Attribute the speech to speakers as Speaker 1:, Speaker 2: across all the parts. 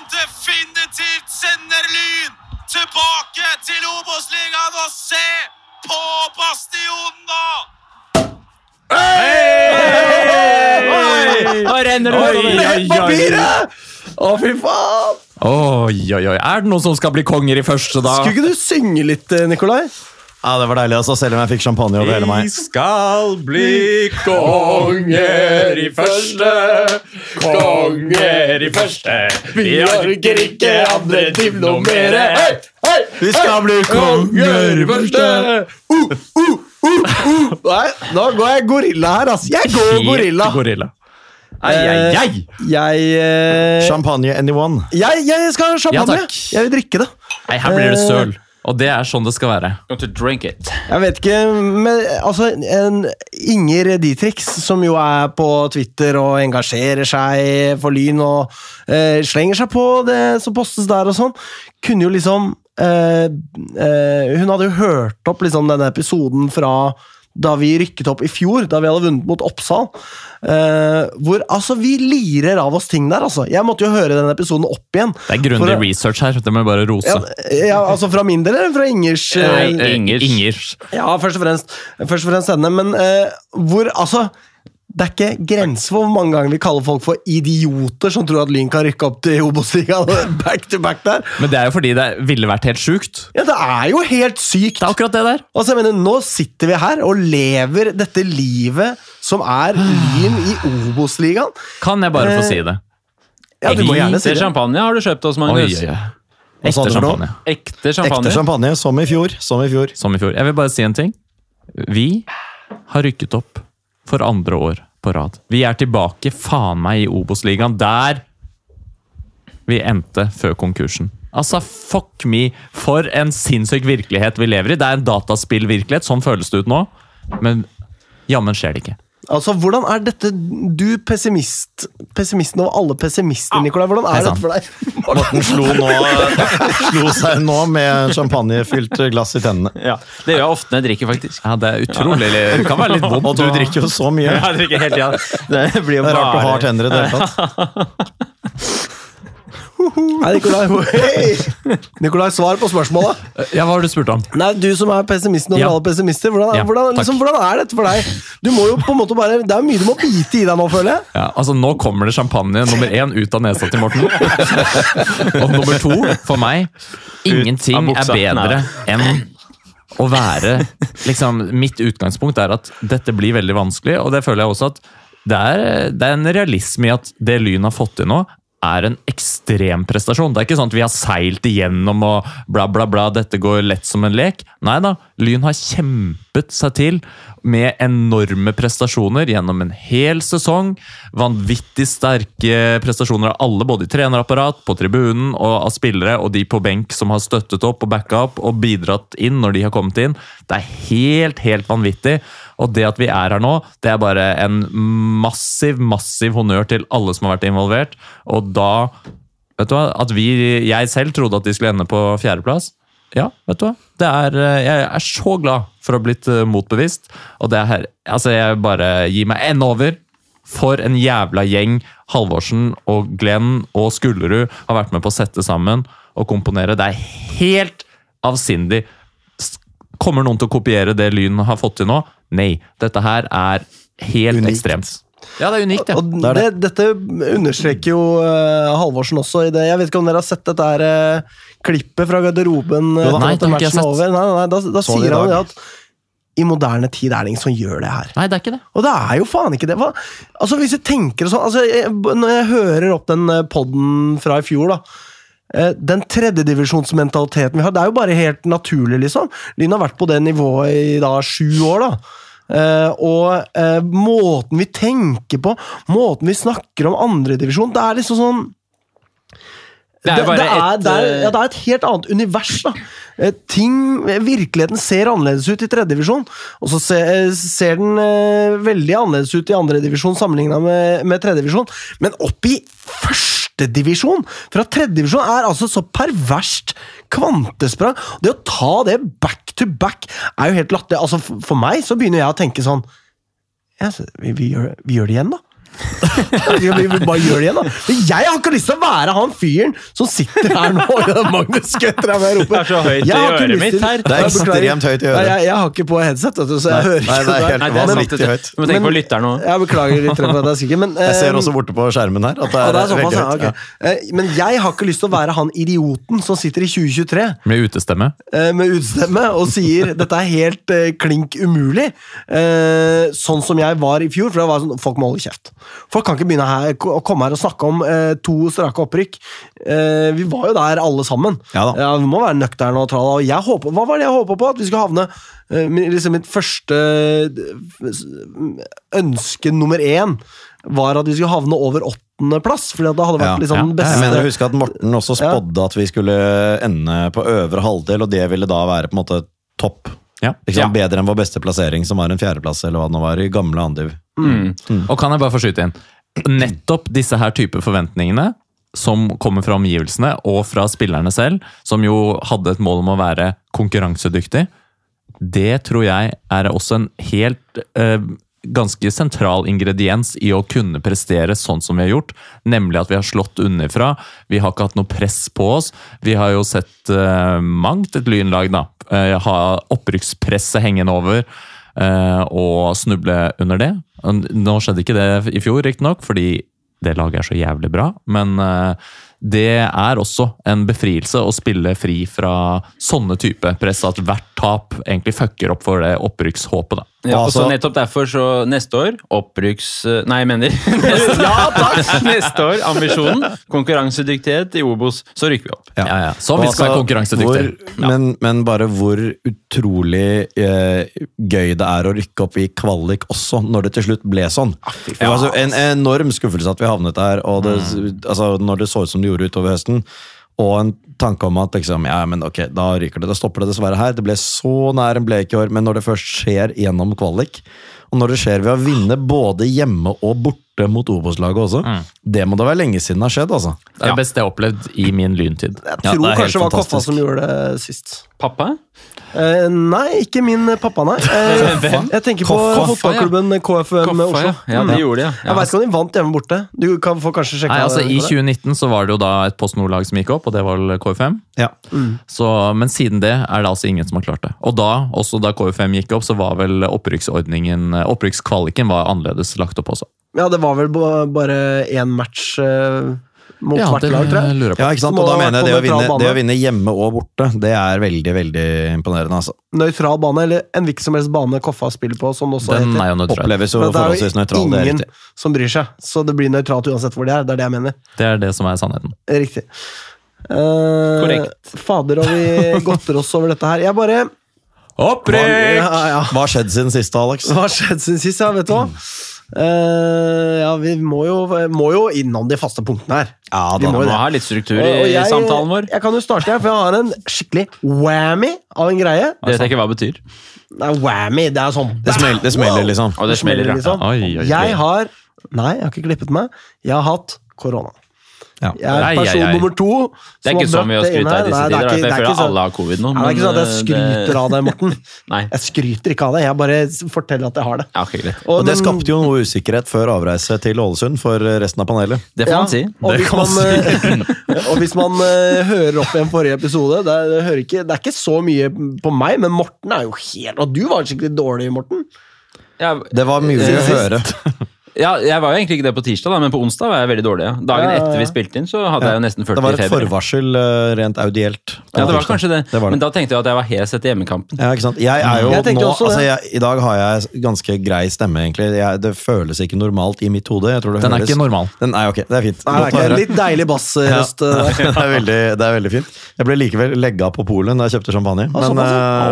Speaker 1: som definitivt sender Lyn tilbake til Obos-ligaen. Og se på Bastionen, da!
Speaker 2: Nå renner det
Speaker 3: ut
Speaker 2: utover.
Speaker 3: papiret! Å, fy faen!
Speaker 2: Oi, oi, oi. Er det noen som skal bli konger i første, da?
Speaker 3: Skulle ikke du synge litt, eh, Nikolai?
Speaker 4: Ja, Det var deilig, altså, selv om jeg fikk champagne over hele meg.
Speaker 2: Vi skal bli konger i første, konger i første. Vi orker ikke andre til noe mere. Hei, hei,
Speaker 4: Vi skal bli
Speaker 2: konger i første.
Speaker 3: Uh, uh, uh. Nei, nå går jeg gorilla her, altså. Jeg går gorilla.
Speaker 2: Gorilla. Ai, ai, ai.
Speaker 3: Jeg, eh,
Speaker 4: Champagne anyone.
Speaker 3: jeg, jeg skal ha
Speaker 2: Ja,
Speaker 3: champagne.
Speaker 2: takk.
Speaker 3: jeg vil drikke det.
Speaker 2: Nei, her blir det søl. Og det er sånn det skal være.
Speaker 5: To drink it.
Speaker 3: Jeg vet ikke, men altså en Inger Dietrich, som jo er på Twitter og engasjerer seg for Lyn og eh, slenger seg på det som postes der og sånn, kunne jo liksom eh, eh, Hun hadde jo hørt opp liksom denne episoden fra da vi rykket opp i fjor, da vi hadde vunnet mot Oppsal. Eh, hvor altså vi lirer av oss ting der, altså. Jeg måtte jo høre den episoden opp igjen.
Speaker 2: Det er grundig
Speaker 3: For
Speaker 2: research her. Det må jeg bare rose.
Speaker 3: Ja, ja, altså fra min del eller fra Ingers? eh,
Speaker 5: Nei, Ingers.
Speaker 2: Ingers.
Speaker 3: Ja, først og fremst, først og fremst denne, men eh, hvor Altså, det er ikke grenser for hvor mange ganger vi kaller folk for idioter som tror at Lyn kan rykke opp til Obos-ligaen back to back der.
Speaker 2: Men det er jo fordi det ville vært helt sjukt.
Speaker 3: Ja, det er jo helt sykt!
Speaker 2: Det er akkurat det der.
Speaker 3: Altså, jeg mener, Nå sitter vi her og lever dette livet som er Lyn i Obos-ligaen.
Speaker 2: Kan jeg bare få
Speaker 3: Eh,
Speaker 2: si det?
Speaker 3: Ja, du må gjerne si det.
Speaker 5: Ekte champagne har du kjøpt oss, Magnus.
Speaker 2: oi, oi.
Speaker 4: Hva
Speaker 2: Ekte champagne.
Speaker 5: Ekte champagne.
Speaker 4: Ekte champagne, som i fjor. Som i fjor.
Speaker 2: Som i fjor. Jeg vil bare si en ting. Vi har rykket opp for andre år på rad. Vi er tilbake faen meg i Obos-ligaen, der vi endte før konkursen. Altså, fuck me, for en sinnssyk virkelighet vi lever i. Det er en dataspillvirkelighet, sånn føles det ut nå. Men jammen skjer det ikke.
Speaker 3: Altså, Hvordan er dette Du pessimist, pessimisten over alle pessimister, Nikolai. Hvordan er dette for deg?
Speaker 4: Morten slo, slo seg nå med champagnefylt glass i tennene.
Speaker 5: Ja, Det gjør jeg ofte når jeg drikker, faktisk.
Speaker 2: Ja, det er utrolig Det kan være litt vondt.
Speaker 4: Og du drikker jo så mye.
Speaker 5: Jeg drikker helt, ja. Det blir jo
Speaker 4: Det er rart du har tenner i det hele tatt.
Speaker 3: Nei, Nikolai, hey! Nikolai, svar på spørsmålet.
Speaker 2: Ja, Hva har du spurt om?
Speaker 3: Nei, Du som er pessimisten over
Speaker 2: Ja.
Speaker 3: alle pessimister, hvordan,
Speaker 2: Ja,
Speaker 3: hvordan, liksom, hvordan er dette for deg? Du må jo på en måte bare Det er mye du må bite i deg nå, føler jeg.
Speaker 2: Ja, altså Nå kommer det champagne nummer én ut av nesa til Morten. Og nummer to, for meg Ingenting er bedre enn å være liksom, Mitt utgangspunkt er at dette blir veldig vanskelig, og det føler jeg også at det er, det er en realisme i at det Lyn har fått til nå, er en ekstrem prestasjon. Det er ikke sånn at vi har seilt igjennom og bla, bla, bla, dette går lett som en lek. Nei da, Lyn har kjempet seg til med enorme prestasjoner gjennom en hel sesong. Vanvittig sterke prestasjoner av alle, både i trenerapparat, på tribunen og av spillere, og de på benk som har støttet opp og backa opp og bidratt inn når de har kommet inn. Det er helt, helt vanvittig. Og det at vi er her nå, det er bare en massiv, massiv honnør til alle som har vært involvert. Og da Vet du hva? At vi, jeg selv trodde at de skulle ende på fjerdeplass. Ja, vet du hva? Det er, eh, jeg er så glad for å ha blitt eh, motbevist. Og det er her Altså, jeg bare gir meg enda over. For en jævla gjeng Halvorsen og Glenn og Skullerud har vært med på å sette sammen og komponere. Det er helt avsindig. Kommer noen til å kopiere det Lyn har fått til nå? Nei. Dette her er helt
Speaker 4: Unikt.
Speaker 2: ekstremt. Ja, det er unikt, ja.
Speaker 3: Og det, dette understreker jo uh, Halvorsen også i det. Jeg vet ikke om dere har sett dette her, uh, klippet fra garderoben uh,
Speaker 4: Jo.
Speaker 2: Nei,
Speaker 3: etter
Speaker 2: det har ikke jeg
Speaker 3: er
Speaker 2: sett.
Speaker 3: over. Nei, nei, da da
Speaker 4: det
Speaker 3: sier han at i moderne tid er det ingen som gjør det her.
Speaker 2: Nei, det er ikke det.
Speaker 3: Og det er jo faen ikke det. Hva? Altså, hvis jeg tenker sånn altså, jeg, Når jeg hører opp den poden podden fra i fjor, da. Eh, Den tredjedivisjonsmentaliteten vi har, det er jo bare helt naturlig, liksom. Lyn har vært på det nivået i da sju år, da. Uh, og uh, måten vi tenker på, måten vi snakker om andredivisjon Det er liksom sånn
Speaker 5: Det er bare
Speaker 3: det, er,
Speaker 5: et,
Speaker 3: det, er, ja, det er et helt annet univers. da. Ting, Virkeligheten ser annerledes ut i tredjedivisjon, og så ser, ser den eh, veldig annerledes ut i andredivisjon sammenligna med, med tredjedivisjon. Men opp i førstedivisjon! Fra tredjedivisjon er altså så perverst kvantesprang. Det å ta det back to back er jo helt latterlig. Altså, for meg så begynner jeg å tenke sånn ja, vi, vi, gjør, vi gjør det igjen, da. Vi, bare gjør det igjen, da. Jeg har ikke lyst til å være han fyren som sitter her nå Magnus Gutter er med og roper.
Speaker 5: Det er så høyt i øret mitt her.
Speaker 4: Det er ekstremt høyt i
Speaker 3: Nei,
Speaker 4: øret.
Speaker 3: jeg, jeg har ikke på headset, vet du, så jeg hører
Speaker 4: Nei,
Speaker 3: ikke
Speaker 4: det er helt
Speaker 5: Nei, det er
Speaker 4: vanvittig høyt.
Speaker 5: Du må tenke på
Speaker 3: Men-
Speaker 5: lytteren òg.
Speaker 3: Jeg beklager litt for at jeg er sikker, men
Speaker 4: Jeg ser
Speaker 3: eh,
Speaker 4: også borte på skjermen her at det
Speaker 3: ja,
Speaker 4: er,
Speaker 3: det er såpass,
Speaker 4: veldig
Speaker 3: ja,
Speaker 4: okay.
Speaker 3: ok. Eh, Men jeg har ikke lyst til å være han idioten som sitter i 2023
Speaker 2: Med utestemme.
Speaker 3: eh, med utestemme og sier dette er helt klink umulig. Eh, sånn som jeg var i fjor, for det var sånn, folk må holde kjeft. Folk kan ikke begynne her, å komme her og snakke om eh, to strake opprykk. Eh, vi var jo der alle sammen.
Speaker 4: Ja da.
Speaker 3: Vi må være nøkterne og tralla. Og jeg håper, hva var det jeg håpa på? At vi skulle havne eh, liksom Mitt første eh, ønske nummer én var at vi skulle havne over åttendeplass. Fordi det hadde vært
Speaker 4: Ja.
Speaker 3: liksom
Speaker 2: Ja.
Speaker 3: den beste
Speaker 4: Jeg mener å huske at Morten også
Speaker 3: Ja.
Speaker 4: spådde at vi skulle ende på øvre halvdel, og det ville da være på en måte topp.
Speaker 2: Ja.
Speaker 4: Ikke sant? Bedre enn vår beste plassering, som var en fjerdeplass, eller hva det nå var, i gamle Andiv.
Speaker 2: Og kan jeg bare få skyte inn? Nettopp disse her type forventningene som kommer fra omgivelsene og fra spillerne selv, som jo hadde et mål om å være konkurransedyktig, det tror jeg er også en helt eh, ganske sentral ingrediens i å kunne prestere sånn som vi har gjort, nemlig at vi har slått underfra. Vi har ikke hatt noe press på oss. Vi har jo sett eh, mangt et lynlag da, ha opprykkspresset hengende over eh, og snuble under det. Nå skjedde ikke det i fjor, riktignok, fordi det laget er så jævlig bra, men eh, det er også en befrielse å spille fri fra sånne type press, at hvert tap egentlig fucker opp for det opprykkshåpet. da.
Speaker 5: Ja, og så
Speaker 4: Altså-
Speaker 5: nettopp derfor, så neste år opprykks... Nei, jeg mener neste, ja, takk! neste år, ambisjonen, konkurransedyktighet i Obos, så rykker vi opp.
Speaker 2: Ja, ja. Så vi
Speaker 4: Og
Speaker 2: skal være
Speaker 4: altså,
Speaker 2: konkurransedyktige.
Speaker 4: hvor- men, men bare hvor utrolig eh, gøy det er å rykke opp i kvalik også, når det til slutt ble sånn. Det var altså en enorm skuffelse at vi havnet der, og det, altså, når det så ut som det gjorde utover høsten. Og en tanke om at liksom, ja, men ok, da ryker det, da stopper det dessverre her. Det ble så nær en blek i år, men når det først skjer gjennom kvalik, og når det skjer ved å vinne både hjemme og borte mot Obos-laget også, det må det være lenge siden det har skjedd, altså.
Speaker 2: Det er det beste jeg har opplevd i min lyntid.
Speaker 3: Jeg
Speaker 4: Ja,
Speaker 3: tror
Speaker 4: det er
Speaker 3: kanskje det var Koffa som gjorde det sist.
Speaker 5: Pappa?
Speaker 3: Eh, nei, ikke min pappa, nei. Eh, jeg tenker på
Speaker 5: Koffa,
Speaker 3: fotballklubben KFUM
Speaker 5: Koffa,
Speaker 3: Oslo.
Speaker 5: ja. Ja,
Speaker 3: gjorde
Speaker 5: de gjorde det, ja.
Speaker 3: Jeg veit ikke om de vant hjemme borte. Du kan få kanskje sjekke
Speaker 2: Nei, altså I 2019 så var det jo da et Post Nord-lag som gikk opp, og det var KFM.
Speaker 4: Ja.
Speaker 2: Så, men siden det er det altså ingen som har klart det. Og da, også da KFM gikk opp, så var vel opprykksordningen Opprykkskvaliken var annerledes lagt opp også.
Speaker 3: Ja, det var vel bare én match eh, mot
Speaker 2: Ja,
Speaker 3: hvert lag, tror jeg.
Speaker 2: lurer på.
Speaker 4: Ja, ikke sant? Og da mener jeg det å, vinne, det å vinne hjemme og borte, det er veldig, veldig imponerende. altså.
Speaker 3: Nøytral bane, eller en hvilken som helst bane Koffa spiller på, som også
Speaker 2: Den
Speaker 3: heter.
Speaker 2: er jo nøytral.
Speaker 4: Oppleves jo forholdsvis nøytral, det er
Speaker 3: ingen som bryr seg, så det blir nøytralt uansett hvor de er. Det er det jeg mener.
Speaker 2: Det er det som er sannheten.
Speaker 3: Riktig. Uh,
Speaker 5: Korrekt.
Speaker 3: Fader, og vi godter oss over dette her. Jeg bare
Speaker 2: Opprykk!
Speaker 3: ja, ja.
Speaker 4: Hva har skjedd siden sist, Alex?
Speaker 3: Hva har skjedd siden sist, ja, vet du hva? Eh, ja, vi må jo, må jo innom de faste punktene her.
Speaker 4: Ja, da.
Speaker 5: Vi må,
Speaker 3: må
Speaker 5: ha litt struktur
Speaker 3: Og- og
Speaker 5: i
Speaker 3: jeg-
Speaker 5: samtalen vår.
Speaker 3: Jeg kan jo starte her, for jeg har en skikkelig whammy av en greie.
Speaker 5: Det vet jeg ikke hva det betyr.
Speaker 3: Nei, whammy, det er sånn
Speaker 4: Det smeller, det smeller liksom.
Speaker 5: Og det smeller, ja.
Speaker 3: liksom.
Speaker 2: Oi, oi, oi.
Speaker 3: Jeg har Nei, jeg har ikke klippet meg. Jeg har hatt korona.
Speaker 4: Ja.
Speaker 3: Jeg er person
Speaker 2: ai, ai.
Speaker 3: nummer to.
Speaker 5: Det er ikke så mye å skryte av i disse tider. Jeg føler alle har covid nå.
Speaker 3: Nei, det er ikke sånn at jeg
Speaker 5: men,
Speaker 3: skryter av det, Morten.
Speaker 5: Nei.
Speaker 3: Jeg skryter ikke av det, jeg bare forteller at jeg har det.
Speaker 5: Ja.
Speaker 3: Og
Speaker 4: Og det
Speaker 3: men...
Speaker 4: skapte jo noe usikkerhet før avreise til Ålesund for resten av panelet.
Speaker 5: Det får man si.
Speaker 3: Og hvis man,
Speaker 2: man
Speaker 3: eh, og hvis man eh, hører opp i en forrige episode det er, det, hører ikke, det er ikke så mye på meg, men Morten er jo helt Og du var skikkelig dårlig, Morten.
Speaker 5: Ja,
Speaker 4: Det var mulig å høre.
Speaker 5: ja, jeg var jo egentlig ikke det på tirsdag, da, men på onsdag var jeg veldig dårlig. Ja. Dagen
Speaker 3: Ja, ja, ja.
Speaker 5: etter vi spilte inn, så hadde jeg jo nesten 40
Speaker 4: Det var et forvarsel uh, rent audielt.
Speaker 5: Ja, det var kanskje det.
Speaker 4: Det var det.
Speaker 5: Men da tenkte jeg at jeg var hes etter hjemmekampen.
Speaker 4: Ja, ikke sant? Jeg er jo
Speaker 3: Jeg
Speaker 4: nå, altså jeg, I dag har jeg ganske grei stemme, egentlig. Jeg, det føles ikke normalt i mitt hode. Jeg tror det
Speaker 2: Den er ikke normal.
Speaker 4: Den er ok, det er fint.
Speaker 3: Nei, det er litt deilig bassrøst.
Speaker 4: Ja,
Speaker 3: eh,
Speaker 4: det, er veldig, det er veldig fint. Jeg ble likevel legga på polen da jeg kjøpte champagne. Men,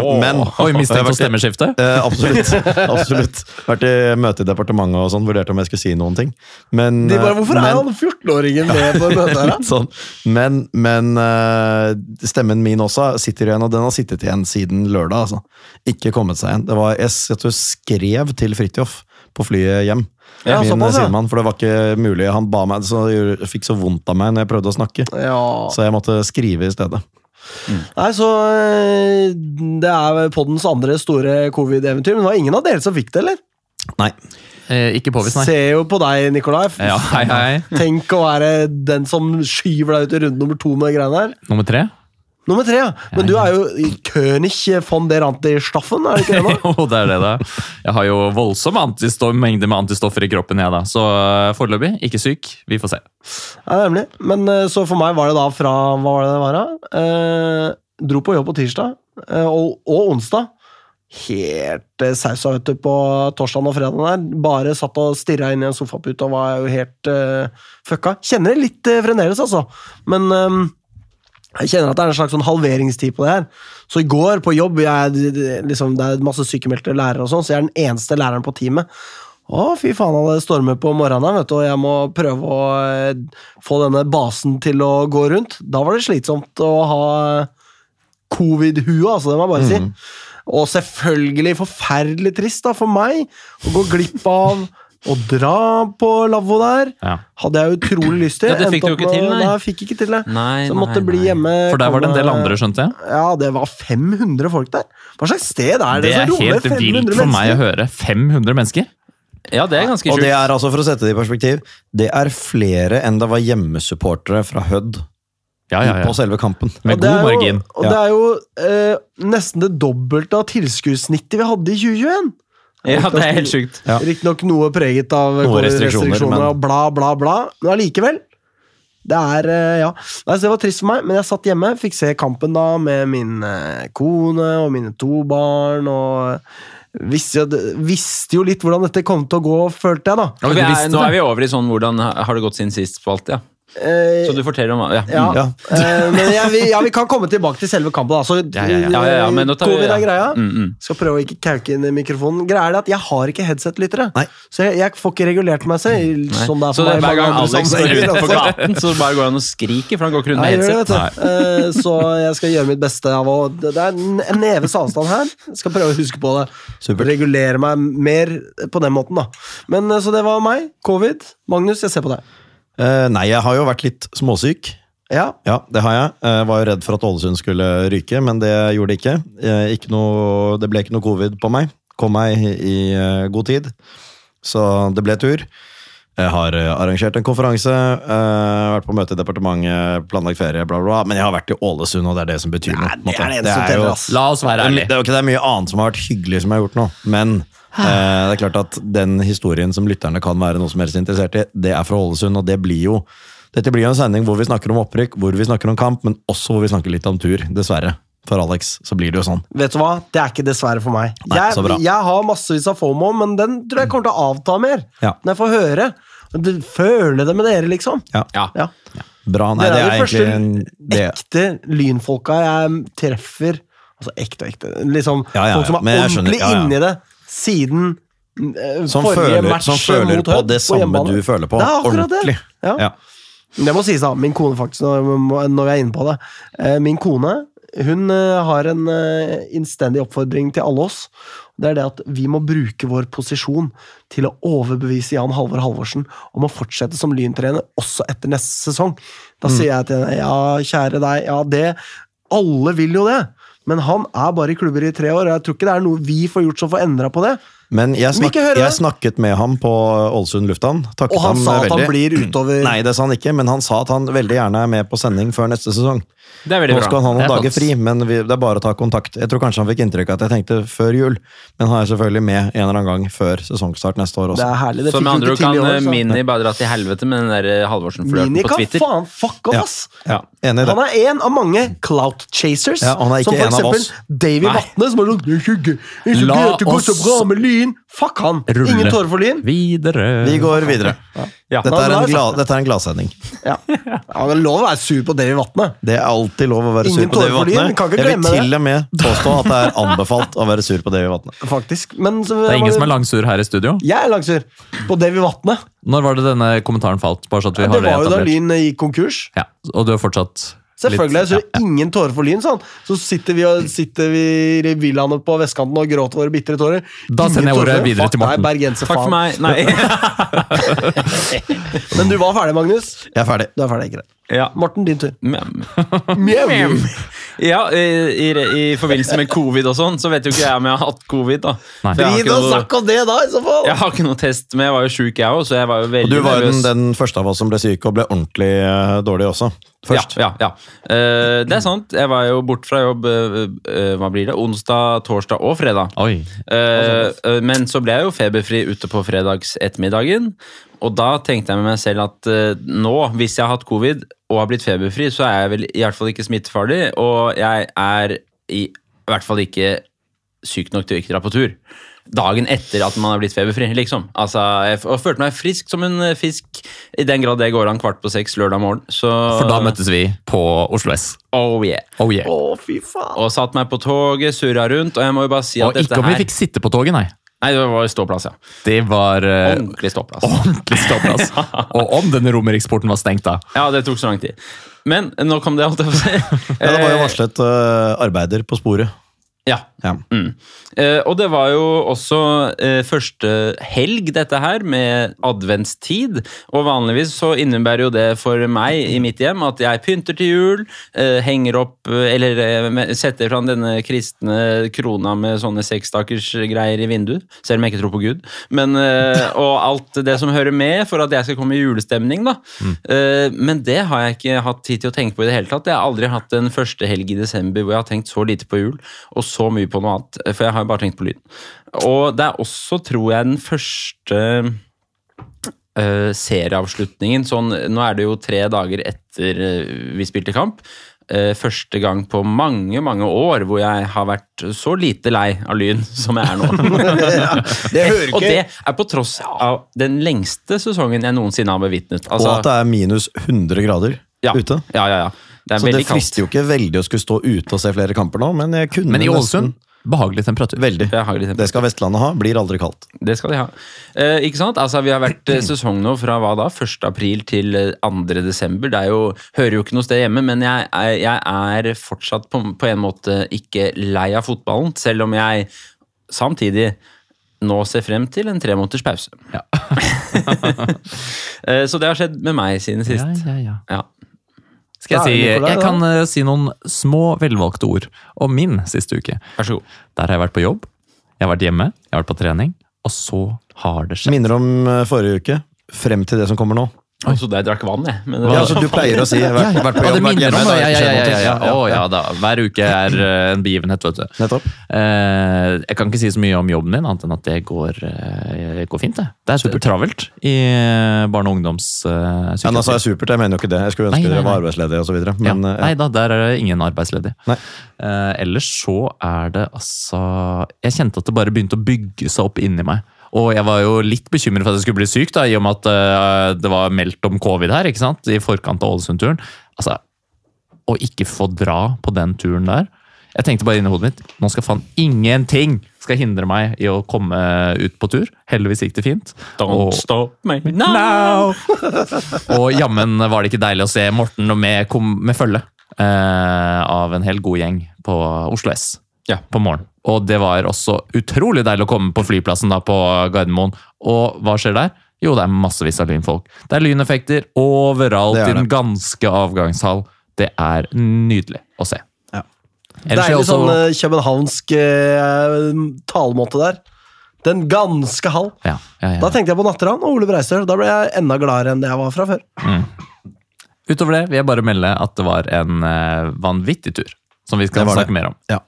Speaker 4: oh, men
Speaker 2: Oi, mistenkt for stemmeskifte?
Speaker 4: Eh, absolutt. absolutt. Vært i møte i departementet og sånn, vurderte om jeg skulle si noen ting. Men,
Speaker 3: De bare,
Speaker 4: eh,
Speaker 3: Hvorfor
Speaker 4: men,
Speaker 3: er han 14-åringen med på møtet her,
Speaker 4: sånn. Men, men eh, stemmen min også sitter igjen, og den har sittet igjen siden lørdag. Altså. Ikke kommet seg igjen. Det var, jeg, jeg skrev til Fridtjof på flyet hjem
Speaker 3: Ja,
Speaker 4: min
Speaker 3: såpass, ja.
Speaker 4: for det var ikke mulig. Han ba meg, så det fikk så vondt av meg når jeg prøvde å snakke.
Speaker 3: Ja.
Speaker 4: Så jeg måtte skrive i stedet.
Speaker 3: Nei, så eh, Det er poddens andre store covid-eventyr, men det var ingen av dere som fikk det, eller?
Speaker 4: Nei.
Speaker 2: Eh, ikke påvist, nei.
Speaker 3: Ser jo på deg, Nikolai.
Speaker 2: Ja, hei, hei.
Speaker 3: Tenk å være den som skyver deg ut i runde nummer to med de greiene her.
Speaker 2: Nummer tre?
Speaker 3: Nummer tre, ja. Men du er jo König von der Antistaffen, er du ikke det? nå?
Speaker 2: Jo, det er det, da. Jeg har jo voldsom mengde med antistoffer i kroppen, jeg, da. Så eh, foreløpig ikke syk. Vi får se.
Speaker 3: Ja, nemlig. Men eh, så for meg var det da fra Hva var det det var, da? Eh, dro på jobb på tirsdag eh, og, og onsdag. Helt eh, sausa, på torsdagen og fredagen der. Bare satt og stirra inn i en sofapute og var jo helt uh, fucka. Kjenner det litt uh, fremdeles, altså. Men um, jeg kjenner at det er en slags sånn halveringstid på det her. Så i går på jobb jeg, liksom, Det er masse sykemeldte lærere, og sånn, så jeg er den eneste læreren på teamet. Å, fy faen, det stormer på morgenen, vet du, og jeg må prøve å få denne basen til å gå rundt. Da var det slitsomt å ha covid-hue, altså, det må jeg bare
Speaker 2: si.
Speaker 3: si. Og selvfølgelig forferdelig trist da, for meg å gå glipp av å dra på lavvo der.
Speaker 2: Ja.
Speaker 3: Hadde jeg utrolig lyst til.
Speaker 5: Ja, det fikk du jo ikke til, nei.
Speaker 3: Nei, fikk ikke til det.
Speaker 5: Nei,
Speaker 3: Så jeg måtte
Speaker 5: nei,
Speaker 3: bli
Speaker 5: nei.
Speaker 3: hjemme.
Speaker 2: For der var det en del andre, skjønte jeg.
Speaker 3: Ja, det var 500 folk der. Hva slags sted er det,
Speaker 2: Det er
Speaker 3: som
Speaker 2: helt vilt for meg å høre. 500 mennesker?
Speaker 5: Ja, det er ganske
Speaker 4: Og det er altså, for å sette det i perspektiv, det er flere enn det var hjemmesupportere fra Hødd
Speaker 2: Ja, ja,
Speaker 4: på selve kampen.
Speaker 2: Med
Speaker 3: Og det er jo-
Speaker 2: margin.
Speaker 3: Og det er jo eh, nesten det dobbelte av tilskuddssnittet vi hadde i 2021.
Speaker 5: Ja, det er helt sjukt.
Speaker 4: Ja.
Speaker 3: Riktignok noe preget av
Speaker 4: Noe restriksjoner,
Speaker 3: restriksjoner
Speaker 4: men-
Speaker 3: og bla, bla, bla. Men allikevel. Det er eh, Ja. Nei, så det var trist for meg, men jeg satt hjemme, fikk se kampen da med min eh, kone og mine to barn. og Visste, jo- visste jo litt hvordan dette kom til å gå, følte jeg, da.
Speaker 2: Ja,
Speaker 5: Vi er, nå er vi over i sånn hvordan har det gått siden sist spalte, ja.
Speaker 3: Eh,
Speaker 5: Så du forteller om ja.
Speaker 3: Ja,
Speaker 4: Ja.
Speaker 3: eh, men ja, vi, ja, vi kan komme tilbake til selve kampen. Altså,
Speaker 2: Ja, ja, ja.
Speaker 5: Ja, ja, ja, men nå tar vi-
Speaker 3: Covid er
Speaker 5: ja.
Speaker 3: greia.
Speaker 5: Mm, mm.
Speaker 3: Skal prøve å ikke kauke inn i mikrofonen. Greia er det at jeg har ikke headset-lyttere. Så jeg, jeg får ikke regulert meg selv. Sånn det er
Speaker 5: Så
Speaker 3: for
Speaker 5: det
Speaker 3: meg
Speaker 5: er hver gang Alex går ut på gaten, så bare går han og skriker, for han går ikke rundt med headset.
Speaker 3: det. Eh, Så jeg skal gjøre mitt beste av å Det er en en neves avstand her. Jeg skal prøve å huske på det.
Speaker 4: Super.
Speaker 3: Regulere meg mer på den måten, da. Men eh, Så det var meg. Covid. Magnus, jeg ser på deg.
Speaker 4: Eh, nei, jeg har jo vært litt småsyk.
Speaker 3: Ja.
Speaker 4: Ja, det har jeg. Jeg var jo redd for at Ålesund skulle ryke, men det gjorde det ikke. Eh, ikke noe, det ble ikke noe covid på meg. Kom meg i, eh, god tid. Så det ble tur. Jeg har eh, arrangert en konferanse, uh, vært på møte i departementet, planlagt ferie, bla, bla, bla. Men jeg har vært i Ålesund, og det er det som betyr noe.
Speaker 3: det er det eneste som
Speaker 4: jo-
Speaker 2: La oss være
Speaker 4: det er,
Speaker 2: ærlige.
Speaker 4: det er ikke det er mye annet som har vært hyggelig som jeg har gjort nå, men uh, det er klart at den historien som lytterne kan være noe som helst interessert i, det er fra Ålesund, og det blir jo dette blir jo en sending hvor vi snakker om opprykk, hvor vi snakker om kamp, men også hvor vi snakker litt om tur, dessverre. For Alex så blir det jo sånn.
Speaker 3: Vet du hva? Det er ikke dessverre for meg.
Speaker 4: Nei,
Speaker 3: jeg, jeg har massevis av FOMO, men den tror jeg kommer til å avta mer.
Speaker 4: Ja.
Speaker 3: Når jeg får høre. Du- Føle det med dere, liksom.
Speaker 4: Ja,
Speaker 5: Ja.
Speaker 3: Ja.
Speaker 4: Bra. Nei, det
Speaker 3: er
Speaker 4: er
Speaker 3: de første
Speaker 4: egentlig en- det,
Speaker 3: Ekte lynfolka jeg treffer. Altså ekte og ekte. Liksom,
Speaker 4: Ja, ja,
Speaker 3: folk som er ordentlig
Speaker 4: ja, ja.
Speaker 3: inni det siden eh,
Speaker 4: som
Speaker 3: forrige
Speaker 4: føler,
Speaker 3: match
Speaker 4: som føler
Speaker 3: mot
Speaker 4: på det samme
Speaker 3: hjemmebane.
Speaker 4: du føler på.
Speaker 3: Det er akkurat det. Ja.
Speaker 4: Ja.
Speaker 3: Det må sies, da. Min kone, faktisk, når, når vi er inne på det. Eh, Min kone hun eh, har en eh, innstendig oppfordring til alle oss. Det er det at vi må bruke vår posisjon til å overbevise Jan Halvor Halvorsen om å fortsette som lyntrener også etter neste sesong. Da sier jeg til henne ja, kjære deg, ja det Alle vil jo det. Men han er bare i klubber i tre år, og jeg tror ikke det er noe vi får gjort som får endra på det.
Speaker 4: Men jeg, snak, jeg snakket med ham på Ålesund lufthavn.
Speaker 3: Og han
Speaker 4: ham
Speaker 3: sa at han blir utover
Speaker 4: Nei, det sa han ikke, men han sa at han veldig gjerne er med på sending før neste sesong.
Speaker 5: Det er veldig
Speaker 4: Nå skal
Speaker 5: bra.
Speaker 4: han ha noen
Speaker 2: er
Speaker 4: dager fri, men vi, det er bare å ta kontakt. Jeg tror kanskje han fikk inntrykk av at jeg tenkte før jul, men han er selvfølgelig med en eller annen gang før sesongstart neste år
Speaker 3: Det er herlig. Det
Speaker 5: Så med andre ord kan
Speaker 3: år.
Speaker 5: eh, Mini bare dra til helvete med den der eh, Halvorsen-flørten
Speaker 3: Mini kan faen fuck off, ass!
Speaker 4: Ja, enig i det.
Speaker 3: Han er en av mange clout chasers.
Speaker 4: Ja, han er ikke
Speaker 3: som for
Speaker 4: en
Speaker 3: eksempel
Speaker 4: oss.
Speaker 3: Davy Vatne, som har sagt «Det er ikke gøy, det er så
Speaker 2: La oss
Speaker 3: Lyn. Fuck han!
Speaker 2: rulle.
Speaker 3: Ingen tårer for Lyn.
Speaker 2: Videre.
Speaker 4: Vi går videre.
Speaker 5: Ja.
Speaker 4: Dette er en,
Speaker 3: det er
Speaker 4: dette er en gladsending.
Speaker 3: Ja. ja, det er lov å være sur på Davy Vatne.
Speaker 4: Det er alltid lov å være sur på Davy
Speaker 3: tårer for
Speaker 4: Vatne. Jeg vil til og med påstå at det er anbefalt å være sur på Davy Vatne.
Speaker 3: Faktisk. Men så,
Speaker 2: Det er ingen som er langsur her i studio.
Speaker 3: Jeg er langsur på Davy Vatne.
Speaker 2: Når var det denne kommentaren falt? Bare så at vi
Speaker 3: Ja,
Speaker 2: har
Speaker 3: det var jo da. Lyn gikk konkurs.
Speaker 2: Ja, og du er fortsatt
Speaker 3: Selvfølgelig.
Speaker 2: Litt,
Speaker 3: Så ingen tårer for Lyn, sånn. Så sitter vi, og, sitter vi i villaene på vestkanten og gråter våre bitre tårer.
Speaker 2: Da
Speaker 3: Ingen
Speaker 2: sender jeg ordet videre
Speaker 3: Fuck
Speaker 2: til Morten.
Speaker 3: deg, bergenser,
Speaker 5: Takk for meg. Nei.
Speaker 3: Men du var ferdig, Magnus.
Speaker 4: Jeg er ferdig.
Speaker 3: Du er ferdig, greit.
Speaker 5: Ja.
Speaker 3: Morten, din tur.
Speaker 5: Men-
Speaker 3: Mjau.
Speaker 5: Ja, i, i, I forbindelse med covid og sånn, så vet jo ikke jeg om jeg har hatt covid. da.
Speaker 3: Drit og snakk om det, da, i så fall!
Speaker 5: jeg har ikke noe test, men jeg var jo sjuk, jeg òg,
Speaker 4: Og du var jo den, den første av oss som ble syk og ble ordentlig uh, dårlig også. Først.
Speaker 5: Ja, ja, ja. Uh, det er sant. Jeg var jo bort fra jobb uh, hva blir det? onsdag, torsdag og fredag.
Speaker 2: Oi.
Speaker 5: Men så ble jeg jo feberfri ute på fredags ettermiddagen. Og da tenkte jeg med meg selv at uh, nå, hvis jeg har hatt covid og har blitt feberfri, så er jeg vel i hvert fall ikke smittefarlig, og jeg er i hvert fall ikke syk nok til å ikke dra på tur. Dagen etter at man har blitt feberfri, liksom. Altså, jeg f- og følte meg frisk som en eh, fisk, i den grad det går an kvart på seks lørdag morgen. Så,
Speaker 2: For da møttes vi på Oslo S.
Speaker 5: Oh yeah.
Speaker 2: Oh yeah.
Speaker 3: Oh, fy faen.
Speaker 5: Og satt meg på toget, surra rundt, og jeg må jo bare si at
Speaker 2: Og ikke om vi fikk sitte på toget, nei.
Speaker 5: Nei, det var ståplass, ja.
Speaker 2: Det var eh,
Speaker 5: Ordentlig ståplass.
Speaker 2: ordentlig ståplass. Og om denne romeriksporten var stengt, da.
Speaker 5: Ja, det tok så lang tid. Men nå kom det, holdt jeg på å si.
Speaker 4: Ja, det var jo
Speaker 5: Eh,
Speaker 4: varslet uh, arbeider på sporet.
Speaker 5: Ja.
Speaker 4: Ja.
Speaker 5: Mm. Eh, og det var jo også eh, første helg, dette her, med adventstid. Og vanligvis så innebærer jo det for meg i mitt hjem at jeg pynter til jul, eh, henger opp Eller setter fram denne kristne krona med sånne seksdakersgreier i vinduet. Selv om jeg ikke tror på Gud. Men, og alt det som hører med for at jeg skal komme i julestemning, da. Mm. men det har jeg ikke hatt tid til å tenke på i det hele tatt. Jeg har aldri hatt en første helg i desember hvor jeg har tenkt så lite på jul, og så mye på noe annet. For jeg har jo bare tenkt på lyd. Og det er også, tror jeg, den første uh, serieavslutningen. Sånn, nå er det jo tre dager etter eh, vi spilte kamp. Uh, første gang på mange, mange år hvor jeg har vært så lite lei av Lyn som jeg er nå.
Speaker 3: Det hører
Speaker 5: Og det er på tross av den lengste sesongen jeg noensinne har bevitnet.
Speaker 4: Og
Speaker 5: Altså,
Speaker 4: at det er minus 100 grader
Speaker 5: ja,
Speaker 4: ute.
Speaker 5: Ja, ja, ja. Det
Speaker 4: Så det frister jo ikke veldig å skulle stå ute og se flere kamper nå, men jeg kunne
Speaker 2: Men i Ålesund, behagelig temperatur.
Speaker 4: Veldig.
Speaker 5: Det er temperatur.
Speaker 4: Det skal Vestlandet ha. Blir aldri kaldt.
Speaker 5: Det skal de ha. Eh, ikke sant? Altså, vi har vært eh, sesong nå fra hva da? 1. april til eh, 2. desember. Det er jo, hører jo ikke noe sted hjemme, men jeg, jeg er fortsatt på, på en måte ikke lei av fotballen, selv om jeg samtidig nå ser frem til en tre måneders pause.
Speaker 2: Ja.
Speaker 5: Eh, Så det har skjedd med meg siden sist.
Speaker 2: Ja, ja,
Speaker 5: ja. Ja.
Speaker 2: Skal jeg si Jeg kan eh, si noen små, velvalgte ord om min siste uke.
Speaker 5: Vær så god.
Speaker 2: Der har jeg vært på jobb, jeg har vært hjemme, jeg har vært på trening, og så har det skjedd.
Speaker 4: Minner om eh, forrige uke. Frem til det som kommer nå.
Speaker 5: Jeg der drakk vann, jeg. Men det
Speaker 4: Ja,
Speaker 5: var-
Speaker 4: altså, du pleier å si jeg ja, ja. vært på jobb, vært hjemme. det
Speaker 2: det. Ja, ja, ja, ja, ja. Å, ja da. Hver uke er eh, en begivenhet, vet du.
Speaker 4: Nettopp.
Speaker 2: Eh, jeg kan ikke si så mye om jobben min, annet enn at det går, eh, går fint. Det Det er travelt i eh, barne- og
Speaker 4: Ja, nå sa
Speaker 2: ungdomspsykiatri.
Speaker 4: jeg supert, jeg mener jo ikke det. Jeg skulle
Speaker 2: Nei,
Speaker 4: ønske
Speaker 2: nei,
Speaker 4: dere var
Speaker 2: nei.
Speaker 4: arbeidsledige osv.
Speaker 2: Ja.
Speaker 4: Men eh,
Speaker 2: Nei da, der er det ingen arbeidsledige.
Speaker 4: Nei.
Speaker 2: Eh, ellers så er det altså Jeg kjente at det bare begynte å bygge seg opp inni meg. Og jeg var jo litt bekymret for at jeg skulle bli syk, da, i og med at uh, det var meldt om covid her ikke sant? i forkant av Ålesund-turen. Altså, Å ikke få dra på den turen der Jeg tenkte bare inni hodet mitt nå skal faen ingenting skal hindre meg i å komme ut på tur. Heldigvis gikk det fint.
Speaker 5: Don't
Speaker 2: Og-
Speaker 5: stop me now!
Speaker 2: Now! og jammen var det ikke deilig å se Morten med, kom- med følge uh, av en hel god gjeng på Oslo S
Speaker 5: Ja.
Speaker 2: på morgenen. Og det var også utrolig deilig å komme på flyplassen da på Gardermoen. Og hva skjer der? Jo, det er massevis av lynfolk. Det er lyneffekter overalt
Speaker 4: Det er
Speaker 2: i den ganske avgangshall. Det er nydelig å se.
Speaker 4: Ja.
Speaker 3: Deilig
Speaker 2: også-
Speaker 3: sånn eh, københavnsk eh, talemåte der. Den ganske hall.
Speaker 2: ja, ja, ja.
Speaker 3: Da tenkte jeg på Natteravn og Ole Breistøl. Da ble jeg enda gladere enn det jeg var fra før.
Speaker 2: Utover det vil jeg bare melde at det var en eh, vanvittig tur. Som vi skal
Speaker 4: Det det.
Speaker 2: snakke mer om.
Speaker 4: ja.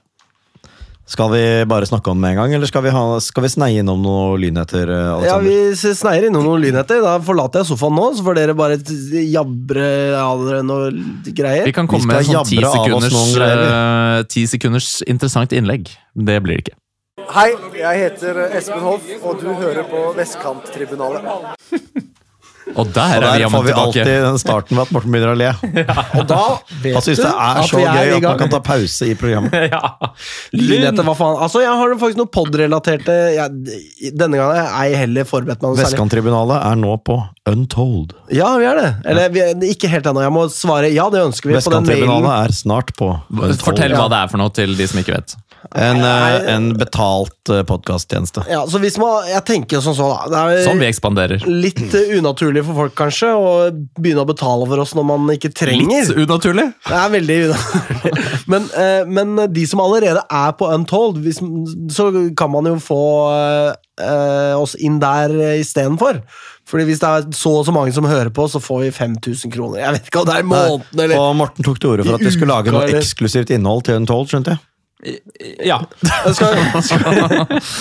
Speaker 4: Skal vi bare snakke om det med en gang, eller skal vi, ha, skal vi sneie innom noen lynheter? Alexander?
Speaker 3: Ja, Vi sneier innom noen lynheter. Da forlater jeg sofaen nå, så får dere bare jabre av dere noe greier.
Speaker 2: Vi kan
Speaker 4: Vi
Speaker 2: komme med en sånn ti sekunders, eh, ti sekunders interessant innlegg. Det blir det ikke.
Speaker 3: Hei, jeg heter Espen Hoff, og du hører på Vestkanttribunalet.
Speaker 2: Og der
Speaker 4: Og
Speaker 2: er vi
Speaker 4: får vi
Speaker 2: tilbake.
Speaker 4: alltid den starten med at Morten begynner å le.
Speaker 3: Og da vet
Speaker 4: Han syns
Speaker 3: du
Speaker 4: det er
Speaker 3: at
Speaker 4: så
Speaker 3: vi er
Speaker 4: gøy
Speaker 3: i
Speaker 4: at man kan ta pause i programmet.
Speaker 5: ja.
Speaker 3: Lynete, hva faen? Altså, jeg har faktisk noe pod-relaterte Denne gangen er jeg heller forberedt meg noe særlig.
Speaker 4: Vestkanttribunalet er nå på Untold.
Speaker 3: Ja, vi er det. Eller vi er, ikke helt ennå. Jeg må svare ja, det ønsker vi. på den mailen.
Speaker 4: Vestkanttribunalet er snart på Untold.
Speaker 2: Fortell hva det er for noe til de som ikke vet.
Speaker 4: En, eh, en betalt uh, podkasttjeneste.
Speaker 3: Ja, så hvis man, Jeg tenker som så, da. Det
Speaker 2: Sånn vi
Speaker 3: er
Speaker 2: ekspanderer.
Speaker 3: litt eh, unaturlig for folk, kanskje, å begynne å betale for oss når man ikke trenger.
Speaker 2: Litt unaturlig.
Speaker 3: Det er veldig unaturlig. Men, eh, men de som allerede er på Untold, så kan man jo få eh, oss inn der istedenfor. Fordi hvis det er så og så mange som hører på, så får vi 5000 kroner. Jeg vet ikke om det er måneden, eller
Speaker 4: Og Morten tok til orde for at vi skulle lage noe eksklusivt innhold til Untold, skjønte jeg.
Speaker 5: Ja.
Speaker 3: Jeg skal, skal,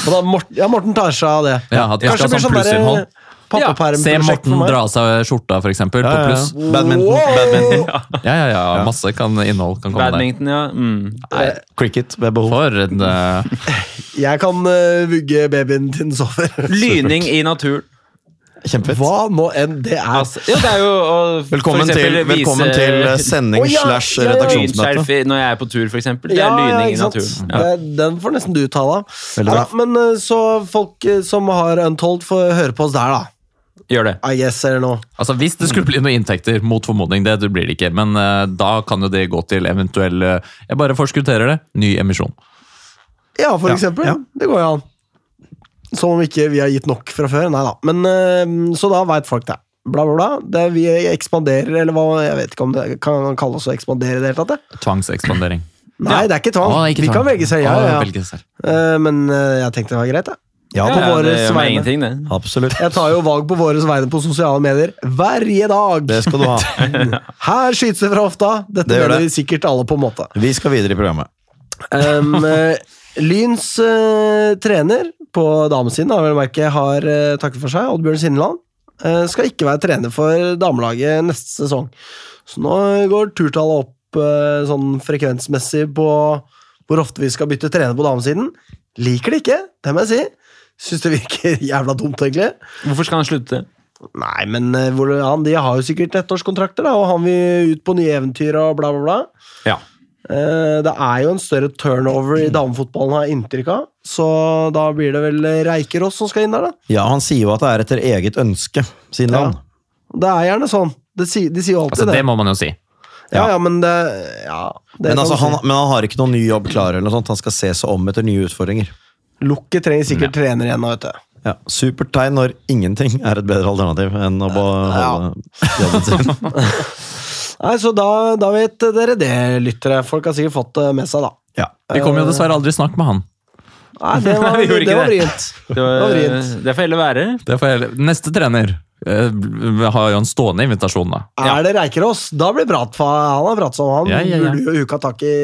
Speaker 3: da Morten, Ja, Morten tar seg av det.
Speaker 2: Ja, at vi skal ha sånn
Speaker 3: der,
Speaker 2: plussinnhold.
Speaker 3: eh,
Speaker 2: Se Morten dra av seg skjorta, for eksempel, på pluss.
Speaker 4: Badminton.
Speaker 3: Wow!
Speaker 4: badminton.
Speaker 2: Ja, ja, ja, masse kan, innhold kan komme der.
Speaker 5: Badminton, ja. Mm.
Speaker 4: Cricket ved behov.
Speaker 2: For en uh...
Speaker 3: Jeg kan uh, vugge babyen til den sover.
Speaker 5: Lyning i naturen.
Speaker 4: Kjempefett.
Speaker 3: Hva nå enn det er.
Speaker 5: Altså, ja, det er jo å
Speaker 4: Velkommen,
Speaker 5: eksempel
Speaker 4: til, velkommen
Speaker 5: vise
Speaker 4: til eh, sending
Speaker 3: oh, ja,
Speaker 4: slash
Speaker 3: ja, ja.
Speaker 4: redaksjonsmøte.
Speaker 5: når jeg er på tur, eksempel. Det er
Speaker 3: ja,
Speaker 5: lyning i naturen. Ja.
Speaker 3: Det, den får nesten du ta deg av. Ja, men uh, så folk uh, som har Untold, får høre på oss der, da.
Speaker 5: Gjør det.
Speaker 3: I guess, eller noe.
Speaker 2: Altså, Hvis det skulle bli noen inntekter, mot formodning, det blir det ikke, men uh, da kan jo det gå til eventuell uh, Jeg bare forskutterer det. Ny emisjon.
Speaker 3: Ja, for
Speaker 4: Ja,
Speaker 3: eksempel.
Speaker 4: ja.
Speaker 3: Det går jo an. Som om ikke vi har gitt nok fra før. Nei da. Men, uh, så da veit folk det. Bla, bla, bla. Det, vi ekspanderer, eller hva Jeg vet ikke om det kan kalles å ekspandere i det hele tatt. det.
Speaker 2: Tvangsekspandering.
Speaker 3: Nei, det er ikke tvang.
Speaker 2: Å, ikke
Speaker 3: vi
Speaker 2: tvang.
Speaker 3: kan velge selv, ja. Ja. Eh, men eh, jeg tenkte det var greit, jeg.
Speaker 4: Ja,
Speaker 3: på
Speaker 5: Ja,
Speaker 3: våres
Speaker 5: det
Speaker 3: vegne.
Speaker 5: ingenting, det.
Speaker 4: absolutt.
Speaker 3: Jeg tar jo valg på våre vegne på sosiale medier hver dag.
Speaker 4: Det skal du ha.
Speaker 3: Her skytes det fra hofta. Dette
Speaker 4: Det gjør
Speaker 3: mener
Speaker 4: det.
Speaker 3: vi sikkert alle på en måte.
Speaker 4: Vi skal videre i programmet.
Speaker 3: Um, eh, Lyns eh, trener på damesiden har merke har uh, takket for seg, Oddbjørn Sinneland eh, skal ikke være trener for damelaget neste sesong. Så nå går turtallet opp eh, sånn frekvensmessig på hvor ofte vi skal bytte trener på damesiden. Liker det ikke, det må jeg si. Syns det virker jævla dumt, egentlig.
Speaker 5: Hvorfor skal han slutte?
Speaker 3: Nei, men eh, han, de har jo sikkert ettårskontrakter, da, og han vil ut på nye eventyr og bla, bla, bla.
Speaker 5: Ja.
Speaker 3: Eh, Det er jo en større turnover i damefotballen, har jeg inntrykk av. Så da blir det vel Reikerås som skal inn der, da.
Speaker 4: Ja, han sier jo at det er etter eget ønske, siden
Speaker 3: Ja.
Speaker 4: han.
Speaker 3: Det er gjerne sånn. Det sier, de sier jo alltid
Speaker 2: Altså, det
Speaker 3: det.
Speaker 2: må man jo si.
Speaker 3: Ja, ja, men det Ja, det
Speaker 4: Men, altså,
Speaker 3: si.
Speaker 4: han, men han har ikke noen ny jobb klar, eller noe sånt. Han skal se seg om etter nye utfordringer.
Speaker 3: Lukket trenger sikkert trener igjen, nå, vet du.
Speaker 4: Ja, Supert tegn når ingenting er et bedre alternativ enn å beholde jobben sin.
Speaker 3: Nei, så da, da vet dere det, lyttere. Folk har sikkert fått det med seg, da.
Speaker 4: Ja.
Speaker 2: Vi kommer jo dessverre aldri snakk med han.
Speaker 3: Nei, det var,
Speaker 5: Nei,
Speaker 3: det var vrient.
Speaker 5: Det,
Speaker 3: Det var
Speaker 5: det får heller være.
Speaker 2: Det får heller. neste trener eh, har jo en stående invitasjon, da.
Speaker 3: Er det Reikerås? Da blir Brat Han har pratet om han.
Speaker 2: Ja, ja, ja.
Speaker 3: Burde jo huka tak i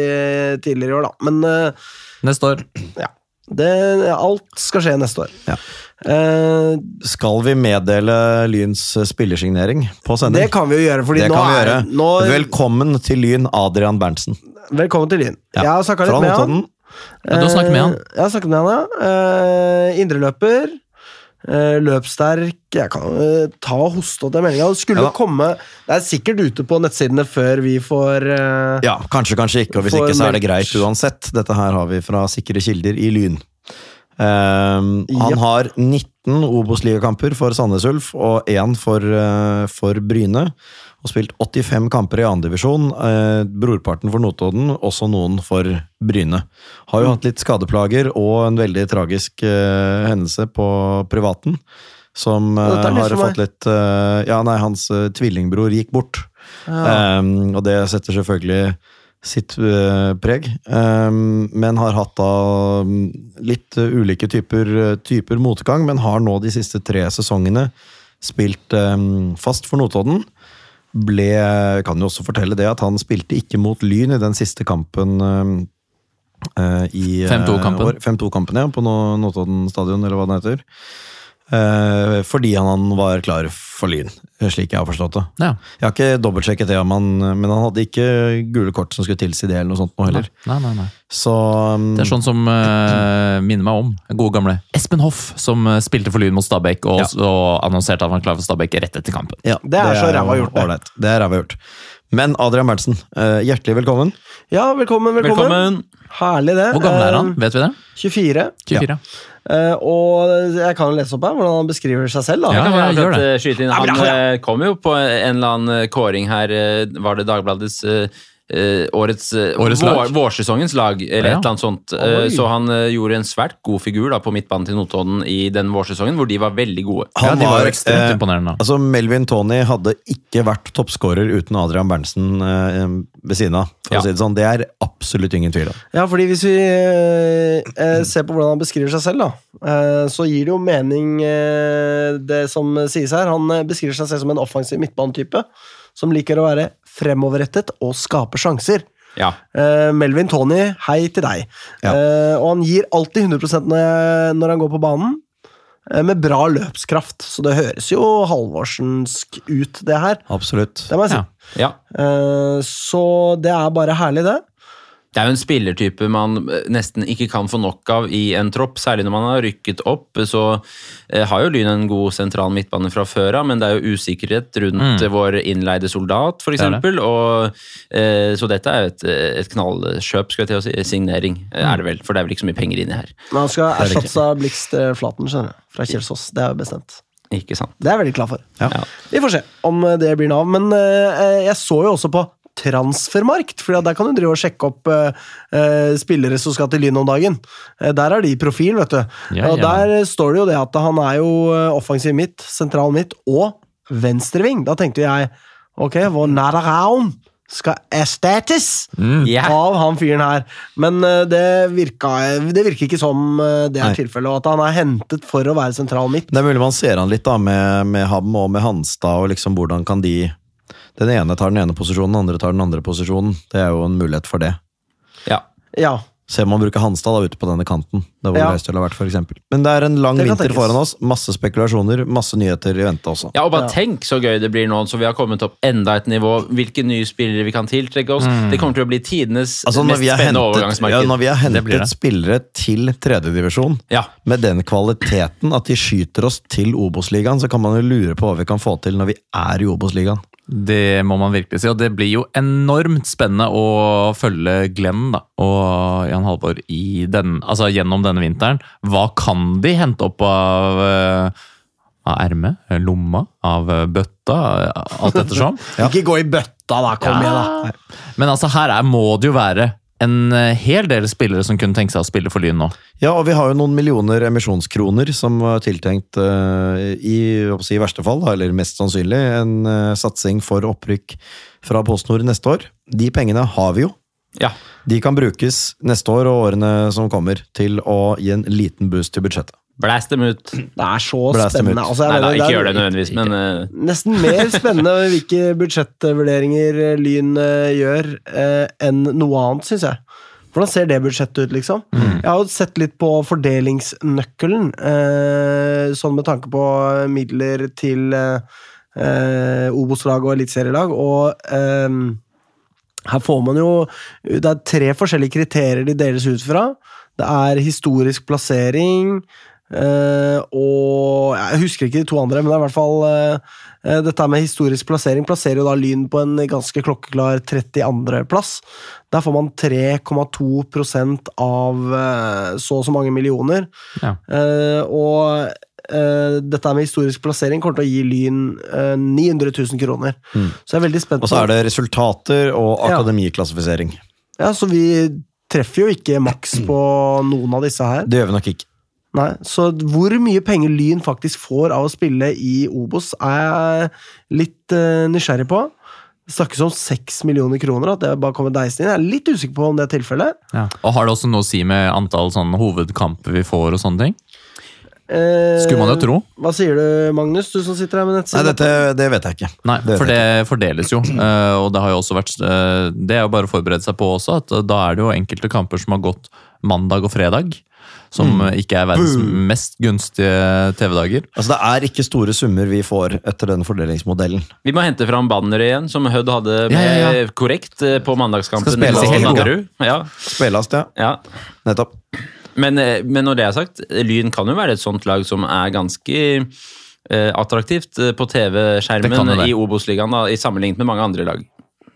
Speaker 3: tidligere i år, da. Men eh,
Speaker 2: Neste år.
Speaker 3: ja. Det, alt skal skje neste år.
Speaker 4: Ja.
Speaker 3: Eh,
Speaker 4: Skal vi meddele Lyns spillersignering på sending?
Speaker 3: det kan vi jo gjøre, fordi
Speaker 4: Det
Speaker 3: nå
Speaker 4: kan
Speaker 3: er nå,
Speaker 4: Velkommen til Lyn, Adrian Berntsen.
Speaker 3: Velkommen til Lyn.
Speaker 4: Ja,
Speaker 3: Jeg har snakka litt med han.
Speaker 2: Ja, du har snakket med han?
Speaker 3: Eh, Jeg har snakket med han, ja. Eh, Indreløper. Uh, løpssterk Jeg kan uh, ta og hoste opp den meldinga. Skulle
Speaker 4: Ja
Speaker 3: komme Det er sikkert ute på nettsidene før vi får uh,
Speaker 4: Ja, kanskje, kanskje ikke, og hvis ikke så er det greit uansett. Dette her har vi fra sikre kilder i Lyn. Ehm, han
Speaker 3: Ja.
Speaker 4: har 19 Obos-ligakamper for Sandnes Ulf og én for, uh, for Bryne. Og spilt 85 kamper i andredivisjon. Uh, brorparten for Notodden, også noen for Bryne. Har jo hatt litt skadeplager og en veldig tragisk uh, hendelse på privaten. Som eh,
Speaker 3: nytt
Speaker 4: har fått litt eh, Ja, nei, hans eh, tvillingbror gikk bort. Ehm, og det setter selvfølgelig sitt eh, preg. Ehm, men har hatt da mm, litt eh, ulike typer, eh, typer motgang, men har nå de siste tre sesongene spilt ehm, fast for Notodden. Ble, kan jo også fortelle det at han spilte ikke mot Lyn i den siste kampen ehm, eh, i eh,
Speaker 2: 5-2-kampen.
Speaker 4: ja, på Notodden stadion, eller hva det heter. Eh, fordi han, han var klar for Lyn, slik jeg har forstått det.
Speaker 2: Ja.
Speaker 4: Jeg har ikke dobbeltsjekket det, han, men han hadde ikke gule kort som skulle tilsi det, eller noe sånt nå heller.
Speaker 2: Nei, nei, nei.
Speaker 4: Så um,
Speaker 2: Det er sånn som uh, minner meg om gode gamle Espen Hoff, som eh, spilte for Lyn mot Stabæk og,
Speaker 4: Ja.
Speaker 2: og annonserte at han var klar for Stabæk rett etter kampen.
Speaker 4: ja,
Speaker 3: Det er så
Speaker 4: jo
Speaker 3: ræva gjort, det.
Speaker 4: Det er ræva gjort. Men Adrian Berntsen, eh, hjertelig velkommen.
Speaker 3: Ja, velkommen, velkommen.
Speaker 5: Velkommen.
Speaker 3: Herlig, det.
Speaker 2: Hvor gammel er han?
Speaker 3: Eh,
Speaker 2: Vet vi det?
Speaker 3: 24.
Speaker 2: 24.
Speaker 3: Ja. og jeg kan jo lese opp her hvordan han beskriver seg selv. da.
Speaker 2: Ja,
Speaker 5: Jeg kan
Speaker 2: ja, gjør det.
Speaker 5: eh.
Speaker 3: Ja, bra,
Speaker 5: Han
Speaker 3: ja.
Speaker 5: eh, kom jo på en eller annen eh, kåring her, eh, var det Dagbladets eh, eh, årets, eh,
Speaker 2: Årets
Speaker 5: vår? Vårsesongens lag, eller
Speaker 2: Ja.
Speaker 5: et eller annet sånt.
Speaker 3: Uh,
Speaker 5: Så han gjorde en svært god figur da, på midtbanen til Notodden i den vårsesongen, hvor de var veldig gode.
Speaker 2: Ja,
Speaker 4: Han
Speaker 2: de var
Speaker 4: var,
Speaker 2: ekstremt imponerende.
Speaker 4: Altså, Melvin Tony hadde ikke vært toppskårer uten Adrian Berntsen ved siden av. For
Speaker 5: Ja.
Speaker 4: å si det sånn. Det er absolutt ingen tvil om.
Speaker 3: Ja, fordi hvis vi ser på hvordan han beskriver seg selv, da, så gir det jo mening det som sies her. Han beskriver seg selv som en offensiv midtbanetype som liker å være fremoverrettet og skaper sjanser.
Speaker 5: Ja.
Speaker 3: Uh, Melvin Tony, hei til deg.
Speaker 4: Ja.
Speaker 3: Uh, og han gir alltid 100 når, jeg, når han går på banen, eh, med bra løpskraft. Så det høres jo halvorsensk ut, det her.
Speaker 4: Absolutt.
Speaker 3: Det må jeg si.
Speaker 2: Ja.
Speaker 3: så det er bare herlig, det.
Speaker 5: Det er jo en spillertype man eh, nesten ikke kan få nok av i en tropp, særlig når man har rykket opp. Så eh, har jo Lyn en god sentral midtbane fra før av, men det er jo usikkerhet rundt mm. vår innleide soldat, f.eks.
Speaker 2: Det det.
Speaker 5: Eh, Så dette er jo et, et knallkjøp, skal jeg til å si. Signering mm. er det vel, for det er vel ikke så mye penger inni her.
Speaker 3: Men han skal
Speaker 4: er
Speaker 3: erstatte av Blikst eh, Flaten, skjønner jeg, Fra Kjelsås. Det er jo bestemt.
Speaker 5: Ikke sant?
Speaker 3: Det er jeg veldig klar for.
Speaker 4: Ja.
Speaker 5: Ja.
Speaker 3: Vi får se om eh, det blir noe av. Men eh, jeg så jo også på Transfermarkt, for der kan du drive og sjekke opp eh, eh, spillere som skal til Lyn om dagen. Eh, der er de i profil, vet du.
Speaker 2: Ja,
Speaker 3: og der står det jo det at han er jo eh, offensiv midt, sentral midt og venstreving. Da tenkte jeg ok, hvor nær er han? skal erstattes
Speaker 5: Ja.
Speaker 3: av han fyren her. Men eh, det, virka, det virker ikke som eh, det er tilfellet, og at han er hentet for å være sentral midt.
Speaker 4: Det er mulig man ser han litt da med, med Ham og med Hanstad, og liksom hvordan kan de Den ene tar den ene posisjonen, den andre tar den andre posisjonen. Det er jo en mulighet for det.
Speaker 5: Ja.
Speaker 3: Ja,
Speaker 4: Se om man bruker Hanstad da ute på denne kanten. Det hvor
Speaker 3: Ja.
Speaker 4: Har vært, for eksempel. Men det er en lang vinter
Speaker 3: tenkes.
Speaker 4: foran oss. Masse spekulasjoner, masse nyheter i vente også.
Speaker 5: Ja, og bare
Speaker 3: Ja.
Speaker 5: tenk så gøy det blir nå, så vi har kommet opp enda et nivå. Hvilke nye spillere vi kan tiltrekke oss. Det kommer til å bli tidenes
Speaker 4: Altså,
Speaker 5: mest spennende
Speaker 4: hentet, ja,
Speaker 5: overgangsmarked.
Speaker 4: når vi har
Speaker 2: Det
Speaker 4: hentet
Speaker 2: det.
Speaker 4: spillere til tredjedivisjon
Speaker 5: Ja.
Speaker 4: med den kvaliteten at de skyter oss til Obos-ligaen, så kan man jo lure på hva vi kan få til når vi er i Obos-ligaen.
Speaker 2: Det må man virkelig si, og det blir jo enormt spennende å følge Glenn da, og Jan Halvor i den, altså gjennom denne vinteren. Hva kan de hente opp av, eh, av ermet, eh, lomma, av eh, bøtta, alt ettersom?
Speaker 3: Ikke gå i bøtta, da. Kom igjen, da.
Speaker 2: Men altså, her er, må det jo være en eh, hel del spillere som kunne tenke seg å spille for Lyn nå.
Speaker 4: Ja, og vi har jo noen millioner emisjonskroner som var tiltenkt eh, i, i verste fall, eller mest sannsynlig, en eh, satsing for opprykk fra PostNord neste år. De pengene har vi jo.
Speaker 5: ja.
Speaker 4: De kan brukes neste år og årene som kommer til å gi en liten boost til budsjettet.
Speaker 5: Blast dem ut.
Speaker 3: Det er så
Speaker 4: Blast
Speaker 3: spennende. Altså, jeg
Speaker 5: Nei da, ikke gjør det nødvendigvis, men uh...
Speaker 3: Nesten mer spennende hvilke budsjettvurderinger Lyn uh, gjør, uh, enn noe annet, syns jeg. Hvordan ser det budsjettet ut, liksom? Jeg har jo sett litt på fordelingsnøkkelen, eh, sånn med tanke på midler til eh, eh, Obos-lag og eliteserielag, og eh, her får man jo Det er tre forskjellige kriterier de deles ut fra. Det er historisk plassering eh, og Jeg husker ikke de to andre, men det er i hvert fall uh, Dette med historisk plassering plasserer jo da Lyn på en ganske klokkeklar 32.-plass. Der får man 3,2 av så og så mange millioner.
Speaker 2: Ja.
Speaker 3: Og dette med historisk plassering kommer til å gi Lyn eh, 900 000 kroner. Så jeg er veldig spent
Speaker 4: Og så er det resultater og
Speaker 3: Ja.
Speaker 4: akademiklassifisering.
Speaker 3: Ja, så vi treffer jo ikke maks på noen av disse her.
Speaker 4: Det gjør vi nok ikke.
Speaker 3: Nei, Så hvor mye penger Lyn faktisk får av å spille i Obos, er jeg litt uh, nysgjerrig på. Det snakkes om seks millioner kroner, at det bare kommer deisen inn. Jeg er litt usikker på om det er tilfellet.
Speaker 2: Og har det også noe å si med antall sånne hovedkamper vi får og sånne ting?
Speaker 3: Eh,
Speaker 2: Skulle man jo tro.
Speaker 3: Hva sier du, Magnus, du som sitter her med
Speaker 4: Nei,
Speaker 3: nettsiden?
Speaker 4: dette det vet jeg ikke.
Speaker 2: Nei,
Speaker 4: Det
Speaker 2: for
Speaker 4: det
Speaker 2: det fordeles jo. eh, Og det har jo også vært Det er jo bare å forberede seg på også, at da er det jo enkelte kamper som har gått mandag og fredag. Som mm. ikke er verdens mest gunstige TV-dager.
Speaker 4: Altså, det er ikke store summer vi får etter den fordelingsmodellen.
Speaker 5: Vi må hente fram banneret igjen, som Hødd hadde med
Speaker 2: Ja, ja, ja.
Speaker 5: korrekt eh, på mandagskampen.
Speaker 4: Skal spilles i helga.
Speaker 5: Nadderud. Ja,
Speaker 4: Spillast, ja.
Speaker 5: ja.
Speaker 4: Nettopp.
Speaker 5: Men, eh, men når det er sagt, Lyn kan jo være et sånt lag som er ganske eh, attraktivt eh, på TV-skjermen i Obos-ligaen, da, i sammenlignet med mange andre lag.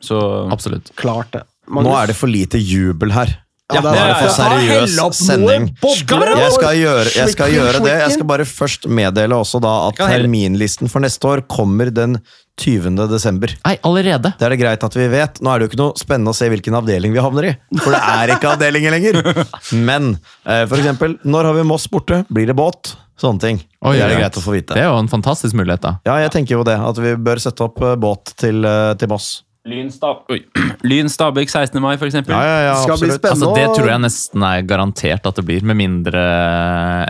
Speaker 5: Så
Speaker 2: Absolutt.
Speaker 3: Klart det.
Speaker 4: Nå er det for lite jubel her.
Speaker 3: Ja,
Speaker 4: da er det for seriøs sending. Jeg skal, gjøre, jeg skal gjøre det. Jeg skal bare først meddele også da at terminlisten for neste år kommer den 20. desember.
Speaker 2: Nei, allerede!
Speaker 4: Det er det greit at vi vet. Nå er det jo ikke noe spennende å se hvilken avdeling vi havner i. For det er ikke avdelinger lenger. Men eh, for eksempel, når har vi Moss borte? Blir det båt? Sånne ting.
Speaker 2: Oi,
Speaker 4: det er det greit å få vite.
Speaker 2: Det er jo en fantastisk mulighet, da.
Speaker 4: Ja, jeg tenker jo det. At vi bør sette opp eh, båt til, eh, til Moss.
Speaker 5: Lyn, Stab Lyn Stabæk 16. mai, eksempel.
Speaker 4: Ja, ja, ja,
Speaker 3: Skal bli spennende.
Speaker 2: Altså, det tror jeg nesten er garantert at det blir, med mindre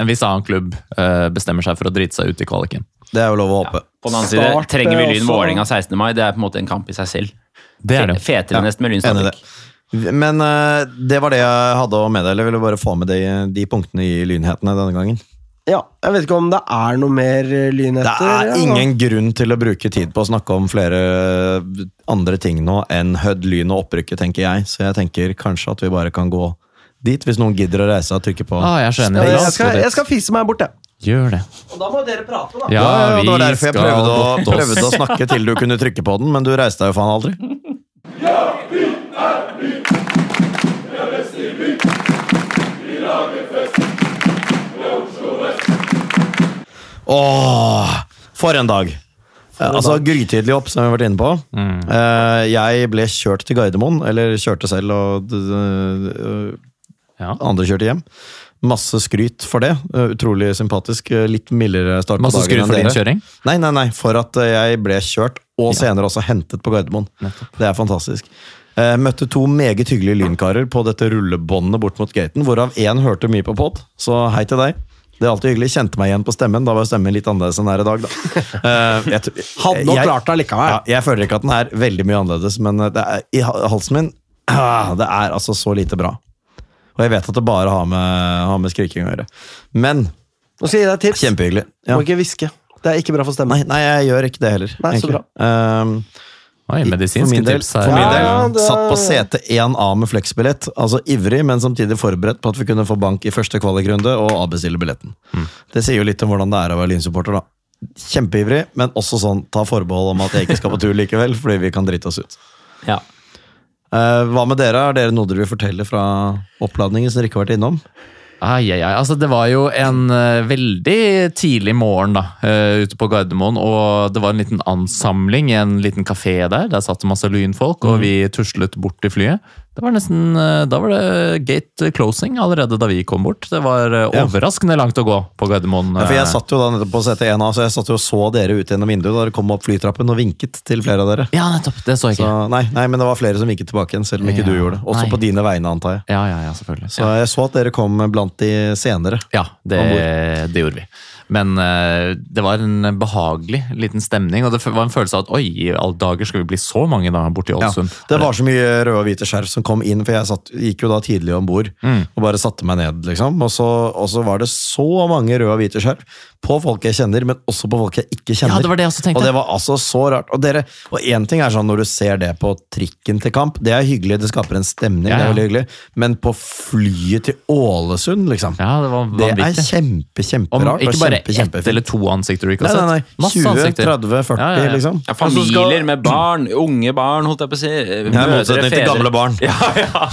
Speaker 2: en viss annen klubb eh, bestemmer seg for å drite seg ut i kvaliken.
Speaker 4: Det er jo lov å håpe.
Speaker 5: På den annen side trenger vi
Speaker 3: eh,
Speaker 5: Lyn Vålerenga 16. mai. Det er på en måte en kamp i seg selv.
Speaker 2: Det er det.
Speaker 5: Fetere
Speaker 4: Ja,
Speaker 5: nesten med Lyn. Stabæk.
Speaker 4: Men uh, det var det jeg hadde å meddele. Jeg ville bare få med de, de punktene i lynhetene denne gangen.
Speaker 3: Ja, jeg vet ikke om det er noe mer lyn etter.
Speaker 4: Det er
Speaker 3: ja.
Speaker 4: ingen grunn til å bruke tid på å snakke om flere andre ting nå enn Hødd, Lyn og opprykket, tenker jeg. Så jeg tenker kanskje at vi bare kan gå dit, hvis noen gidder å reise og trykke på.
Speaker 2: Ah, jeg skjønner.
Speaker 3: Ja,
Speaker 2: Det er
Speaker 3: jeg, skal, jeg skal fise meg bort, jeg.
Speaker 2: Gjør det.
Speaker 3: Og da må dere prate, da.
Speaker 2: Ja,
Speaker 4: Ja, ja,
Speaker 2: vi
Speaker 4: det var derfor jeg
Speaker 2: skal
Speaker 4: prøvde å, prøvde å snakke til du kunne trykke på den, men du reiste deg jo faen aldri. Åh, for en dag! Altså, Grytidlig opp, som vi har vært inne på. Mm. jeg ble kjørt til Gardermoen, eller kjørte selv, og
Speaker 2: Ja.
Speaker 4: andre kjørte hjem. Masse skryt for det. Eh, Utrolig sympatisk. Eh, Litt mildere start på
Speaker 2: Masse
Speaker 4: dagen
Speaker 2: skryt for din kjøring.
Speaker 4: Nei, nei, nei, for at eh, jeg ble kjørt, og senere også hentet på Gardermoen. Det er fantastisk. Eh, møtte to meget hyggelige lynkarer på dette rullebåndet bort mot gaten, hvorav én hørte mye på pod, så hei til deg. Det er alltid hyggelig. Kjente meg igjen på stemmen. Da var stemmen litt annerledes enn den er i dag, da. Eh, jeg
Speaker 3: Hadde nok klart det likevel.
Speaker 4: ja, jeg føler ikke at den er veldig mye annerledes, men eh, det er, i halsen min ah, Det er altså så lite bra. Og jeg vet at det bare har med, har med skriking å gjøre. Men
Speaker 3: Nå skal jeg gi deg et tips.
Speaker 4: kjempehyggelig. Ja.
Speaker 3: Må ikke hviske. Det er ikke bra for stemmen.
Speaker 4: Nei, nei, jeg gjør ikke det heller.
Speaker 3: Nei, så
Speaker 4: bra. Ehm,
Speaker 2: Oi, medisinske tips her.
Speaker 4: for min del
Speaker 3: Ja, det-
Speaker 4: satt på sete 1A med fleksbillett. Altså ivrig, men samtidig forberedt på at vi kunne få bank i første kvalikrunde og avbestille billetten.
Speaker 2: Mm.
Speaker 4: Det sier jo litt om hvordan det er å være lynsupporter, da. Kjempeivrig, men også sånn ta forbehold om at jeg ikke skal på tur likevel, fordi vi kan drite oss ut.
Speaker 5: Ja.
Speaker 4: Eh, hva med dere? Er dere noe dere vil fortelle fra oppladningen som dere ikke har vært innom?
Speaker 2: Ai, ai, ai. Altså, det var jo en uh, veldig tidlig morgen da, uh, ute på Gardermoen, og det var en liten ansamling i en liten kafé der. Der satt det masse lynfolk, og vi tuslet bort til flyet. Det var nesten, eh, Da var det gate closing allerede da vi kom bort. Det var eh, overraskende langt å gå på Gardermoen.
Speaker 4: Ja, for Jeg
Speaker 2: eh.
Speaker 4: satt jo da nettopp på CT1A, så jeg satt jo og så dere ut gjennom vinduet da dere kom opp flytrappen og vinket til flere av dere.
Speaker 2: Ja, nettopp. Det så jeg
Speaker 4: Så,
Speaker 2: ikke.
Speaker 4: nei, nei, men det var flere som vinket tilbake igjen, selv om ikke
Speaker 2: Ja,
Speaker 4: du gjorde det. Også
Speaker 2: nei.
Speaker 4: på dine vegne, antar jeg.
Speaker 2: Ja, ja, ja, selvfølgelig.
Speaker 4: Så jeg så at dere kom blant de senere.
Speaker 2: Ja, det, det gjorde vi. Men eh, det var en behagelig liten stemning, og det var en følelse av at oi, i alle dager skal vi bli så mange da borte i
Speaker 4: Ja, det var så mye røde og hvite skjerf som kom inn, for jeg satt, gikk jo da tidlig om bord
Speaker 2: Mm.
Speaker 4: og bare satte meg ned. liksom. Og så, og så var det så mange røde og hvite skjerf på folk jeg kjenner, men også på folk jeg ikke kjenner.
Speaker 2: Ja, det var det jeg også tenkte.
Speaker 4: Og det var altså så rart. Og dere, og én ting er sånn når du ser det på trikken til kamp, det er hyggelig, det skaper en stemning,
Speaker 2: Ja,
Speaker 4: det er veldig hyggelig. Men på flyet til Ålesund, liksom.
Speaker 2: Ja, det var
Speaker 4: det er kjempe, kjemperart.
Speaker 2: ikke bare
Speaker 4: kjempe,
Speaker 2: ett eller to ansikter du ikke
Speaker 4: har
Speaker 2: har
Speaker 4: nei,
Speaker 2: sett.
Speaker 4: nei.
Speaker 2: Masse
Speaker 4: 20,
Speaker 2: ansikter.
Speaker 4: 30, 40,
Speaker 2: Ja, ja, ja.
Speaker 4: liksom.
Speaker 5: Ja, familier med barn, unge barn, holdt jeg på å si.
Speaker 4: Mødre og fedre. til gamle barn.
Speaker 5: Ja, ja.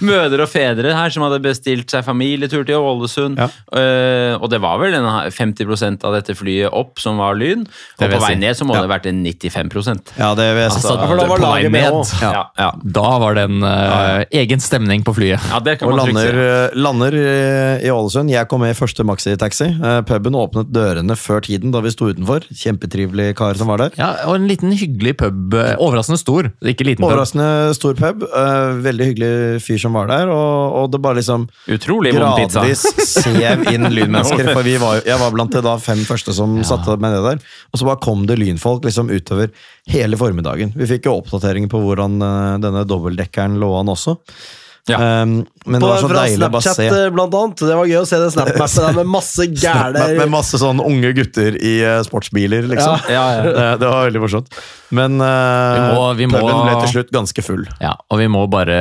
Speaker 5: Mødre og fedre her som hadde bestilt seg familietur til Ålesund.
Speaker 4: Ja.
Speaker 5: Eh, og det var vel en 50 av dette flyet opp som var Lyn. Og på vei ned så må
Speaker 4: Ja.
Speaker 5: det ha vært en 95%
Speaker 4: Ja, det vil jeg
Speaker 2: Altså,
Speaker 3: for da var laget med
Speaker 2: ned,
Speaker 5: ja. Ja.
Speaker 2: Da var det en uh, egen stemning på flyet.
Speaker 5: ja, det kan
Speaker 4: Og
Speaker 5: man
Speaker 4: lander, eh, lander eh, i Ålesund. Jeg kom med i første maxitaxi. Puben åpnet dørene før tiden da vi sto utenfor. Kjempetrivelig kar som var der.
Speaker 2: Ja, Og en liten hyggelig pub. Overraskende stor, ikke liten pub.
Speaker 4: Overraskende stor pub. eh, veldig hyggelig fyr som var der. Og, og det bare liksom
Speaker 5: Utrolig
Speaker 4: gradvis sev inn lynmennesker. For vi var, jeg var blant de da fem første som satte meg ned der. Og så bare kom det lynfolk liksom utover hele formiddagen. Vi fikk jo oppdateringer på hvordan eh, denne dobbeltdekkeren lå an også.
Speaker 5: Ja.
Speaker 4: Um, Men det
Speaker 3: på,
Speaker 4: var så
Speaker 3: fra
Speaker 4: deilig å bare
Speaker 3: Snapchat,
Speaker 4: se.
Speaker 3: eh, blant annet. Det var gøy å se den Snap-mappet der med masse gærne
Speaker 4: med masse sånne unge gutter i uh, sportsbiler, liksom.
Speaker 5: Ja, ja.
Speaker 4: Det, det var veldig morsomt. Men uh,
Speaker 2: Vi må- vi må-
Speaker 4: puben ble til slutt ganske full.
Speaker 2: Ja, og vi må bare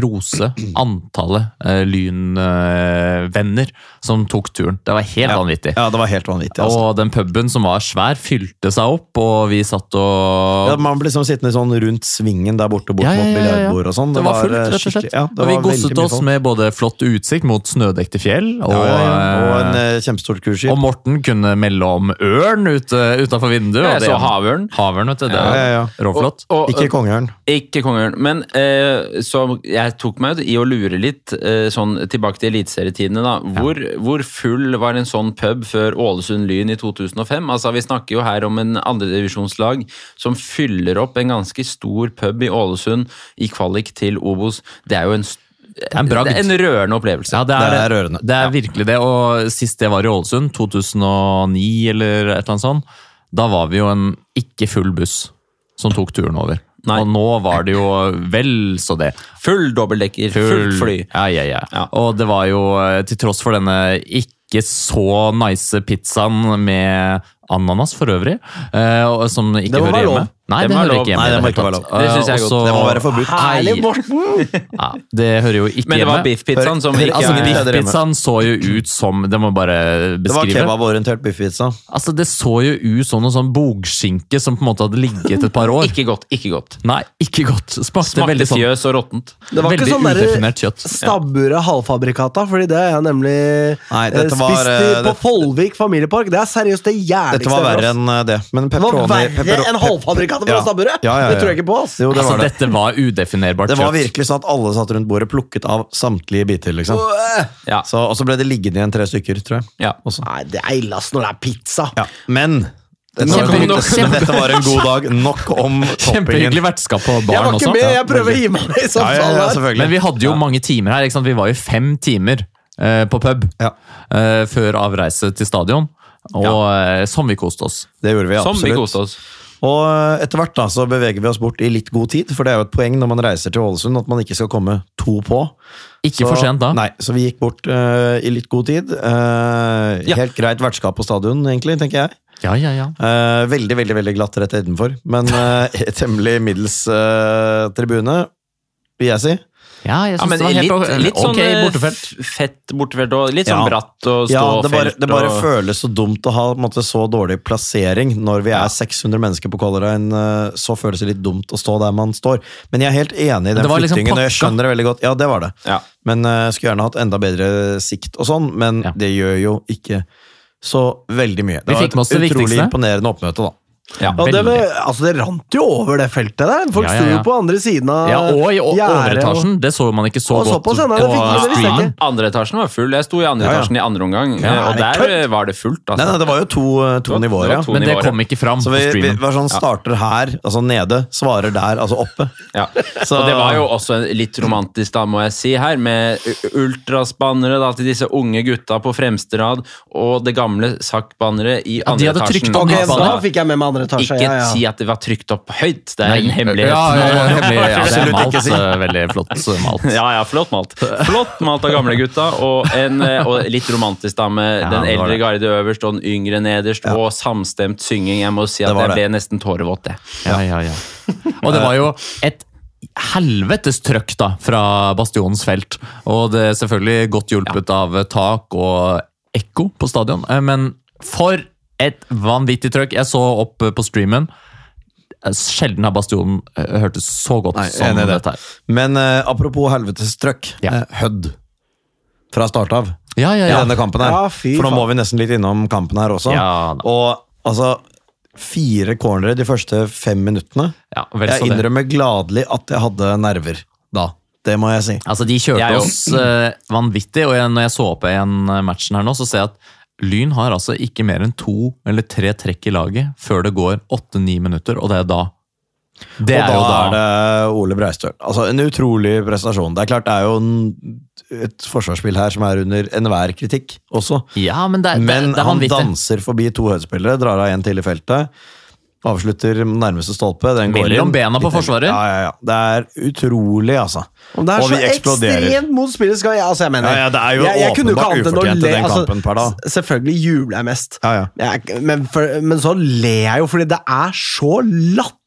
Speaker 2: rose antallet uh, Lynvenner som tok turen. Det var helt
Speaker 4: Ja.
Speaker 2: vanvittig.
Speaker 4: Ja, det var helt vanvittig. Altså.
Speaker 2: Og den puben som var svær, fylte seg opp, og vi satt og
Speaker 4: Ja, man ble liksom sittende sånn rundt svingen der borte, bort
Speaker 2: Ja, ja,
Speaker 4: mot
Speaker 2: ja, ja, ja.
Speaker 4: biljardbord og sånn.
Speaker 2: Det var fullt, rett og slett.
Speaker 4: Ja, det
Speaker 2: og vi
Speaker 4: var
Speaker 2: gosset oss med både flott utsikt mot snødekte fjell, og,
Speaker 4: ja, ja, ja. og en
Speaker 2: eh,
Speaker 4: eh, kjempestort cruiseskip.
Speaker 2: og Morten kunne melde om ørn ute utafor vinduet. Og
Speaker 5: jeg så havørn.
Speaker 2: Havørn, vet du. Det
Speaker 4: Ja,
Speaker 2: er
Speaker 4: ja, ja.
Speaker 2: råflott.
Speaker 5: Og-
Speaker 4: Ikke kongeørn.
Speaker 5: Ikke kongeørn. Men eh, så jeg tok meg i å lure litt eh, sånn tilbake til eliteserietidene. da. Hvor, hvor full var en sånn pub før Ålesund Lyn i 2005? Altså, Vi snakker jo her om en andredivisjonslag som fyller opp en ganske stor pub i Ålesund i kvalik til Obos. Det er jo en,
Speaker 2: er en
Speaker 5: er en rørende opplevelse.
Speaker 2: Ja, det er,
Speaker 4: Det er rørende.
Speaker 2: Det er virkelig det. Og sist jeg var i Ålesund, 2009 eller et eller annet sånt, da var vi jo en ikke full buss som tok turen over.
Speaker 5: Nei.
Speaker 2: Og nå var det jo vel så det.
Speaker 5: Full dobbeltdekker, fullt fly.
Speaker 2: Ja, ja, ja,
Speaker 5: Ja.
Speaker 2: Og det var jo, eh, til tross for denne ikke så nice pizzaen med ananas for øvrig, eh, som ikke hører hjemme. Nei,
Speaker 5: Det
Speaker 2: det, hører
Speaker 5: lov.
Speaker 2: ikke hjemme.
Speaker 4: Nei, det må ikke være lov.
Speaker 5: Det synes jeg er
Speaker 2: Eh,
Speaker 5: godt.
Speaker 4: Det må være forbudt.
Speaker 3: Herlig, Morten!
Speaker 2: Ja, det hører jo ikke hjemme.
Speaker 5: Men det var biffpizzaen som vi ikke
Speaker 2: Altså,
Speaker 4: Ja, ja, ja.
Speaker 2: Biffpizzaen så jo ut som Det må bare beskrive.
Speaker 4: Det var kebaborientert biffpizza.
Speaker 2: Altså, Det så jo ut som noe sånn bogskinke som på en måte hadde ligget et par år.
Speaker 5: Ikke godt. ikke godt.
Speaker 2: Nei, ikke godt. Smakte,
Speaker 5: Smakte
Speaker 2: veldig sånn
Speaker 5: fjøs og råttent.
Speaker 3: Det var ikke
Speaker 2: veldig
Speaker 3: sånn derre
Speaker 2: udefinert kjøtt.
Speaker 3: Stabburet halvfabrikata, fordi det har jeg nemlig
Speaker 4: Nei,
Speaker 3: eh,
Speaker 4: dette var,
Speaker 3: spist i,
Speaker 4: eh,
Speaker 3: på
Speaker 4: det-
Speaker 3: Folvik familiepark. Det er seriøst det jævligste
Speaker 4: Dette var verre enn eh, det. Men
Speaker 3: Det var
Speaker 4: pepperoni-
Speaker 3: verre enn halvfabrikata fra
Speaker 4: Ja.
Speaker 3: stabburet!
Speaker 4: Ja, ja, ja.
Speaker 3: Det tror jeg ikke på. ass.
Speaker 4: Jo, det
Speaker 2: Altså,
Speaker 4: var det.
Speaker 2: Dette var udefinerbart
Speaker 4: Det var virkelig sånn at alle satt rundt bordet, plukket av samtlige biter, liksom.
Speaker 5: Ja.
Speaker 4: Så, og så ble det liggende igjen tre stykker, tror jeg.
Speaker 5: Ja.
Speaker 4: Også.
Speaker 3: Nei, det er ille ass når det er pizza.
Speaker 4: Ja. Men dette var, dette var en god dag. Nok om
Speaker 2: Kjempehyggelig
Speaker 4: toppingen.
Speaker 2: vertskap på
Speaker 3: Jeg
Speaker 2: baren
Speaker 3: var ikke
Speaker 2: også.
Speaker 3: med, jeg prøver å gi meg i
Speaker 4: Ja, ja, ja,
Speaker 2: Men vi hadde jo mange timer her. ikke sant? Vi var jo fem timer eh, på pub
Speaker 4: Ja.
Speaker 2: eh, før avreise til stadion. Og eh, som vi koste oss.
Speaker 4: Det gjorde vi
Speaker 5: Som vi koste oss.
Speaker 4: Og eh, etter hvert da, så beveger vi oss bort i litt god tid, for det er jo et poeng når man reiser til Ålesund at man ikke skal komme to på.
Speaker 2: Ikke
Speaker 4: Så-
Speaker 2: for sent da.
Speaker 4: Nei, så vi gikk bort uh, i litt god tid. Uh,
Speaker 5: Ja.
Speaker 4: Helt greit vertskap på stadion, egentlig, tenker jeg.
Speaker 2: Ja, ja, ja.
Speaker 4: Uh, veldig, veldig veldig glatt rett nedenfor, men temmelig middels tribune, vil jeg si.
Speaker 2: Ja, jeg
Speaker 5: Ja, men
Speaker 2: det var helt
Speaker 5: litt, sånn
Speaker 2: ok
Speaker 5: eh,
Speaker 2: bortefelt.
Speaker 5: fett bortefelt og litt sånn
Speaker 4: Ja.
Speaker 5: bratt og
Speaker 4: Ja, det bare, det bare
Speaker 5: og...
Speaker 4: føles så dumt å ha en måte, så dårlig plassering når vi er 600 mennesker på Color Line. eh, Så føles det litt dumt å stå der man står. Men jeg er helt enig i den
Speaker 2: flyttingen, liksom
Speaker 4: og jeg skjønner det veldig godt. Ja, det var det.
Speaker 5: Ja.
Speaker 4: Men uh, skulle gjerne hatt enda bedre sikt og sånn, men
Speaker 2: Ja.
Speaker 4: det gjør jo ikke så veldig mye. Det
Speaker 2: Vi
Speaker 4: var et utrolig imponerende oppmøte, da.
Speaker 5: Ja.
Speaker 3: ja det, altså, det rant jo over det feltet der. Folk
Speaker 2: Ja, ja,
Speaker 3: sto jo på andre siden av
Speaker 2: Ja, og i overetasjen. Det så man ikke så
Speaker 3: Og
Speaker 2: godt
Speaker 3: såpass, ja, nei, det
Speaker 2: streamen.
Speaker 5: Andre etasjen var full. Jeg sto i andre
Speaker 4: Ja, ja.
Speaker 5: etasjen i andre omgang,
Speaker 2: Ja,
Speaker 5: eh, og
Speaker 3: er
Speaker 5: der eh, var det fullt.
Speaker 4: Nei,
Speaker 5: Altså.
Speaker 4: nei, det var jo to, uh, to
Speaker 5: var-
Speaker 4: nivåer, ja.
Speaker 5: to
Speaker 2: Men det kom ikke fram
Speaker 4: Så
Speaker 2: på
Speaker 4: vi, vi var sånn starter her, altså nede, svarer der, altså oppe.
Speaker 5: Ja.
Speaker 4: Så-
Speaker 5: Og det var jo også litt romantisk, da, må jeg si, her, med ultraspannere da, til disse unge gutta på fremste rad, og det gamle SAK-banneret i
Speaker 2: Ja, de hadde trykt
Speaker 5: etasjen.
Speaker 2: opp
Speaker 3: Ok, da fikk jeg med meg andre etasje.
Speaker 5: Ikke
Speaker 3: Ja, ja.
Speaker 5: si at det var trykt opp høyt, det er
Speaker 2: Nei,
Speaker 5: en hemmelighet.
Speaker 2: Ja, ja, ja, hemmelig, ja, det er malt.
Speaker 4: ikke si.
Speaker 2: eh, Veldig flott malt.
Speaker 5: Ja, ja, flott malt. Flott malt av gamle gutta, og, en, eh, og litt romantisk da med
Speaker 2: Ja,
Speaker 5: den eldre
Speaker 2: det.
Speaker 5: garde øverst og den yngre nederst, og samstemt synging. Jeg må si at jeg
Speaker 4: det.
Speaker 5: ble nesten tårevåt, det.
Speaker 2: Ja, ja, ja. Og det var jo et helvetes trøkk da, fra Bastionens felt. Og det er selvfølgelig godt hjulpet av tak og ekko på stadion. Eh, Men for et vanvittig trøkk! Jeg så opp eh, på streamen. Eh, Sjelden har Bastionen eh, hørtes så godt
Speaker 4: Nei,
Speaker 2: som
Speaker 4: det.
Speaker 2: dette her.
Speaker 4: Men uh, apropos helvetes trøkk.
Speaker 2: Ja.
Speaker 4: Hødd. Fra start av.
Speaker 2: Ja, ja, ja.
Speaker 4: I denne kampen her.
Speaker 3: Ja,
Speaker 4: For nå må vi nesten litt innom kampen her også.
Speaker 2: Ja,
Speaker 4: og altså Fire cornere de første fem minuttene.
Speaker 2: ja vel
Speaker 4: Jeg
Speaker 2: innrømmer det.
Speaker 4: gladelig at jeg hadde nerver da. Det må jeg si.
Speaker 2: Altså, De kjørte
Speaker 5: Jeg
Speaker 2: oss eh, vanvittig, og jeg, når jeg så på igjen matchen her nå, så ser jeg at Lyn har altså ikke mer enn to eller tre trekk i laget før det går åtte-ni minutter, og det er da. Det
Speaker 4: og
Speaker 2: er
Speaker 4: da
Speaker 2: da.
Speaker 4: er det Ole Breistøl. Altså, en utrolig prestasjon. Det er klart det er jo en, et forsvarsspill her som er under enhver kritikk også.
Speaker 2: Ja, men det,
Speaker 4: Men
Speaker 2: det
Speaker 4: han danser forbi to høydespillere, drar av en til i feltet. Avslutter nærmeste stolpe. Den går
Speaker 2: Mellom
Speaker 4: inn.
Speaker 2: bena på forsvaret?
Speaker 4: Ja, ja, ja. Det er utrolig, altså.
Speaker 3: Og det er
Speaker 4: Og vi
Speaker 3: så ekstremt mot spillet. Skal jeg, altså jeg mener,
Speaker 4: Ja, ja, det er jo
Speaker 3: jeg, jeg kunne
Speaker 4: åpenbart ufortjent i den
Speaker 3: Altså,
Speaker 4: kampen per dag.
Speaker 3: s- selvfølgelig jubler jeg mest.
Speaker 4: Ja, ja.
Speaker 3: Jeg, men, for, men så ler jeg jo, fordi det er så latterlig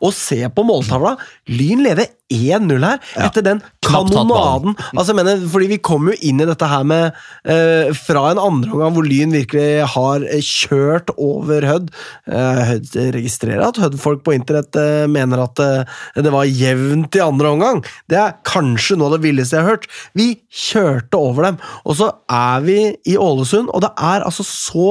Speaker 3: å se på måltavla. Lyn leder 1-0 her, etter den kanonaden. Altså, jeg mener, fordi vi kom jo inn i dette her med eh, Fra en andre omgang hvor Lyn virkelig har eh, kjørt over Hødd. Eh, Hødd registrerer at Hødd-folk på internett eh, mener at eh, det var jevnt i andre omgang. Det er kanskje noe av det villeste jeg har hørt. Vi kjørte over dem, og så er vi i Ålesund, og det er altså så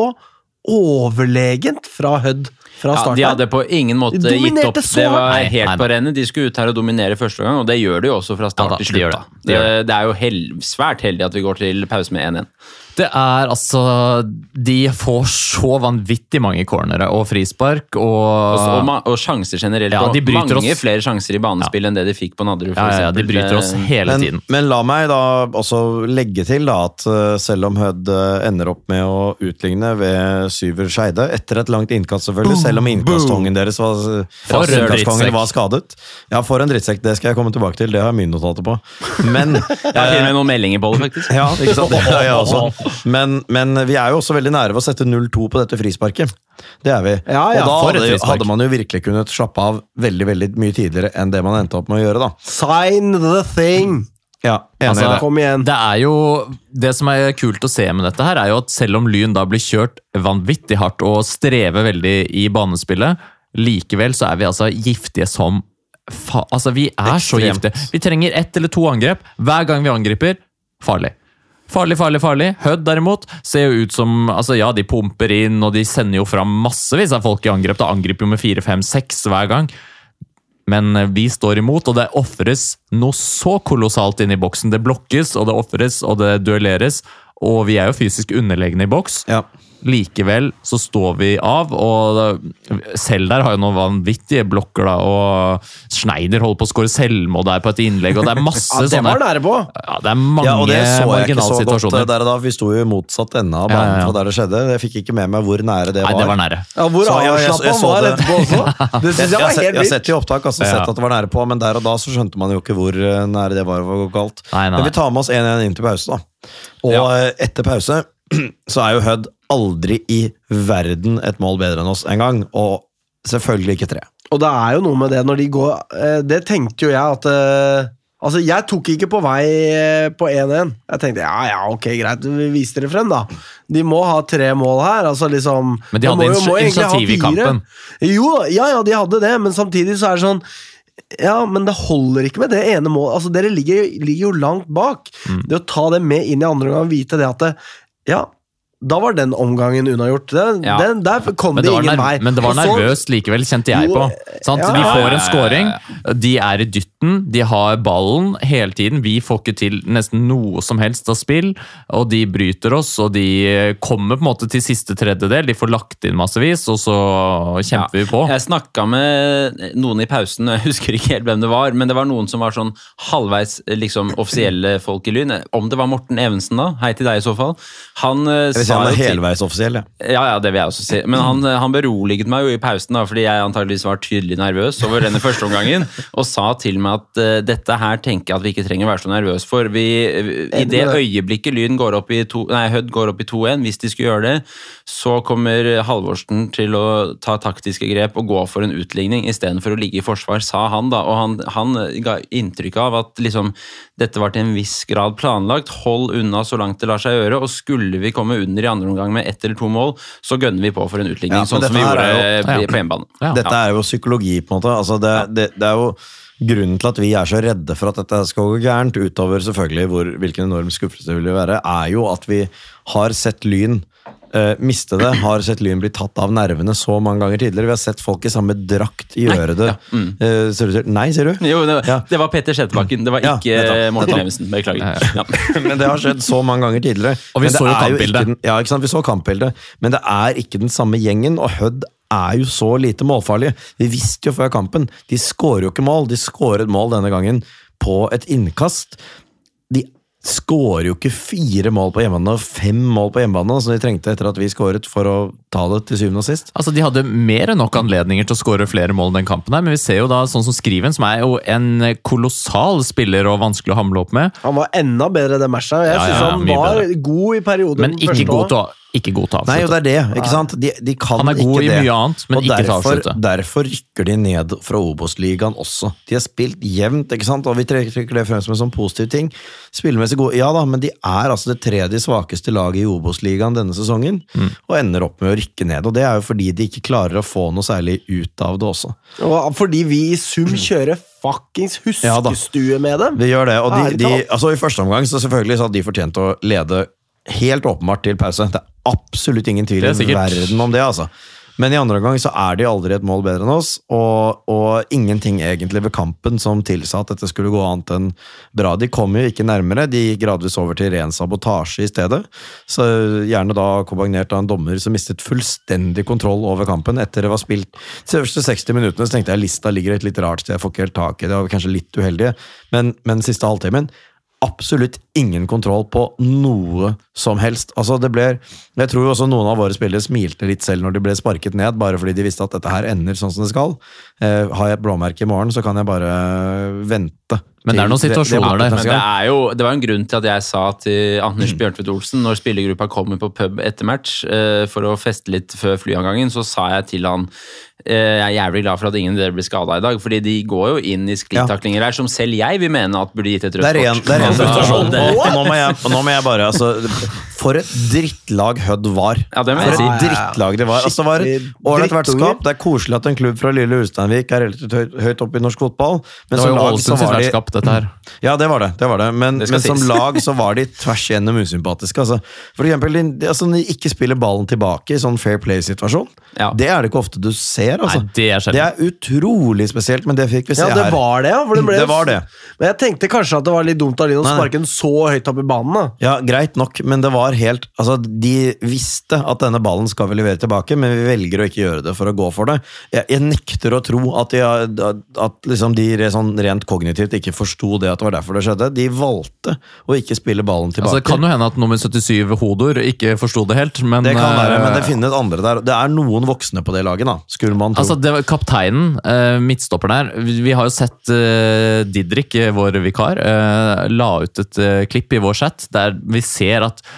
Speaker 3: overlegent fra Hødd fra
Speaker 5: Ja,
Speaker 3: starten.
Speaker 5: de hadde på ingen måte
Speaker 3: De
Speaker 5: gitt opp.
Speaker 3: så
Speaker 5: Det var helt
Speaker 2: Nei,
Speaker 5: på rennet. De skulle ut her og dominere første gang, og det gjør de jo også fra
Speaker 2: Ja
Speaker 5: start
Speaker 2: da,
Speaker 5: til slutt. da.
Speaker 2: det.
Speaker 5: Det, det er jo hel, svært heldig at vi går til pause med 1-1.
Speaker 2: Det er altså De får så vanvittig mange cornere og frispark og
Speaker 5: Og, og, og sjanser generelt.
Speaker 2: Ja, de
Speaker 5: mange
Speaker 2: oss.
Speaker 5: flere sjanser i banespill enn det de fikk på Nadderud.
Speaker 2: ja, ja, De bryter oss hele
Speaker 4: Men,
Speaker 2: tiden.
Speaker 4: men la meg da også legge til da at eh, selv om Hødd eh, ender opp med å utligne ved Syver Skeide, etter et langt innkast selvfølgelig, selv om innkastkongen deres var,
Speaker 2: For
Speaker 4: innkastkongen var skadet. Ja, for en drittsekk, det skal jeg komme tilbake til, det har jeg mye notater på. Men
Speaker 5: Jeg har til og med noen meldinger på det, faktisk.
Speaker 4: Ja, ikke sant? Det har jeg også. Men, men vi er jo også veldig nære ved å sette 0-2 på dette frisparket. Det er vi.
Speaker 3: Ja, ja,
Speaker 4: og da hadde, hadde man jo virkelig kunnet slappe av veldig veldig mye tidligere enn det man endte opp med å gjøre. da.
Speaker 3: Sign the thing!
Speaker 4: Ja, enig
Speaker 2: Altså,
Speaker 4: det.
Speaker 3: Kom igjen.
Speaker 2: Det er jo Det som er kult å se med dette, her er jo at selv om Lyn da blir kjørt vanvittig hardt og strever veldig i banespillet, likevel så er vi altså giftige som fa Altså, vi er så giftige. Vi trenger ett eller to angrep. Hver gang vi angriper, farlig. Farlig, farlig, farlig. Hødd derimot ser jo ut som altså Ja, de pumper inn, og de sender jo fram massevis av folk i angrep. Da angriper jo med fire, fem, seks hver gang. Men eh, vi står imot, og det ofres noe så kolossalt inn i boksen. Det blokkes, og det ofres, og det duelleres. Og vi er jo fysisk underlegne i boks.
Speaker 4: Ja.
Speaker 2: Likevel så står vi av, og selv der har jo noen vanvittige blokker, da. Og Schneider holder på å skåre selvmål der på et innlegg, og det er masse
Speaker 3: Ja, det
Speaker 2: sånne
Speaker 3: var nære på!
Speaker 2: ja, Det er mange
Speaker 4: Ja, og det så jeg ikke så godt eh, der og da. Vi sto jo i motsatt ende av banen
Speaker 2: ja, ja.
Speaker 4: fra der det skjedde. Jeg fikk ikke med meg hvor nære det var.
Speaker 2: Nei, det var nære.
Speaker 3: Ja, hvor
Speaker 4: Så, ja, jeg- jeg
Speaker 3: avslappa
Speaker 4: så
Speaker 3: han var
Speaker 4: det.
Speaker 3: etterpå også. Det
Speaker 4: Jeg,
Speaker 3: syns jeg var helt
Speaker 4: jeg har sett i opptak altså,
Speaker 2: Ja.
Speaker 4: sett at det var nære på, men der og da så skjønte man jo ikke hvor eh, nære det var å gå galt.
Speaker 2: Nei, nei,
Speaker 4: Men vi tar med oss 1-1 inn til pause, da. Og
Speaker 2: Ja.
Speaker 4: etter pause så er jo Hødd aldri i verden et mål bedre enn oss en gang, og selvfølgelig ikke tre.
Speaker 3: Og det er jo noe med det når de går eh, Det tenkte jo jeg at eh, Altså, jeg tok ikke på vei eh, på 1-1. Jeg tenkte ja, ja, ok, greit, vi viser det frem, da. De må ha tre mål her. altså liksom
Speaker 2: Men de hadde
Speaker 3: må
Speaker 2: initiativ i kampen.
Speaker 3: Jo, ja, ja, de hadde det, men samtidig så er det sånn ja, men det holder ikke med det ene målet. Altså, Dere ligger, ligger jo langt bak.
Speaker 2: Mm.
Speaker 3: Det å ta det med inn i andre omgang og vite det at det, Ja, da var den omgangen unnagjort. Den,
Speaker 5: Ja.
Speaker 3: den, der kom
Speaker 2: Men
Speaker 3: det,
Speaker 2: det,
Speaker 3: ingen vei.
Speaker 2: men det var
Speaker 3: så-
Speaker 2: nervøst likevel, kjente jeg på. Sant?
Speaker 3: ja,
Speaker 2: de får en
Speaker 5: ja,
Speaker 2: scoring, de er i dytten, de har ballen hele tiden. Vi får ikke til nesten noe som helst av spill, og de bryter oss. Og de kommer på en måte til siste tredjedel, de får lagt inn massevis, og så kjemper vi på.
Speaker 5: Jeg snakka med noen i pausen, jeg husker ikke helt hvem det var, men det var noen som var sånn halvveis liksom, offisielle folk i Lyn. Om det var Morten Evensen, da? Hei til deg, i så fall. Han eh, sa
Speaker 4: han er helveis offisiell, ja.
Speaker 5: Ja, ja, det vil jeg også si. Men han, han beroliget meg jo i pausen, da, fordi jeg antageligvis var tydelig nervøs over denne første omgangen, og sa til meg at uh, dette her tenker jeg at vi ikke trenger å være så nervøse for. Vi, I det øyeblikket Lyn går opp i to, nei, Hødd går opp i 2-1, hvis de skulle gjøre det, så kommer Halvorsen til å ta taktiske grep og gå for en utligning istedenfor å ligge i forsvar, sa han da. Og han, han ga inntrykk av at liksom, dette var til en viss grad planlagt. Hold unna så langt det lar seg gjøre, og skulle vi komme under i andre omgang med ett eller to mål, så gønner vi på for en utligning,
Speaker 4: Ja,
Speaker 5: sånn som vi gjorde
Speaker 2: jo- Ja.
Speaker 5: på hjemmebane.
Speaker 2: Ja.
Speaker 4: Dette er jo psykologi, på en måte. Altså, det, det, det er jo Grunnen til at vi er så redde for at dette skal gå gærent, utover selvfølgelig hvor, hvilken enorm skuffelse det vil være, er jo at vi har sett Lyn eh, miste det, har sett Lyn bli tatt av nervene så mange ganger tidligere. Vi har sett folk i samme drakt gjøre det. Eh, ser du, nei, sier du?
Speaker 5: Jo, det,
Speaker 4: Ja.
Speaker 5: det var Peter Settebakken, det var
Speaker 4: Ja,
Speaker 5: ikke
Speaker 4: nettopp,
Speaker 5: Morten
Speaker 4: nettopp.
Speaker 5: Evensen. Beklager. Ja.
Speaker 4: Men det har skjedd så mange ganger tidligere.
Speaker 2: Og vi så jo kampbildet.
Speaker 4: ikke den- Ja, ikke sant? Vi så kampbildet. Men det er ikke den samme gjengen, og Hødd er jo så lite målfarlige. Vi visste jo før kampen. De skårer jo ikke mål. De skåret mål denne gangen på et innkast. Skårer jo ikke fire mål på hjemmebane og fem mål på hjemmebane, som de trengte etter at vi skåret for å ta det til syvende og sist.
Speaker 2: Altså, De hadde mer enn nok anledninger til å skåre flere mål den kampen, her, men vi ser jo da sånn som Skriven, som er jo en kolossal spiller og vanskelig å hamle opp med,
Speaker 3: Han var enda bedre den matchet. Jeg
Speaker 2: Ja,
Speaker 3: synes
Speaker 2: ja,
Speaker 3: han var
Speaker 2: bedre.
Speaker 3: god i perioder.
Speaker 2: men ikke god til å, ikke god til å
Speaker 4: Nei, og det er det, ikke sant? De, de kan
Speaker 2: Han er god
Speaker 4: ikke
Speaker 2: i
Speaker 4: det.
Speaker 2: mye annet, men
Speaker 4: og
Speaker 2: ikke til å
Speaker 4: derfor,
Speaker 2: avslutte.
Speaker 4: derfor rykker de ned fra Obos-ligaen også. De har spilt jevnt, ikke sant? og vi trekker det frem som en sånn positiv ting. Spillemessig gode, ja da, men de er altså det tredje svakeste laget i Obos-ligaen denne sesongen,
Speaker 2: Mm.
Speaker 4: og ender opp med å rykke ned. Og det er jo fordi de ikke klarer å få noe særlig ut av det også.
Speaker 3: Og fordi vi i sum kjører fuckings
Speaker 4: Ja
Speaker 3: huskestue med dem.
Speaker 4: Vi gjør det, og de, de, altså I første omgang så selvfølgelig så hadde de fortjent å lede helt åpenbart til pause. Det er absolutt ingen tvil i verden om det. altså. Men i andre omgang så er de aldri et mål bedre enn oss, og, og ingenting egentlig ved kampen som tilsa at dette skulle gå annet enn bra. De kom jo ikke nærmere, de gikk gradvis over til ren sabotasje i stedet. Så Gjerne da kombinert av en dommer som mistet fullstendig kontroll over kampen etter det var spilt. De første 60 minuttene så tenkte jeg lista ligger et litt rart sted, jeg får ikke helt tak i det, og kanskje litt uheldige, men, men siste halvtimen absolutt ingen kontroll på noe som helst. Altså det ble, Jeg tror også noen av våre spillere smilte litt selv når de ble sparket ned, bare fordi de visste at dette her ender sånn som det skal. Eh, har jeg et blåmerke i morgen, så kan jeg bare vente.
Speaker 2: Men det er noen situasjoner der.
Speaker 5: Men det, er jo, det var en grunn til at jeg sa til Anders Bjørntvedt Olsen, når spillergruppa kommer på pub etter match eh, for å feste litt før flyavgangen, så sa jeg til han jeg er jævlig glad for at ingen av dere blir skada i dag, fordi de går jo inn i sklitaklinger her som selv jeg vil mene at burde gitt et rødt
Speaker 4: er
Speaker 5: kort.
Speaker 4: det er ren
Speaker 5: Altså,
Speaker 4: frustrasjon. Og, nå må jeg, nå må jeg bare altså, For et drittlag Hødd var.
Speaker 5: Ja, det må
Speaker 4: For
Speaker 5: jeg
Speaker 4: et
Speaker 5: si.
Speaker 4: drittlag det var. Altså, det var et ålreit vertskap. Det er koselig at en klubb fra lille Ulsteinvik er relativt høyt, høyt oppe i norsk fotball. Men
Speaker 2: Det var jo
Speaker 4: Ålesunds de
Speaker 2: vertskap, dette her.
Speaker 4: Ja, det var det. det, var det. Men,
Speaker 5: Det
Speaker 4: men som lag så var de tvers igjennom usympatiske. Altså. For eksempel, de, altså, de ikke spiller ballen tilbake i sånn fair play-situasjon.
Speaker 5: Ja.
Speaker 4: Det er det ikke ofte du ser. Altså.
Speaker 2: Nei, det er
Speaker 4: det er utrolig spesielt, men det fikk vi se
Speaker 3: Ja, det
Speaker 4: her.
Speaker 3: var det, ja. For det, ble,
Speaker 4: Det var det.
Speaker 3: Men jeg tenkte kanskje at det var litt dumt av Linn å sparke den så høyt opp i banen. da.
Speaker 4: Ja, Greit nok, men det var helt Altså, De visste at denne ballen skal vi levere tilbake, men vi velger å ikke gjøre det for å gå for det. Jeg, jeg nekter å tro at, de, at, liksom de sånn rent kognitivt ikke forsto det at det var derfor det skjedde. De valgte å ikke spille ballen tilbake.
Speaker 2: Altså, det kan jo hende at nummer 77 Hodor ikke forsto det helt, men
Speaker 4: Det kan være, men det
Speaker 2: eh,
Speaker 4: finnes andre der. Det er noen voksne på det laget, da, skulle man tro.
Speaker 2: Altså, det var Kapteinen, midtstopper der Vi har jo sett eh, Didrik, eh, vår vikar, eh, la ut et eh, klipp i vår chat der vi ser at eh,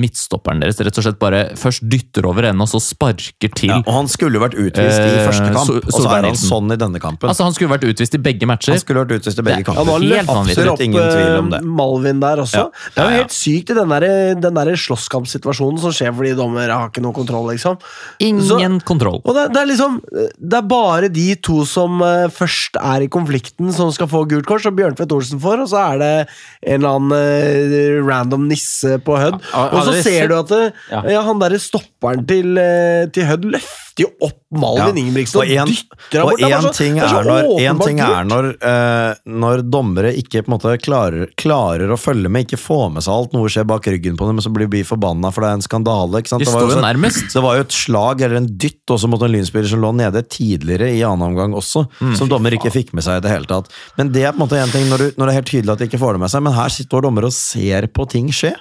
Speaker 2: midtstopperen deres rett og slett bare først dytter over ende og så sparker til.
Speaker 4: ja, og han skulle jo vært utvist i
Speaker 2: Eh,
Speaker 4: første kamp,
Speaker 2: so
Speaker 4: og så er han sånn i denne kampen.
Speaker 2: Altså, Han skulle vært utvist i begge matcher.
Speaker 4: han skulle vært utvist i begge
Speaker 2: Det-
Speaker 3: Ja,
Speaker 4: kamper.
Speaker 3: nå
Speaker 2: Helt
Speaker 3: løfter opp
Speaker 4: Ingen tvil om
Speaker 3: eh,
Speaker 4: det.
Speaker 3: Malvin der også.
Speaker 4: Ja.
Speaker 3: Det er jo helt sykt i den der, den der slåsskampsituasjonen som skjer fordi dommere har ikke noe kontroll, liksom.
Speaker 2: Ingen kontroll.
Speaker 3: Og det, det er liksom Det er bare de to som eh, først er i konflikten, som skal få gult kors, og Bjørntvedt Olsen får, og så er det en eller annen eh, random nisse på Hødd. Og så ser du at
Speaker 5: Ja.
Speaker 3: ja. han derre stopperen til, eh, til Hødd løfter jo opp Malvin
Speaker 4: Ja.
Speaker 3: Ingebrigtsen og,
Speaker 4: Og en-
Speaker 3: dytter ham
Speaker 4: Og
Speaker 3: bort. Det er
Speaker 4: én
Speaker 3: så-
Speaker 4: ting
Speaker 3: det
Speaker 4: er
Speaker 3: så
Speaker 4: når, en ting er når, uh, når dommere ikke på en måte klarer, klarer å følge med, ikke får med seg alt, noe skjer bak ryggen på dem, men så blir de forbanna for det er en skandale. Ikke sant?
Speaker 2: De
Speaker 4: Det var
Speaker 2: jo
Speaker 4: så-
Speaker 2: nærmest.
Speaker 4: Det var jo et slag eller en dytt også mot en lynspiller som lå nede tidligere i annen omgang også,
Speaker 2: Mm.
Speaker 4: som dommer ikke fikk med seg i det hele tatt. Men det er på en måte en ting når, du, når det er helt tydelig at de ikke får det med seg, men her står dommer og ser på ting skje.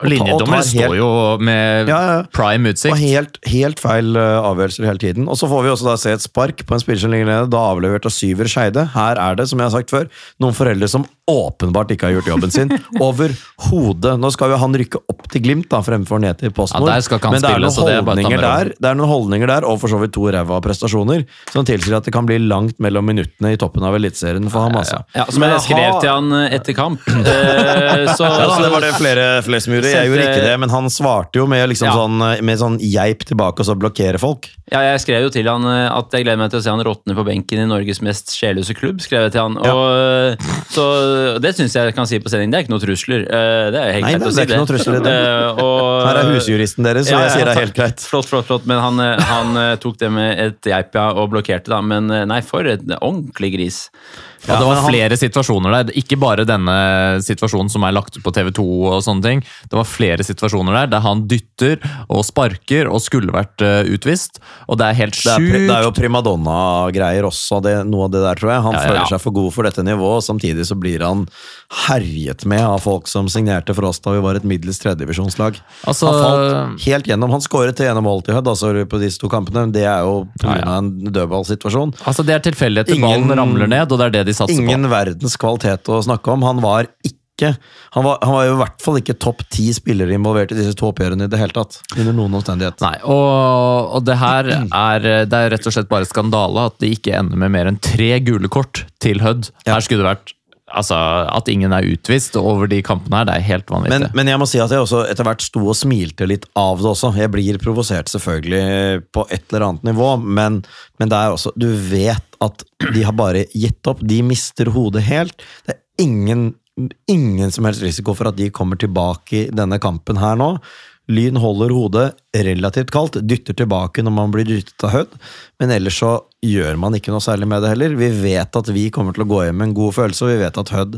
Speaker 2: Og Linjedommer står jo med
Speaker 4: Ja, ja.
Speaker 2: prime
Speaker 4: Og
Speaker 2: utsikt.
Speaker 4: helt, helt feil uh, avgjørelser hele tiden. Og så får vi også da se et spark på en spiller som ligger nede, da avlevert av Syver Skeide. Her er det, som jeg har sagt før, noen foreldre som åpenbart ikke har gjort jobben sin. Overhodet. Nå skal jo han rykke opp til Glimt, da, fremfor ned til PostNord.
Speaker 2: Ja,
Speaker 4: Men det er,
Speaker 2: spille, det er
Speaker 4: der, det er noen holdninger der, og for så vidt to ræva prestasjoner, som tilsier at det kan bli langt mellom minuttene i toppen av Eliteserien for ham. altså.
Speaker 5: Ja, som jeg skrev til han eh, etter kamp. Eh, så,
Speaker 4: Ja, da, det var det flere, flere som gjorde. Jeg gjorde ikke det, men han svarte jo med, liksom
Speaker 5: Ja.
Speaker 4: sånn, med sånn geip tilbake og så blokkere folk.
Speaker 5: Ja, jeg skrev jo til han eh, at jeg gleder meg til å se han råtne på benken i Norges mest sjelløse klubb. skrev jeg til han. Og, eh, så Det syns jeg kan si på sending. Det er ikke noe trusler. Eh, Det er helt
Speaker 4: Nei,
Speaker 5: greit
Speaker 4: det
Speaker 5: å si
Speaker 4: ikke noe trusler det.
Speaker 5: Eh, og-
Speaker 4: Her er husjuristen deres, så
Speaker 5: Ja,
Speaker 4: jeg sier det er helt greit.
Speaker 5: Flott, flott, flott. Men han, eh, han tok det med et geip ja, og blokkerte, da. Men nei, for en ordentlig gris.
Speaker 2: Og det var
Speaker 4: han-
Speaker 2: flere situasjoner der. Ikke bare denne situasjonen som er lagt ut på TV2 og sånne ting. Det var flere situasjoner der der han dytter og sparker og skulle vært eh, utvist. Og det er helt
Speaker 4: Det er,
Speaker 2: sjukt.
Speaker 4: det er jo primadonna-greier også, det, noe av det der, tror jeg. Han
Speaker 2: Ja, ja, ja.
Speaker 4: føler seg for god for dette nivået, samtidig så blir han herjet med av folk som signerte for oss da vi var et middels tredjedivisjonslag.
Speaker 2: Altså-
Speaker 4: han falt helt gjennom. Han skåret til til Hødd altså, på disse to kampene, det er jo pga.
Speaker 2: Ja, ja.
Speaker 4: en dødballsituasjon.
Speaker 2: Altså Det er tilfeldigheter.
Speaker 4: Ingen-
Speaker 2: Ballen ramler ned, og det er det de satser
Speaker 4: Ingen
Speaker 2: på.
Speaker 4: verdens kvalitet å snakke om. Han var ikke han var, han var jo i hvert fall ikke topp ti spillere involvert i disse to oppgjørene i det hele tatt. Under noen omstendighet.
Speaker 2: Nei, og, og det her er Det er rett og slett bare skandale at det ikke ender med mer enn tre gule kort til Hødd.
Speaker 4: Ja.
Speaker 2: Her skulle det vært Altså, At ingen er utvist over de kampene her, det er helt vanvittig.
Speaker 4: Men, men jeg må si at jeg også etter hvert sto og smilte litt av det også. Jeg blir provosert selvfølgelig på et eller annet nivå, men, men det er også Du vet at de har bare gitt opp. De mister hodet helt. Det er ingen, ingen som helst risiko for at de kommer tilbake i denne kampen her nå. Lyn holder hodet relativt kaldt, dytter tilbake når man blir dyttet av Hødd, men ellers så gjør man ikke noe særlig med det heller. Vi vet at vi kommer til å gå hjem med en god følelse, og vi vet at Hødd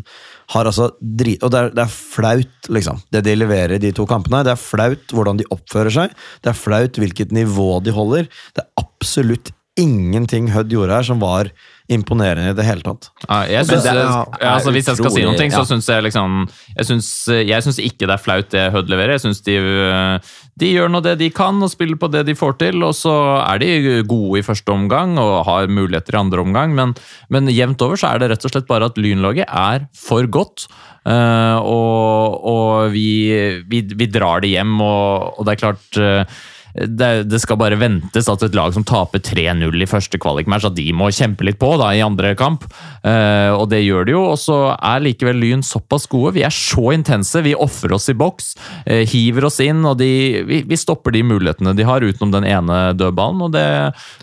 Speaker 4: har altså drit... Og det er, det er flaut, liksom, det de leverer de to kampene. Det er flaut hvordan de oppfører seg, det er flaut hvilket nivå de holder. Det er absolutt ingenting Hødd gjorde her som var imponerende i det hele tatt.
Speaker 2: Ja, jeg synes,
Speaker 5: det er-
Speaker 2: ja, altså, hvis jeg skal si noe, så syns jeg liksom Jeg syns, jeg syns ikke det er flaut det Hødd leverer. Jeg syns de, de gjør nå det de kan og spiller på det de får til. Og så er de gode i første omgang og har muligheter i andre omgang, men, men jevnt over så er det rett og slett bare at Lynlaget er for godt. eh, og og vi, vi, vi drar det hjem, og, og det er klart eh, det, det skal bare ventes at et lag som taper 3-0 i første kvalikmatch, at de må kjempe litt på da i andre kamp. Eh, og det gjør de jo. Og så er likevel Lyn såpass gode. Vi er så intense. Vi ofrer oss i boks, eh, hiver oss inn, og de, vi, vi stopper de mulighetene de har, utenom den ene dødballen. Og det,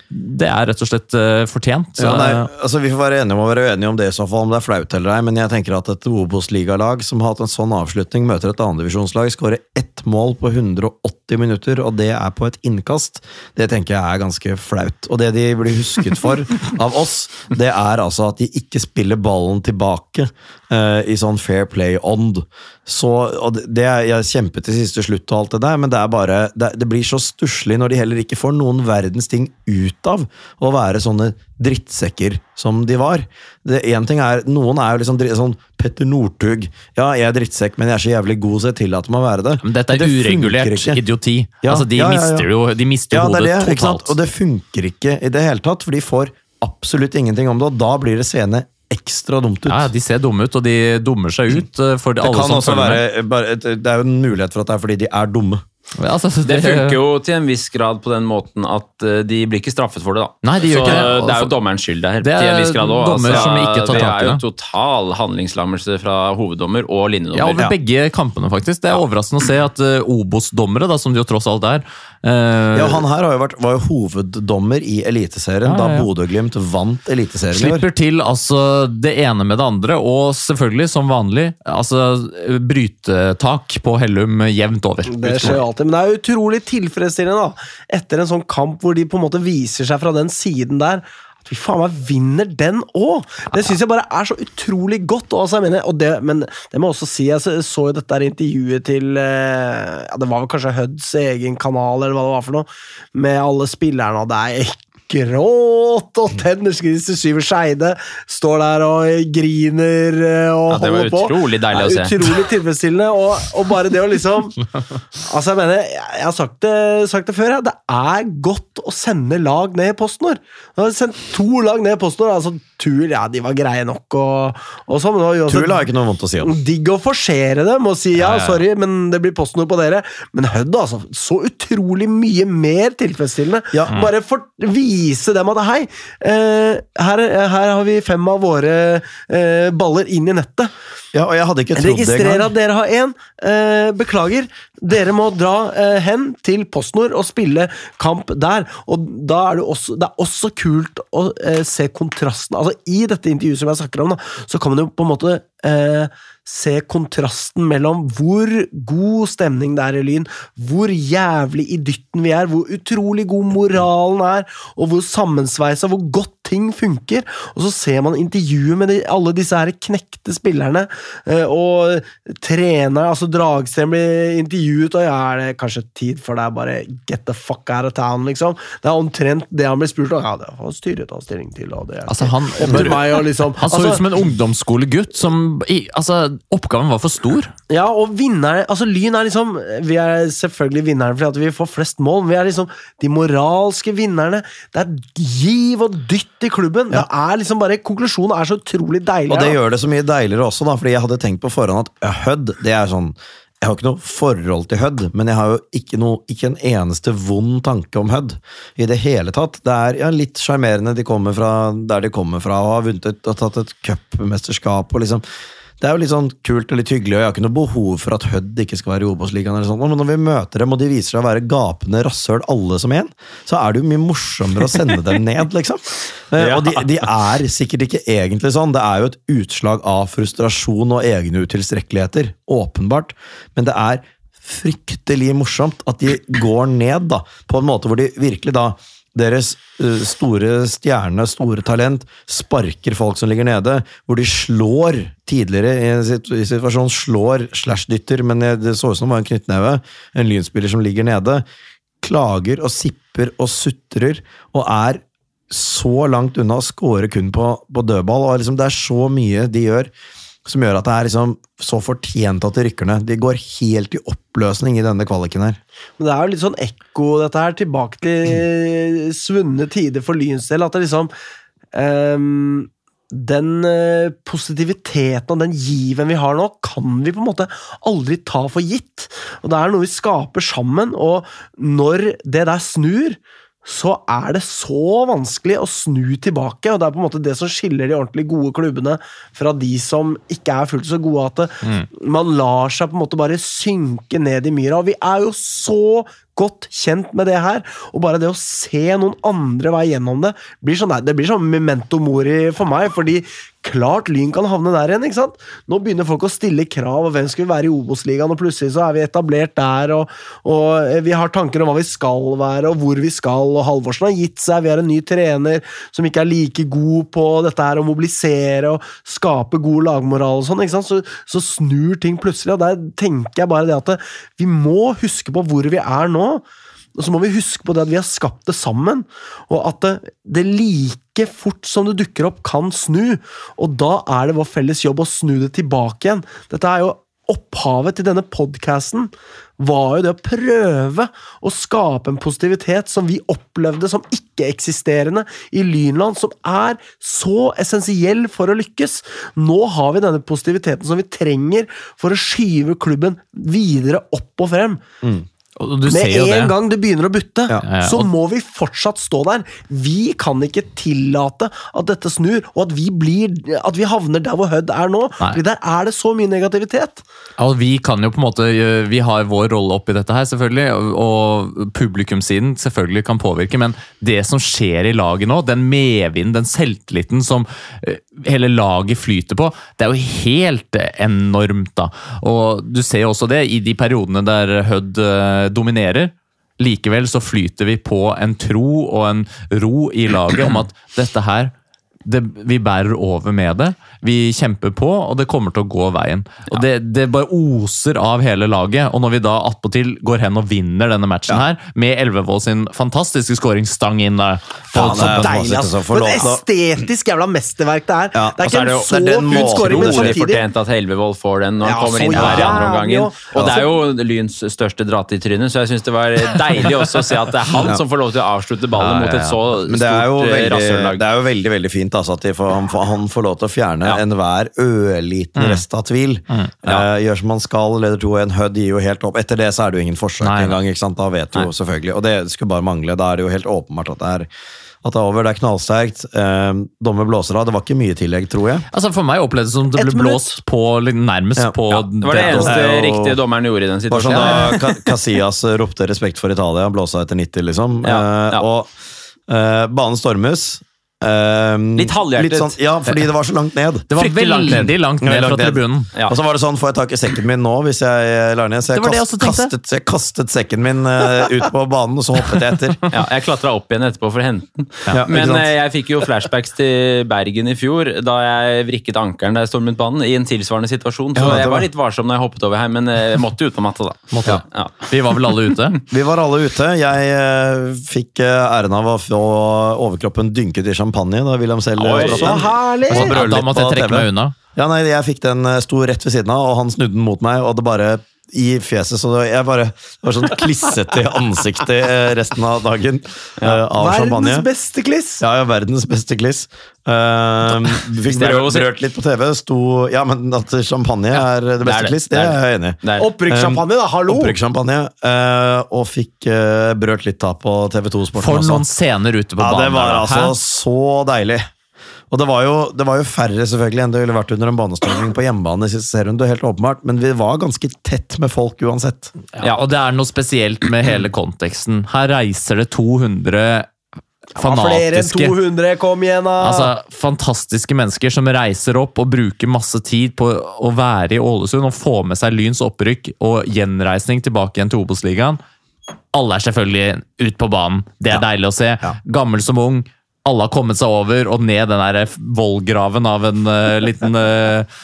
Speaker 2: det er rett og slett eh, fortjent.
Speaker 4: Ja, nei,
Speaker 2: Eh,
Speaker 4: altså Vi får være enige om å være uenige om det i så fall, om det er flaut eller ei, men jeg tenker at et Obos-ligalag som har hatt en sånn avslutning, møter et annendivisjonslag, skårer ett mål på 180 minutter, og det er på et innkast. Det tenker jeg er ganske flaut. Og det de blir husket for av oss, det er altså at de ikke spiller ballen tilbake eh, i sånn fair play-ånd. Så, og det, Jeg kjempet til siste slutt og alt det der, men det er bare det, det blir så stusslig når de heller ikke får noen verdens ting ut av å være sånne drittsekker som de var. Det, en ting er, Noen er jo liksom sånn Petter Northug. Ja, jeg er drittsekk, men jeg er så jævlig god, så jeg tillater meg å være det.
Speaker 2: men dette er
Speaker 4: det
Speaker 2: uregulert
Speaker 4: ikke.
Speaker 2: idioti.
Speaker 4: Ja,
Speaker 2: altså, de
Speaker 4: ja, ja,
Speaker 2: mister jo de mister hodet
Speaker 4: det,
Speaker 2: totalt.
Speaker 4: Og det funker ikke i det hele tatt, for de får absolutt ingenting om det, og da blir det seende ekstra dumt ut.
Speaker 2: Ja, De ser dumme ut, og de dummer seg ut eh, for
Speaker 4: det
Speaker 2: alle
Speaker 4: kan
Speaker 2: som
Speaker 4: også være bare, Det er jo en mulighet for at det er fordi de er dumme.
Speaker 2: Ja, altså,
Speaker 5: Det funker jo til en viss grad på den måten at eh, de blir ikke straffet for det, da.
Speaker 2: Nei, de gjør
Speaker 5: så
Speaker 2: ikke det.
Speaker 5: det er jo dommerens skyld der.
Speaker 2: Det er
Speaker 5: til en viss grad også.
Speaker 2: dommer som ikke tar
Speaker 5: det
Speaker 2: tak i
Speaker 5: er jo total handlingslammelse fra hoveddommer og
Speaker 2: Ja,
Speaker 5: linjedommer.
Speaker 2: over begge kampene, faktisk. Det er overraskende å se at eh, Obos-dommere, som de jo tross alt er eh,
Speaker 4: Ja, Han her har jo vært, var jo hoveddommer i Eliteserien
Speaker 2: Ja, ja, ja.
Speaker 4: da Bodø-Glimt vant Eliteserien.
Speaker 2: Slipper til altså det ene med det andre, og selvfølgelig, som vanlig, altså brytetak på Hellum jevnt over.
Speaker 3: Det skjer jo alltid, men det er utrolig tilfredsstillende da, etter en sånn kamp hvor de på en måte viser seg fra den siden der. At vi faen meg vinner den òg! Det syns jeg bare er så utrolig godt. Og, altså, jeg mener, og det, men det må jeg også si, jeg så, jo dette intervjuet til eh, ja, Det var vel kanskje Huds egen kanal, eller hva det var for noe, med alle spillerne, og det er gråt og tennerskritt til Syver Skeide. Står der og griner eh, og
Speaker 5: Ja, det var
Speaker 3: holder på.
Speaker 5: utrolig deilig å se.
Speaker 3: Utrolig tilfredsstillende. Og, og bare det å liksom Altså, jeg mener, jeg, har sagt det, sagt det før, ja. det er godt å sende lag ned i PostNord. Nå har vi sendt to lag ned i PostNord. Altså, Tull, ja, de var greie nok og, og sånn, Tull det var
Speaker 4: har ikke noe vondt å si om.
Speaker 3: Digg å forsere dem og si ja. sorry, men det blir PostNord på dere. Men Hødd, altså. Så utrolig mye mer tilfredsstillende.
Speaker 4: Ja.
Speaker 3: Bare for, vise dem at hei, eh, her, her har vi fem av våre eh, baller inn i nettet.
Speaker 4: Ja, og jeg hadde ikke trodd det
Speaker 3: Registrer at dere har én. Eh, beklager. Dere må dra hen til PostNord og spille kamp der. Og da er det også, det er også kult å se kontrasten. Altså I dette intervjuet som jeg snakker om, da, så kan man jo på en måte eh, se kontrasten mellom hvor god stemning det er i Lyn, hvor jævlig i dytten vi er, hvor utrolig god moralen er, og hvor sammensveisa, hvor godt ting funker. Og så ser man intervjuet med de, alle disse her knekte spillerne, eh, og treneren, altså Dragsten blir intervjuet, og ja, er det kanskje tid for deg bare get the fuck out of town, liksom? Det er omtrent det han blir spurt om. Ja, det har styret tatt stilling til, og det
Speaker 2: Altså, han,
Speaker 3: meg, og liksom
Speaker 2: han så
Speaker 3: altså,
Speaker 2: ut som en ungdomsskolegutt som Altså, oppgaven var for stor.
Speaker 3: Ja, og vinneren Altså, Lyn er liksom Vi er selvfølgelig vinnerne fordi at vi får flest mål, men vi er liksom de moralske vinnerne. Det er giv og dytt i klubben. Det er liksom bare Konklusjonen er så utrolig deilig.
Speaker 4: Og det gjør det så mye deiligere også, da, fordi jeg hadde tenkt på forhånd at Hødd det er sånn Jeg har ikke noe forhold til Hødd, men jeg har jo ikke, noe, ikke en eneste vond tanke om Hødd. I det hele tatt. Det er ja, litt sjarmerende de kommer fra der de kommer fra, og har vunnet et, og tatt et cupmesterskap. og liksom det er jo litt sånn kult og litt hyggelig, og jeg har ikke noe behov for at Hødd ikke skal være i Obos-ligaen. Men når vi møter dem, og de viser seg å være gapende rasshøl alle som en, så er det jo mye morsommere å sende dem ned, liksom. ja. Og de, de er sikkert ikke egentlig sånn. Det er jo et utslag av frustrasjon og egne utilstrekkeligheter, åpenbart. Men det er fryktelig morsomt at de går ned, da, på en måte hvor de virkelig da deres eh, store stjerne, store talent, sparker folk som ligger nede, hvor de slår tidligere i en situasjon, slår slash dytter, men det så ut som det var en knyttneve, en lynspiller som ligger nede, klager og sipper og sutrer, og er så langt unna å score kun på, på dødball, og liksom det er så mye de gjør som gjør at det er liksom så fortjent at de rykker ned. De går helt i oppløsning i denne kvaliken her.
Speaker 3: Men det er jo litt sånn ekko, dette her, tilbake til svunne tider for Lyns del. At det liksom um, Den eh, positiviteten og den given vi har nå, kan vi på en måte aldri ta for gitt. Og det er noe vi skaper sammen, og når det der snur så er det så vanskelig å snu tilbake, og det er på en måte det som skiller de ordentlig gode klubbene fra de som ikke er fullt så gode, at det, man lar seg på en måte bare synke ned i myra. Og vi er jo så godt kjent med det her, og bare det å se noen andre vei gjennom det, blir sånn, det blir sånn memento mori for meg, fordi klart Lyn kan havne der igjen, ikke sant? Nå begynner folk å stille krav, og hvem skal vi være i Obos-ligaen, og plutselig så er vi etablert der, og, og vi har tanker om hva vi skal være, og hvor vi skal, og Halvorsen har gitt seg, vi har en ny trener som ikke er like god på dette her å mobilisere og skape god lagmoral og sånn, ikke sant? Så, så snur ting plutselig, og der tenker jeg bare det at vi må huske på hvor vi er nå, og så må vi huske på det at vi har skapt det sammen, og at det, det like fort som det dukker opp, kan snu. Og da er det vår felles jobb å snu det tilbake igjen. Dette er jo Opphavet til denne podkasten var jo det å prøve å skape en positivitet som vi opplevde som ikke-eksisterende i Lynland, som er så essensiell for å lykkes. Nå har vi denne positiviteten som vi trenger for å skyve klubben videre opp og frem.
Speaker 2: Du
Speaker 3: Med
Speaker 2: jo det.
Speaker 3: en gang det begynner å butte,
Speaker 2: Ja, ja,
Speaker 3: så må vi fortsatt stå der. Vi kan ikke tillate at dette snur, og at vi, blir, at vi havner der hvor Hødd er nå. Fordi der er det så mye negativitet.
Speaker 2: Vi kan jo på en måte Vi har vår rolle oppi dette her, selvfølgelig. Og publikumsiden publikumssiden selvfølgelig kan påvirke, men det som skjer i laget nå, den medvinden, den selvtilliten som eh, hele laget flyter på, det er jo helt enormt, da. Og du ser jo også det i de periodene der Hødd eh, dominerer. Likevel så flyter vi på en tro og en ro i laget om at dette her det, vi bærer over med det. Vi kjemper på, og det kommer til å gå veien. Og det, det bare oser av hele laget. Og når vi da attpåtil går hen og vinner denne matchen her, med Elvevold sin fantastiske skåringsstang inn der
Speaker 4: Faen, det er
Speaker 3: Deilig,
Speaker 4: altså,
Speaker 3: altså. For et estetisk jævla mesterverk det er.
Speaker 4: Ja,
Speaker 3: det er ikke
Speaker 5: er det
Speaker 3: en
Speaker 5: jo-
Speaker 3: så
Speaker 4: er
Speaker 3: fin skåring, men samtidig
Speaker 5: fortjent at Elvevold får den når han
Speaker 3: Ja,
Speaker 5: kommer inn her i andre omgangen. Og det er jo Lyns største dratt i trynet, så jeg syns det var deilig også å se at det er han som får lov til å avslutte ballen
Speaker 2: Ja, ja,
Speaker 5: mot et så
Speaker 4: Men det jo
Speaker 5: stort eh, rasshøllag.
Speaker 4: det er jo veldig, veldig fint altså, at de får, han, får, han får lov til å fjerne
Speaker 5: Ja.
Speaker 4: enhver ørliten rest av tvil. Eh, gjør som han skal, leder 2-1. Hødd gir jo helt opp. Etter det så er det jo ingen forsøk
Speaker 2: Nei,
Speaker 4: engang. ikke sant? Da vet du jo selvfølgelig. Og det skulle bare mangle. Da er det jo helt åpenbart at det er at det er over. Det er knallsterkt. Eh, dommer blåser av. Det var ikke mye tillegg, tror jeg.
Speaker 2: Altså For meg opplevdes det som det ble blåst på nærmest
Speaker 4: Ja.
Speaker 2: på
Speaker 5: Ja, det var det
Speaker 2: det-
Speaker 5: eneste
Speaker 4: er
Speaker 5: riktige dommeren gjorde i den
Speaker 4: Bare sånn
Speaker 5: situasjonen.
Speaker 4: da Casillas ropte 'respekt for Italia', blåsa etter 90, liksom.
Speaker 5: Ja,
Speaker 4: Eh, og eh, banen stormes. Ehm,
Speaker 5: Litt halvhjertet.
Speaker 4: sånn- ja, fordi det var så langt ned.
Speaker 2: Det var
Speaker 5: Fryktelig langt ned.
Speaker 2: veldig langt ned fra tribunen.
Speaker 5: Ja.
Speaker 4: Og så var det sånn, får jeg tak i sekken min nå hvis jeg eh, lar ned? Så jeg, kast, kastet, jeg kastet sekken min uh, ut på banen, og så hoppet jeg etter.
Speaker 5: Ja, jeg klatra opp igjen etterpå for å hente den.
Speaker 4: Ja,
Speaker 5: Men eh, jeg fikk jo flashbacks til Bergen i fjor, da jeg vrikket ankelen da jeg stormet banen, i en tilsvarende situasjon. Så
Speaker 4: Ja,
Speaker 5: jeg
Speaker 4: var-
Speaker 5: litt varsom når jeg hoppet over her, men jeg måtte ut på matta, da.
Speaker 2: Måtte.
Speaker 5: Ja.
Speaker 2: Vi var vel alle ute?
Speaker 4: Vi var alle ute. Jeg uh, fikk uh, æren av å få overkroppen dynket i champagne da William Sell
Speaker 5: Oi,
Speaker 3: Så
Speaker 4: den.
Speaker 3: herlig!
Speaker 2: Ja, da måtte jeg trekke meg unna.
Speaker 4: Ja, nei, jeg fikk den eh, sto rett ved siden av, og han snudde den mot meg, og det bare i fjeset, så jeg bare det var sånn klissete i ansiktet eh, resten av dagen eh, av champagne.
Speaker 3: Verdens beste kliss!
Speaker 4: Ja, ja, verdens beste kliss. Uh, fikk
Speaker 5: det
Speaker 4: berørt,
Speaker 5: si.
Speaker 4: berørt litt på TV. Sto, ja, men at champagne er det
Speaker 5: det
Speaker 4: beste
Speaker 5: er det.
Speaker 4: kliss, det
Speaker 5: Det er
Speaker 4: jeg enig i.
Speaker 5: Det
Speaker 3: Opprykkssjampanje, da! Hallo!
Speaker 4: Opprykkschampagne. eh, og fikk uh, brørt litt da på TV2 Sporten
Speaker 2: For noen scener ute på
Speaker 4: Ja,
Speaker 2: banen.
Speaker 4: det var altså
Speaker 2: Hæ?
Speaker 4: så deilig. Og det var, jo, det var jo færre selvfølgelig enn det ville vært under en banestorming på hjemmebane. i siste serierunde, helt åpenbart, Men vi var ganske tett med folk uansett.
Speaker 2: Ja, og det er noe spesielt med hele konteksten. Her reiser det 200
Speaker 3: Ja, flere enn
Speaker 2: fanatiske
Speaker 3: 200, kom igjen, da!
Speaker 2: Altså, Fantastiske mennesker som reiser opp og bruker masse tid på å være i Ålesund og få med seg Lyns opprykk og gjenreisning tilbake igjen til Obos-ligaen. Alle er selvfølgelig ut på banen. Det er deilig å se. Gammel som ung. Alle har kommet seg over og ned den der vollgraven av en uh, liten uh,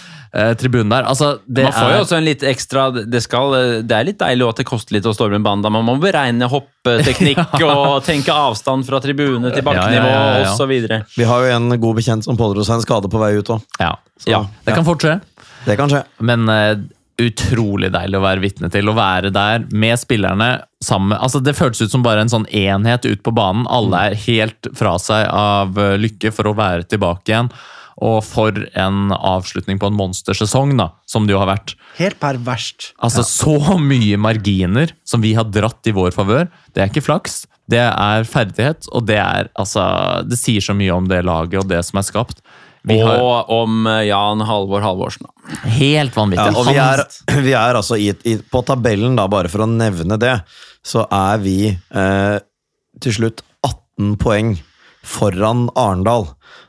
Speaker 2: tribune der. Altså, det
Speaker 5: Man får jo
Speaker 2: er
Speaker 5: også en litt ekstra det, skal, det er litt deilig at det koster litt å storme en banda. Man må beregne hoppeteknikk og tenke avstand fra tribune til bakkenivå
Speaker 2: Ja, ja, ja, ja.
Speaker 5: osv.
Speaker 4: Vi har jo en god bekjent som pådro seg en skade på vei ut òg.
Speaker 2: ja,
Speaker 5: Ja.
Speaker 2: Det kan fort skje.
Speaker 4: Det kan skje.
Speaker 2: Men utrolig deilig å være vitne til. Å være der med spillerne sammen altså Det føltes ut som bare en sånn enhet ut på banen. Alle er helt fra seg av eh, lykke for å være tilbake igjen. Og for en avslutning på en monstersesong, da, som det jo har vært.
Speaker 3: Helt perverst.
Speaker 2: Altså Så mye marginer som vi har dratt i vår favør. Det er ikke flaks, det er ferdighet, og det er altså Det sier så mye om det laget og det som er skapt. Vi har
Speaker 5: Og om eh, Jan Halvor Halvorsen.
Speaker 2: helt vanvittig.
Speaker 4: Ja, og vi er, vi er altså i, i, På tabellen, da, bare for å nevne det, så er vi eh, til slutt 18 poeng foran Arendal.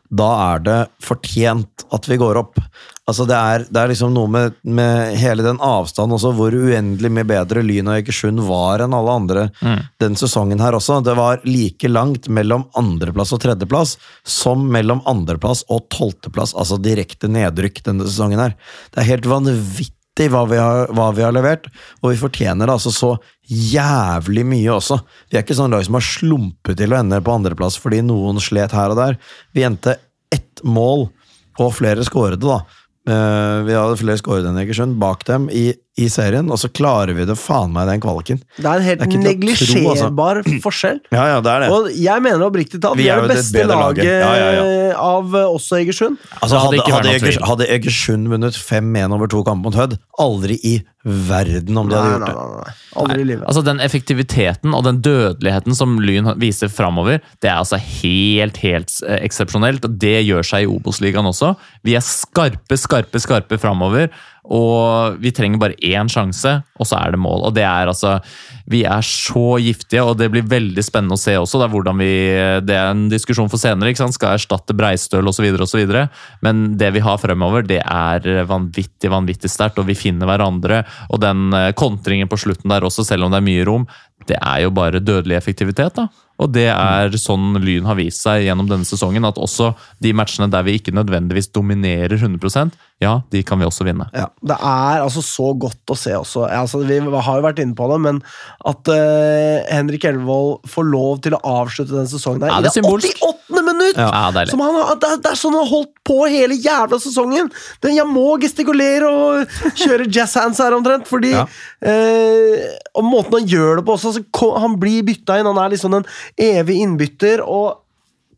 Speaker 4: Da er det fortjent at vi går opp. Altså Det er, det er liksom noe med, med hele den avstanden også, hvor uendelig mye bedre Lyn og Egersund var enn alle andre den sesongen her også. Det var like langt mellom andreplass og tredjeplass som mellom andreplass og tolvteplass, altså direkte nedrykk denne sesongen her. Det er helt vanvittig hva vi har, hva vi har levert, og vi fortjener altså så jævlig mye også. Vi er ikke sånn lag som har slumpet til å ende på andreplass fordi noen slet her og der. Vi endte ett mål, og flere skårede, da. Eh, vi hadde flere skårede enn Egersund bak dem i, i serien, og så klarer vi det faen meg i den kvaliken.
Speaker 3: Det er en helt
Speaker 4: er neglisjerbar tro, altså.
Speaker 3: forskjell.
Speaker 4: Ja, ja, det er det.
Speaker 3: Og jeg mener oppriktig talt
Speaker 4: Vi
Speaker 3: vi
Speaker 4: er
Speaker 3: er det beste laget
Speaker 4: laget. Ja, ja,
Speaker 3: av eh, også Egersund.
Speaker 4: Altså,
Speaker 2: hadde
Speaker 4: hadde, hadde. Egers, hadde Egersund vunnet 5-1 over to kamper mot Hødd, aldri i verden om de hadde gjort det.
Speaker 3: nei, nei. Aldri i livet.
Speaker 2: Altså Den effektiviteten og den dødeligheten som Lyn viser framover, det er altså helt helt eh, eksepsjonelt. og Det gjør seg i Obos-ligaen også. Vi er skarpe, skarpe, skarpe framover. Og vi trenger bare én sjanse, og så er det mål. Og det er altså Vi er så giftige, og det blir veldig spennende å se også. Det er, hvordan vi, det er en diskusjon for senere. ikke sant? Skal erstatte Breistøl osv. osv. Men det vi har fremover, det er vanvittig, vanvittig sterkt, og vi finner hverandre. Og den eh, kontringen på slutten der også, selv om det er mye rom, det er jo bare dødelig effektivitet. da. Og det er sånn Lyn har vist seg gjennom denne sesongen, at også de matchene der vi ikke nødvendigvis dominerer 100% ja, de kan vi også vinne.
Speaker 3: Ja, det er altså så godt å se også. Altså, vi har jo vært inne på det, men at uh, Henrik Elvevold får lov til å avslutte denne sesongen der
Speaker 2: Ja,
Speaker 3: i
Speaker 2: det er
Speaker 3: det 88. minutt!
Speaker 2: Ja, deilig.
Speaker 3: Som han det, er, det er sånn han har holdt på hele jævla sesongen! Den, jeg må gestikulere og kjøre jazzhands her omtrent, fordi
Speaker 4: Ja.
Speaker 3: eh, Og måten han gjør det på også, Altså, han blir bytta inn. Han er liksom en evig innbytter. og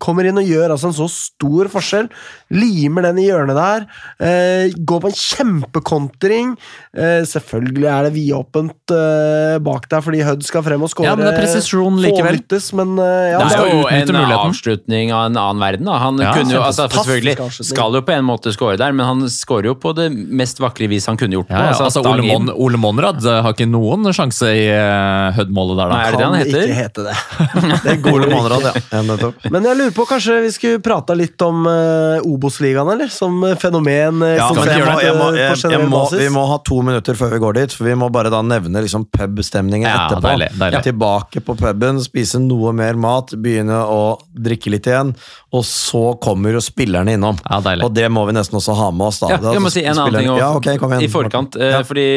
Speaker 3: kommer inn og gjør altså en så stor forskjell. Limer den i hjørnet der. Eh, går på en kjempekontring. Eh, selvfølgelig er det vidåpent eh, bak der fordi Hødd skal frem og skåre.
Speaker 2: Ja, men det er presisjon likevel.
Speaker 3: Lyttes, men eh, ja,
Speaker 5: Det er jo en
Speaker 2: muligheten.
Speaker 5: avslutning av en annen verden. Da. Han
Speaker 2: Ja,
Speaker 5: kunne jo, altså, selvfølgelig skal jo på en måte score der, men han skårer jo på det mest vakre vis han kunne gjort.
Speaker 2: Ja, ja, altså,
Speaker 5: altså,
Speaker 2: Ole. Mon Ole Monrad eh, har ikke noen sjanse i uh, Hødd-målet der, da.
Speaker 5: Nei, er det det han heter?
Speaker 3: ikke hete det. det
Speaker 4: Ole. Monrad, ja. ja.
Speaker 3: Men jeg lurer på, kanskje vi skulle prata litt om uh, Obos-ligaen, eller? Som eh, fenomen. eh,
Speaker 4: Ja, men jeg må, jeg må, jeg, jeg må, vi må ha to minutter før vi går dit, for vi må bare da nevne liksom pubstemningen
Speaker 2: Ja,
Speaker 4: etterpå.
Speaker 2: deilig, deilig.
Speaker 4: Tilbake på puben, spise noe mer mat, begynne å drikke litt igjen, og så kommer jo spillerne innom.
Speaker 2: Ja.
Speaker 4: Og det må vi nesten også ha med oss. da.
Speaker 5: Ja, jeg må si en annen ting også,
Speaker 4: ja, ok, igjen.
Speaker 5: i forkant. eh,
Speaker 4: Ja.
Speaker 5: Fordi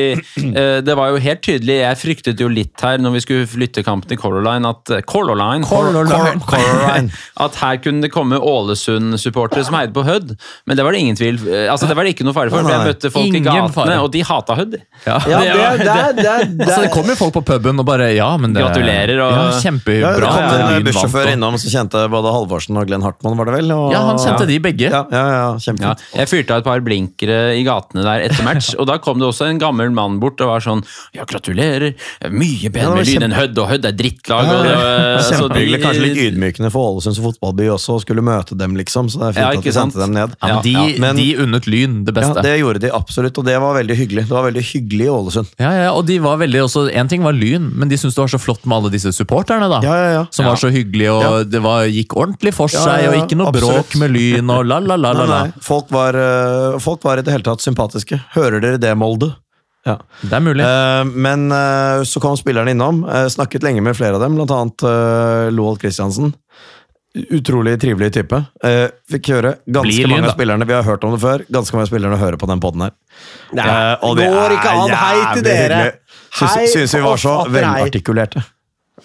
Speaker 5: det var jo helt tydelig Jeg fryktet jo litt her når vi skulle flytte kampen til Color Line at Color Line,
Speaker 4: Color Line. Color Line.
Speaker 5: At her kunne det komme Ålesund-supportere som heide på Hødd. Men det var det ingen tvil eh, Altså det var det ikke noe fare for, for jeg møtte folk
Speaker 2: Ingen
Speaker 5: i gatene,
Speaker 2: fare.
Speaker 5: og de hata Hødd.
Speaker 2: Ja.
Speaker 3: Ja, det,
Speaker 5: Det
Speaker 3: det, det, det,
Speaker 2: Altså, det kom jo folk på puben og bare Ja, men det
Speaker 5: Gratulerer, og-
Speaker 2: ja,
Speaker 4: Ja, det kom en
Speaker 2: Lyn
Speaker 4: bussjåfør innom som kjente både Halvorsen og Glenn Hartmann, var det vel? Og,
Speaker 2: Ja, han kjente de begge.
Speaker 4: Ja, ja, ja,
Speaker 5: Ja, jeg fyrte av et par blinkere i gatene der etter match, og da kom det også en gammel mann bort og var sånn Ja, gratulerer. Mye bedre med Lyn enn Hødd, og Hødd er drittlag.
Speaker 4: Ja,
Speaker 5: så de-
Speaker 4: Kjempehyggelig. Kanskje litt ydmykende for Ålesund som fotballby også, å skulle møte dem, liksom. Så det er fint
Speaker 5: Ja,
Speaker 4: at
Speaker 5: sant?
Speaker 4: sendte dem ned.
Speaker 2: Ja, men de,
Speaker 5: Ja,
Speaker 4: men-
Speaker 2: de unnet Lyn det
Speaker 4: Ja,
Speaker 2: beste.
Speaker 4: det gjorde de absolutt, og det var veldig hyggelig. Det var veldig hyggelig i Ålesund.
Speaker 2: Ja, ja, og de var veldig også, En ting var Lyn, men de syntes det var så flott med alle disse supporterne. da
Speaker 4: Ja, ja, ja.
Speaker 2: Som var så hyggelige, og
Speaker 4: Ja.
Speaker 2: det var, gikk ordentlig for
Speaker 4: Ja,
Speaker 2: seg,
Speaker 4: ja,
Speaker 2: og ikke noe
Speaker 4: absolutt.
Speaker 2: bråk med Lyn, og la, la, la, la.
Speaker 4: Nei,
Speaker 2: la.
Speaker 4: nei. Folk, var, eh, folk var i det hele tatt sympatiske. Hører dere det, Molde? Ja.
Speaker 2: Det er mulig.
Speaker 4: Uh, men uh, så kom spillerne innom. Uh, snakket lenge med flere av dem, annet uh, Loald Christiansen. Utrolig trivelig type. Eh, fikk høre ganske
Speaker 2: Blir
Speaker 4: mange
Speaker 2: lyd,
Speaker 4: av spillerne vi har hørt om det før. Ganske mange spillerne hører på den poden her.
Speaker 3: Nei,
Speaker 4: Eh, det
Speaker 3: går ikke an. Hei til dere.
Speaker 4: Syns,
Speaker 3: Hei,
Speaker 4: syns vi var så velartikulerte.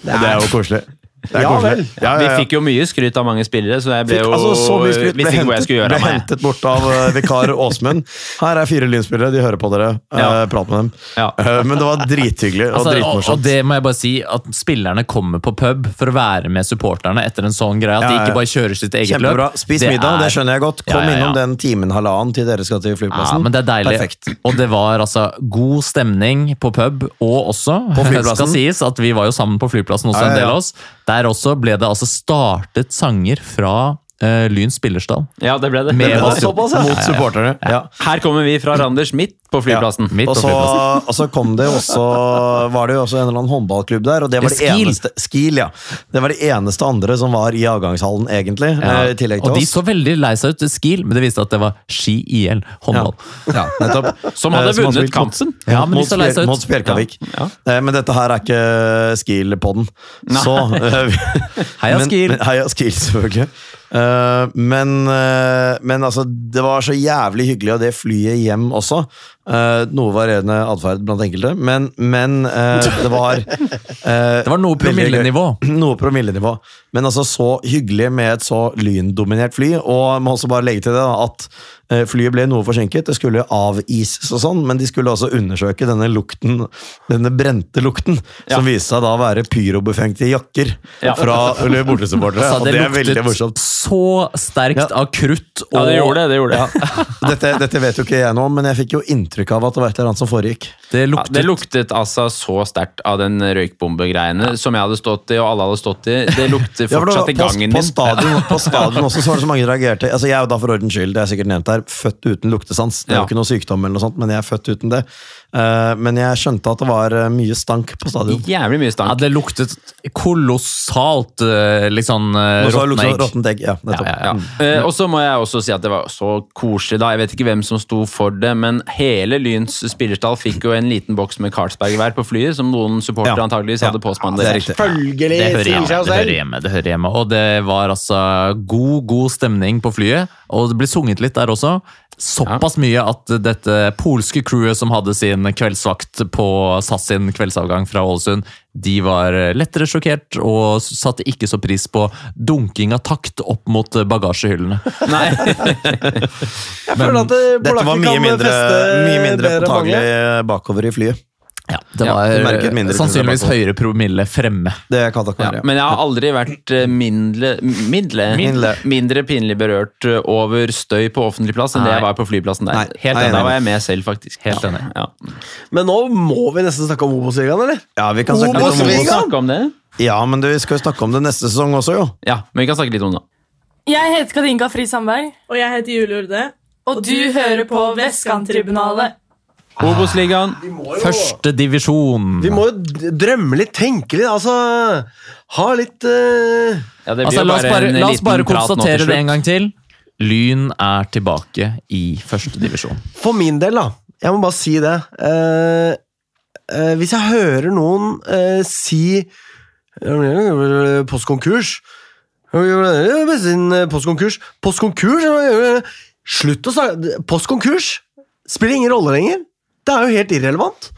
Speaker 3: Det
Speaker 4: det er- jo koselig. Det er
Speaker 3: Ja vel.
Speaker 4: Ja, ja, ja.
Speaker 5: Vi fikk jo mye skryt av mange spillere, så jeg ble
Speaker 4: Fikk,
Speaker 5: jo
Speaker 4: altså, så mye skryt ble
Speaker 5: Visste ikke hvor jeg
Speaker 4: hentet,
Speaker 5: skulle gjøre
Speaker 4: ble
Speaker 5: av meg.
Speaker 4: hentet bort av eh, vikar Åsmund. Her er fire lynspillere, de hører på dere. Eh,
Speaker 5: Ja.
Speaker 4: prat med dem.
Speaker 5: Ja.
Speaker 4: Eh, men det var drithyggelig og
Speaker 2: Altså, og, og det må jeg bare si, at spillerne kommer på pub for å være med supporterne etter en sånn greie. At
Speaker 4: Ja,
Speaker 2: de ikke bare kjører sitt eget løp.
Speaker 4: Kjempebra. Spis
Speaker 2: Det
Speaker 4: middag,
Speaker 2: er-
Speaker 4: det skjønner jeg godt. Kom
Speaker 2: ja, ja.
Speaker 4: innom den timen halvannen til dere skal til flyplassen.
Speaker 2: Ja, men det er deilig.
Speaker 4: Perfekt.
Speaker 2: Og det var altså god stemning på pub, og også
Speaker 4: På
Speaker 2: skal sies at vi var jo sammen på flyplassen også, en del av oss. Der også ble det altså startet sanger fra uh, Lyns spillerstall.
Speaker 5: Ja, det ble det.
Speaker 2: Med
Speaker 5: det ble det.
Speaker 3: Såpass, ja.
Speaker 4: Mot supporterne. Ja.
Speaker 5: Her kommer vi fra Randers midt på flyplassen.
Speaker 2: Midt
Speaker 4: Og
Speaker 2: på
Speaker 4: så,
Speaker 2: flyplassen.
Speaker 4: og så kom det også Var det jo også en eller annen håndballklubb der, og det var det
Speaker 2: det
Speaker 4: eneste Skil, ja. Det var det eneste andre som var i avgangshallen, egentlig.
Speaker 2: Ja.
Speaker 4: eh, I tillegg til
Speaker 2: Og de så veldig lei seg ut Skil, men det viste at det var Ski IL håndball.
Speaker 4: Ja, nettopp.
Speaker 5: Som hadde
Speaker 4: Eh,
Speaker 5: vunnet
Speaker 4: spilt
Speaker 5: kampen.
Speaker 2: Ja, men de så lei seg ut.
Speaker 4: mot Spjelkavik.
Speaker 5: Ja,
Speaker 4: Eh, Men dette her er ikke
Speaker 5: Skil-podden.
Speaker 4: Så uh,
Speaker 2: Heia Skil.
Speaker 4: Heia Skil, selvfølgelig. Eh, men, uh, men altså, det var så jævlig hyggelig, og det flyet hjem også. Eh, noe varierende atferd blant enkelte, men, men uh, det var uh,
Speaker 2: Det var noe promillenivå.
Speaker 4: Noe promillenivå. Men altså så hyggelig med et så lyndominert fly. Og må også bare legge til det da, at flyet ble noe forsinket. Det skulle avises og sånn, men de skulle også undersøke denne lukten, denne brente lukten, som viste seg da å være pyrobefengte jakker
Speaker 5: Ja.
Speaker 4: fra bortesupportere.
Speaker 2: Altså,
Speaker 4: og
Speaker 2: det
Speaker 4: det er veldig morsomt.
Speaker 2: så sterkt
Speaker 4: Ja.
Speaker 2: av krutt og
Speaker 5: Ja, det gjorde det. det, gjorde det.
Speaker 4: Ja. Dette, dette vet jo ikke jeg nå, men jeg fikk jo inntrykk av at det var et eller annet som foregikk.
Speaker 2: Det
Speaker 5: Ja,
Speaker 2: luktet,
Speaker 5: det luktet altså så sterkt av den røykbombegreiene som jeg hadde stått i, og alle hadde stått i. Det lukter
Speaker 4: Ja,
Speaker 5: fortsatt i gangen
Speaker 4: på, på
Speaker 5: min.
Speaker 4: stadion, på stadion også så var det så mange som reagerte. Altså, jeg er jo da for ordens skyld, det er sikkert nevnt her, født uten luktesans. Det er
Speaker 5: Ja.
Speaker 4: jo ikke noe sykdom, eller noe sånt, men jeg er født uten det. Eh, men jeg skjønte at det var eh, mye stank på stadion.
Speaker 5: Jævlig mye
Speaker 2: ja, det luktet kolossalt liksom
Speaker 4: råttent egg. Ja, nettopp.
Speaker 2: Ja, ja,
Speaker 5: Ja. Eh, og så må jeg også si at det var så koselig da. Jeg vet ikke hvem som sto for det, men hele Lyns spillerstall fikk jo en liten boks med Carlsberg hver på flyet, som noen supportere
Speaker 4: Ja.
Speaker 5: antageligvis hadde påspandert.
Speaker 4: Det er.
Speaker 3: Selvfølgelig
Speaker 2: Det hører hjemme, det hører hjemme, det hører hjemme. Og det var altså god, god stemning på flyet. Og det ble sunget litt der også. Såpass mye at dette polske crewet som hadde sin kveldsvakt på SAS sin kveldsavgang fra Ålesund, de var lettere sjokkert og satte ikke så pris på dunking av takt opp mot bagasjehyllene.
Speaker 5: Nei.
Speaker 3: Jeg føler at
Speaker 4: Dette var
Speaker 3: polakker
Speaker 4: mye
Speaker 3: kan
Speaker 4: mindre,
Speaker 3: feste
Speaker 4: mye mindre påtagelig bakover i flyet.
Speaker 2: Ja, det var
Speaker 4: ja,
Speaker 2: sannsynligvis høyere promille fremme.
Speaker 4: Det kan nok
Speaker 5: Ja, men jeg har aldri vært eh, mindre, mindre,
Speaker 4: Mindre.
Speaker 5: mindre pinlig berørt eh, over støy på offentlig plass enn det jeg var på flyplassen der.
Speaker 4: Nei,
Speaker 5: Helt
Speaker 4: nei,
Speaker 5: enig. Da var jeg med selv, faktisk.
Speaker 2: Helt enig.
Speaker 5: Ja.
Speaker 3: Men nå må vi nesten snakke om Obos-ligaen, eller?
Speaker 4: Ja, vi kan snakke litt om
Speaker 5: vi snakke om det?
Speaker 4: Ja, men du, vi skal jo snakke om det neste sesong også, jo.
Speaker 5: Ja, men vi kan snakke litt om det.
Speaker 6: Jeg heter Kadinka Fri Sandberg,
Speaker 7: Og jeg heter Julie Urde.
Speaker 6: og du hører på Vestkanttribunalet.
Speaker 5: Obos-ligaen.
Speaker 2: Første divisjon.
Speaker 3: Vi må jo drømme litt, tenke litt, altså Ha litt uh...
Speaker 5: Ja, det blir
Speaker 2: Altså, la oss bare,
Speaker 5: en
Speaker 2: la oss bare konstatere det en gang til. Lyn er tilbake i første divisjon.
Speaker 3: For min del, da. Jeg må bare si det. Uh, uh, hvis jeg hører noen si postkonkurs Postkonkurs Postkonkurs Slutt å snakke Postkonkurs spiller ingen rolle lenger. Det er jo helt irrelevant.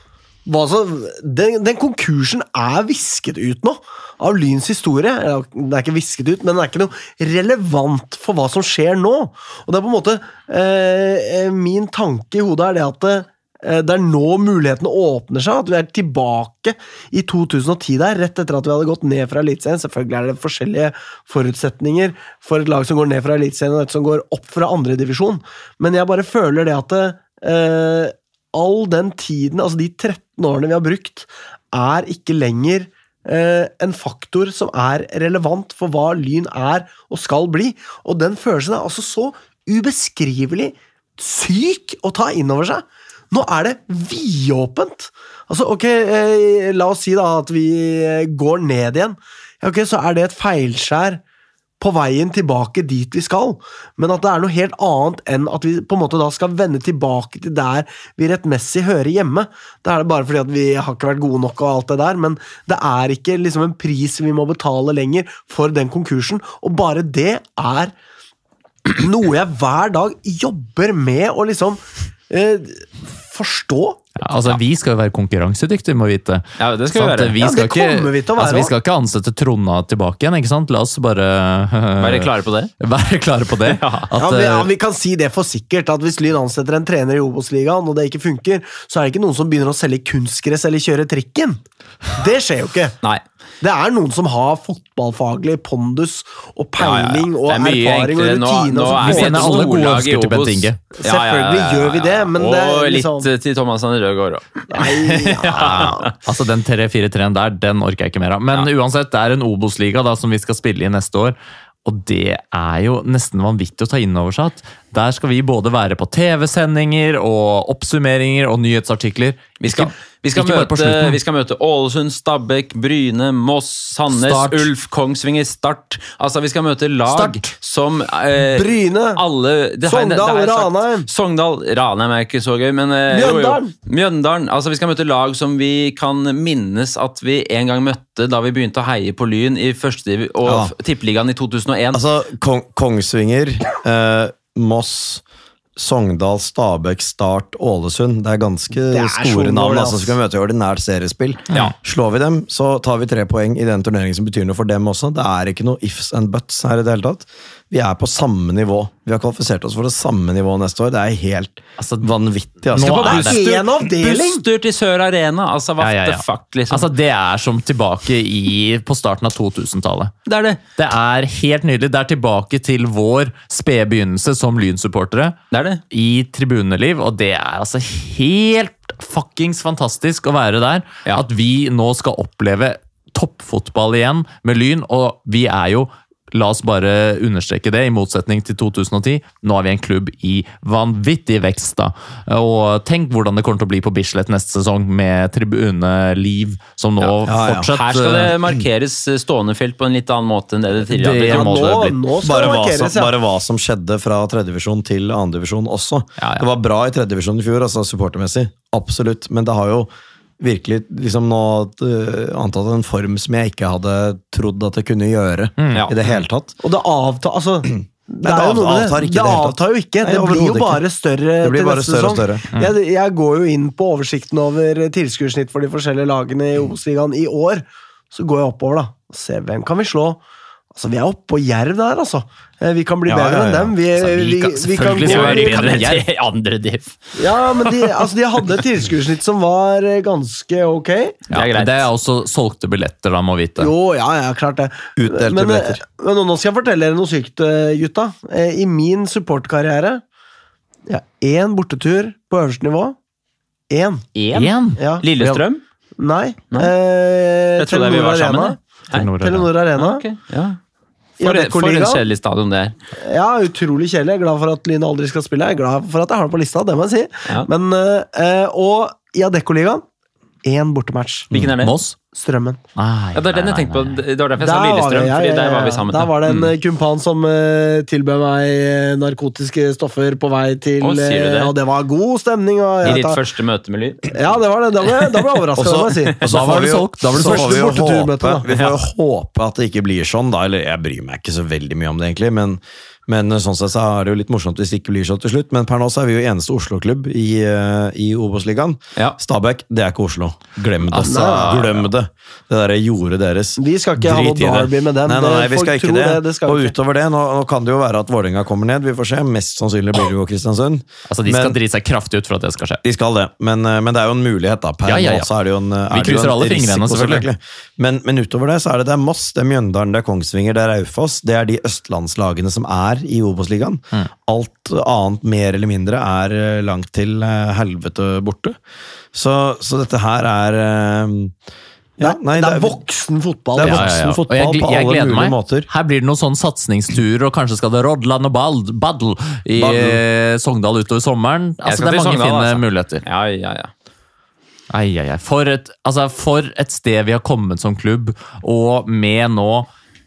Speaker 3: Altså, den, den konkursen er visket ut nå av Lyns historie. Den er ikke visket ut, men den er ikke noe relevant for hva som skjer nå. Og det er på en måte eh, Min tanke i hodet er det at eh, det er nå mulighetene åpner seg. At vi er tilbake i 2010 der, rett etter at vi hadde gått ned fra Eliteserien. Selvfølgelig er det forskjellige forutsetninger for et lag som går ned fra Eliteserien og et som går opp fra andredivisjon, men jeg bare føler det at eh, all den tiden, altså de 13 årene vi har brukt, er ikke lenger eh, en faktor som er relevant for hva Lyn er og skal bli. Og den følelsen er altså så ubeskrivelig syk å ta inn over seg. Nå er det vidåpent. Altså, ok, eh, la oss si da at vi eh, går ned igjen. Ok, Så er det et feilskjær på veien tilbake dit vi skal, men at det er noe helt annet enn at vi på en måte da skal vende tilbake til der vi rettmessig hører hjemme. Da er det bare fordi at vi har ikke vært gode nok og alt det der, men det er ikke liksom en pris vi må betale lenger for den konkursen, og bare det er noe jeg hver dag jobber med å liksom eh, forstå.
Speaker 2: Ja, altså, Vi skal jo være konkurransedyktige, må vi vite.
Speaker 5: Ja, det skal vi være.
Speaker 2: Vi
Speaker 3: Ja,
Speaker 2: skal
Speaker 3: det kommer vi til å være
Speaker 2: altså, vi skal ikke ansette Tronna tilbake igjen, ikke sant? La oss bare
Speaker 5: Være klare på det.
Speaker 2: være klare på det. At,
Speaker 3: Ja, vi, ja,
Speaker 2: eh,
Speaker 3: vi kan si det for sikkert, at hvis Lyn ansetter en trener i Obos-ligaen, og det ikke funker, så er det ikke noen som begynner å selge kunstgress eller kjøre trikken. Det skjer jo ikke.
Speaker 5: Nei.
Speaker 3: Det er noen som har fotballfaglig pondus og peiling
Speaker 5: Ja, ja, ja.
Speaker 3: og
Speaker 5: er
Speaker 3: erfaring og
Speaker 5: enklere. Nå-
Speaker 3: rutine.
Speaker 5: nå
Speaker 3: og
Speaker 5: er
Speaker 2: vi
Speaker 3: så-
Speaker 2: sender alle gode
Speaker 5: storlag i
Speaker 2: ønsker til
Speaker 5: Obos.
Speaker 2: Bent Inge.
Speaker 3: Selvfølgelig gjør vi det, men
Speaker 5: og
Speaker 3: det er liksom-
Speaker 5: litt eh, til Thomas Anne Rødgaard òg.
Speaker 2: Altså, Den 3-4-3-en der, den orker jeg ikke mer av. Men uansett, det er en Obos-liga som vi skal spille i neste år. Og det er jo nesten vanvittig å ta inn over seg at der skal vi både være på TV-sendinger og oppsummeringer og nyhetsartikler.
Speaker 5: Vi skal, vi, skal møte, vi skal møte Ålesund, Stabæk, Bryne, Moss, Sandnes,
Speaker 2: Start.
Speaker 5: Ulf, Kongsvinger, Start. Altså, vi skal møte lag
Speaker 3: Start.
Speaker 5: som eh,
Speaker 3: Bryne.
Speaker 5: alle
Speaker 3: Sogndal. Ranheim.
Speaker 5: Sogndal, Ranheim er ikke så gøy, men eh.
Speaker 3: Mjøndalen.
Speaker 5: Mjøndalen. Altså, vi skal møte lag som vi kan minnes at vi en gang møtte da vi begynte å heie på Lyn i første og
Speaker 4: Ja.
Speaker 5: tippeligaen i 2001.
Speaker 4: Altså, Kong Kongsvinger, eh, Moss, Sogndal, Stabæk, Start, Ålesund. Det er ganske
Speaker 3: er
Speaker 4: store navn altså, som skal møte i ordinært seriespill.
Speaker 5: Ja.
Speaker 4: Slår vi dem, så tar vi tre poeng i den turneringen som betyr noe for dem også. Det er ikke noe ifs and buts her i det hele tatt. Vi er på samme nivå. Vi har kvalifisert oss for det samme nivået neste år. Det er helt
Speaker 2: Altså,
Speaker 4: vanvittig.
Speaker 2: nå
Speaker 4: Altså.
Speaker 2: er
Speaker 3: Det
Speaker 2: det-
Speaker 3: er avdeling!
Speaker 5: Busstur til Sør Arena. Altså, what
Speaker 2: Ja, ja, ja.
Speaker 5: the fuck, liksom.
Speaker 2: Altså, Det er som tilbake i, på starten av 2000-tallet.
Speaker 5: det er det.
Speaker 2: Det er helt nydelig. Det er tilbake til vår spede begynnelse som Lyn-supportere
Speaker 5: Det er det.
Speaker 2: i tribuneliv, og det er altså helt fuckings fantastisk å være der.
Speaker 5: Ja.
Speaker 2: At vi nå skal oppleve toppfotball igjen med Lyn, og vi er jo La oss bare understreke det, i motsetning til 2010. Nå er vi en klubb i vanvittig vekst. da. Og tenk hvordan det kommer til å bli på Bislett neste sesong, med tribuneliv som nå
Speaker 4: Ja, ja, ja.
Speaker 2: fortsatt
Speaker 5: Her skal det
Speaker 2: eh,
Speaker 5: markeres stående felt på en litt annen måte enn det det tidligere
Speaker 2: Det ja,
Speaker 3: Nå, nå skal
Speaker 4: Bare
Speaker 3: det
Speaker 4: hva, som, bare hva som skjedde fra tredjedivisjon til andredivisjon også.
Speaker 2: Ja, ja.
Speaker 4: Det var bra i tredjedivisjon i fjor, altså supportermessig. Absolutt. Men det har jo virkelig liksom nå uh, antatt en form som jeg ikke hadde trodd at det kunne gjøre
Speaker 5: Ja.
Speaker 4: i det hele tatt.
Speaker 3: Og det avtar altså det,
Speaker 4: det
Speaker 3: med
Speaker 4: avtar
Speaker 3: det. det
Speaker 4: det
Speaker 3: avtar jo ikke.
Speaker 4: Nei,
Speaker 3: Det blir jo
Speaker 4: bare ikke.
Speaker 3: større
Speaker 4: Det blir
Speaker 3: til
Speaker 4: bare
Speaker 3: neste
Speaker 4: større og større.
Speaker 3: Jeg, jeg går jo inn på oversikten over tilskuddssnitt for de forskjellige lagene i Obos-ligaen i år. Så går jeg oppover da og ser hvem kan vi slå. Altså, Vi er oppe på Jerv der, altså. Eh, Vi kan bli
Speaker 4: Ja,
Speaker 3: bedre
Speaker 4: ja,
Speaker 3: enn dem. Vi,
Speaker 2: Altså, vi
Speaker 3: vi,
Speaker 2: kan-
Speaker 3: vi kan
Speaker 2: selvfølgelig
Speaker 3: kan,
Speaker 2: så er vi
Speaker 3: vi
Speaker 2: bedre enn Jerv.
Speaker 5: Andre div.
Speaker 3: Ja, men de, altså, de hadde et tilskuddssnitt som var eh, ganske ok.
Speaker 5: Det er greit.
Speaker 2: det er også solgte billetter, da, må vite.
Speaker 3: Jo, ja, ja, klart det.
Speaker 4: Utdelte
Speaker 3: men, eh,
Speaker 4: billetter.
Speaker 3: men nå skal jeg fortelle dere noe sykt, gutta. I min supportkarriere ja, Én bortetur på øverste nivå. Én.
Speaker 5: Én?
Speaker 3: Ja.
Speaker 5: Lillestrøm?
Speaker 3: Nei.
Speaker 5: Nei.
Speaker 3: Eh,
Speaker 5: Jeg trodde vi var sammen.
Speaker 2: Telenor Arena.
Speaker 3: Telenor Arena.
Speaker 5: Okay, ja. For, for en kjedelig stadion det er.
Speaker 3: Ja, utrolig kjedelig. Jeg er glad for at Lyn aldri skal spille. Jeg er glad for at jeg har det på lista, det må jeg si.
Speaker 5: Ja.
Speaker 3: Men, eh, og i Adeccoligaen én bortematch.
Speaker 5: Hvilken er det?
Speaker 2: Moss?
Speaker 3: Strømmen.
Speaker 2: Nei,
Speaker 5: Ja, det er den jeg tenkte på. Det var derfor jeg sa Lillestrøm,
Speaker 3: det- ja, ja,
Speaker 5: der var
Speaker 3: ja.
Speaker 5: vi sammen.
Speaker 3: Der var det en
Speaker 5: Mm.
Speaker 3: eh, kumpan som uh, tilbød meg eh, narkotiske stoffer på vei til
Speaker 5: Å, sier du det?
Speaker 3: eh, Og det var god stemning. Og
Speaker 5: I ditt
Speaker 3: tar-
Speaker 5: første møte med lyd?
Speaker 3: Ja, det var det. Da ble, da ble jeg overraska, må jeg si.
Speaker 4: og så
Speaker 2: Da var det
Speaker 4: vi
Speaker 2: solgt, da ble det
Speaker 3: Første borteturmøte,
Speaker 4: vi får jo håpe at det ikke blir sånn, da. Eller jeg bryr meg ikke så veldig mye om det, egentlig. Men, men sånn sett så er det jo litt morsomt hvis det ikke blir sånn til slutt. Men per nå så er vi jo eneste Oslo-klubb i, eh, i Obos-ligaen.
Speaker 5: Ja.
Speaker 4: Stabæk, det er ikke Oslo. Glem det.
Speaker 2: Altså,
Speaker 4: Glem det. Det derre jordet deres.
Speaker 3: Vi skal ikke ha noe
Speaker 4: Drit i det.
Speaker 3: derby med dem.
Speaker 4: Nei, nei, nei, vi skal ikke det.
Speaker 3: det, det skal
Speaker 4: og utover det, nå, nå kan det jo være at Vålerenga kommer ned. Vi får se. Mest sannsynlig blir det jo Kristiansund.
Speaker 2: Altså, De skal
Speaker 4: Men-
Speaker 2: drite seg kraftig ut for at det skal skje.
Speaker 4: De skal det, men, eh, men det er jo en mulighet, da. Per
Speaker 2: Ja, ja, ja.
Speaker 4: nå så er det jo en,
Speaker 2: Vi
Speaker 4: det jo
Speaker 2: krysser
Speaker 4: en
Speaker 2: alle fingrene,
Speaker 4: risiko,
Speaker 2: selvfølgelig.
Speaker 4: Men, men utover det så er det, det er Moss, det er Mjøndalen, det er Kongsvinger, det er Raufoss. Det er de østlandslagene som er i Obos-ligaen.
Speaker 2: Mm.
Speaker 4: Alt annet, mer eller mindre, er eh, langt til eh, helvete borte. Så, så dette her er eh, ja, nei,
Speaker 3: det er
Speaker 4: det er-
Speaker 3: voksen fotball.
Speaker 4: det er
Speaker 2: Ja,
Speaker 3: altså.
Speaker 2: ja, ja.
Speaker 4: voksen fotball
Speaker 2: jeg,
Speaker 4: på
Speaker 2: jeg
Speaker 4: alle mulige
Speaker 2: meg.
Speaker 4: måter.
Speaker 2: Her blir det noen sånn satsingsturer, og kanskje skal det Rodland og Bald, Badl i
Speaker 4: Baddle.
Speaker 2: eh, Sogndal utover sommeren. Altså, det er mange
Speaker 5: Sogndal,
Speaker 2: fine
Speaker 5: altså.
Speaker 2: muligheter.
Speaker 5: Ja, ja, ja.
Speaker 2: Ai, ai, ai. For, et, altså, for et sted vi har kommet som klubb, og med nå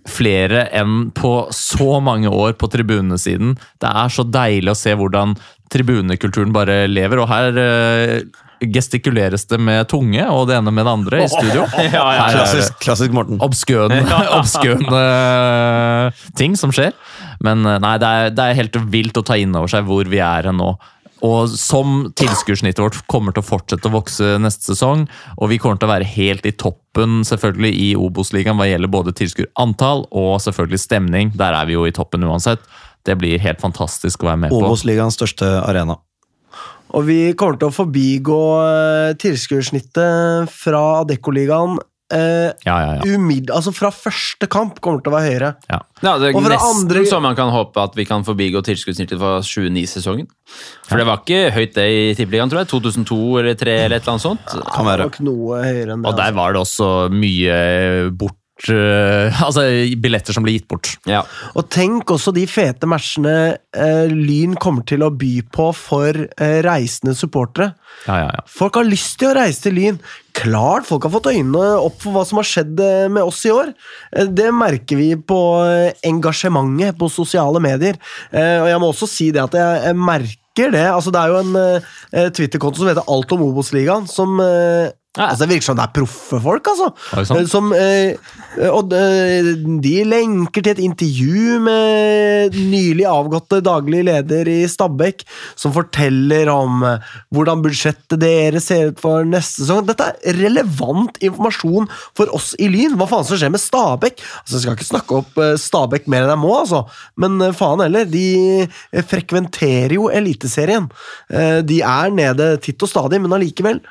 Speaker 2: flere enn på så mange år på tribunesiden. Det er så deilig å se hvordan tribunekulturen bare lever, og her uh, gestikuleres det med tunge og det ene med det andre i studio. Her ja, ja.
Speaker 4: Klassisk, klassisk Morten.
Speaker 2: Obskøne, obskøn eh, ting som skjer. Men eh, nei, det er, det er helt vilt å ta inn over seg hvor vi er nå. Og som tilskuersnittet vårt kommer til å fortsette å vokse neste sesong, og vi kommer til å være helt i toppen selvfølgelig i Obos-ligaen hva gjelder både tilskuerantall og selvfølgelig stemning. Der er vi jo i toppen uansett. Det blir helt fantastisk å være med på.
Speaker 4: Obos-ligaens største arena.
Speaker 3: Og vi kommer til å forbigå uh, tilskuersnittet fra Adeccoligaen uh,
Speaker 2: Ja, ja, ja.
Speaker 3: Umid, Altså fra første kamp kommer det til å være høyere.
Speaker 2: ja.
Speaker 5: Ja, det er
Speaker 3: Og
Speaker 5: nesten
Speaker 3: andre-
Speaker 5: så man kan håpe at vi kan forbigå tilskuddssnittet fra 2009-sesongen. For det var ikke høyt det i Tippeligaen, tror jeg. 2002 eller 2003 eller et eller annet sånt.
Speaker 4: Kan være.
Speaker 3: Nok noe høyere enn det.
Speaker 2: Og der
Speaker 3: altså.
Speaker 2: var det også mye bort eh, Altså billetter som blir gitt bort.
Speaker 5: Ja.
Speaker 3: Og tenk også de fete matchene eh, Lyn kommer til å by på for eh, reisende supportere.
Speaker 2: Ja, ja, ja.
Speaker 3: Folk har lyst til å reise til Lyn. Klart folk har fått øynene opp for hva som har skjedd eh, med oss i år. Eh, Det merker vi på eh, engasjementet på sosiale medier. Eh, Og jeg må også si det at jeg, jeg merker det. Altså, det er jo en eh, Twitter-konto som heter Alt om Obos-ligaen, som eh,
Speaker 5: Ja.
Speaker 3: Altså, det virker som det er proffe folk, altså. Eh, Som, eh, og eh, de lenker til et intervju med nylig avgåtte daglig leder i Stabæk, som forteller om eh, hvordan budsjettet deres ser ut for neste sesong. Dette er relevant informasjon for oss i Lyn. Hva faen som skjer med Stabæk? Altså, jeg skal ikke snakke opp Stabæk mer enn jeg må, altså. men faen heller. De frekventerer jo Eliteserien. De er nede titt og stadig, men allikevel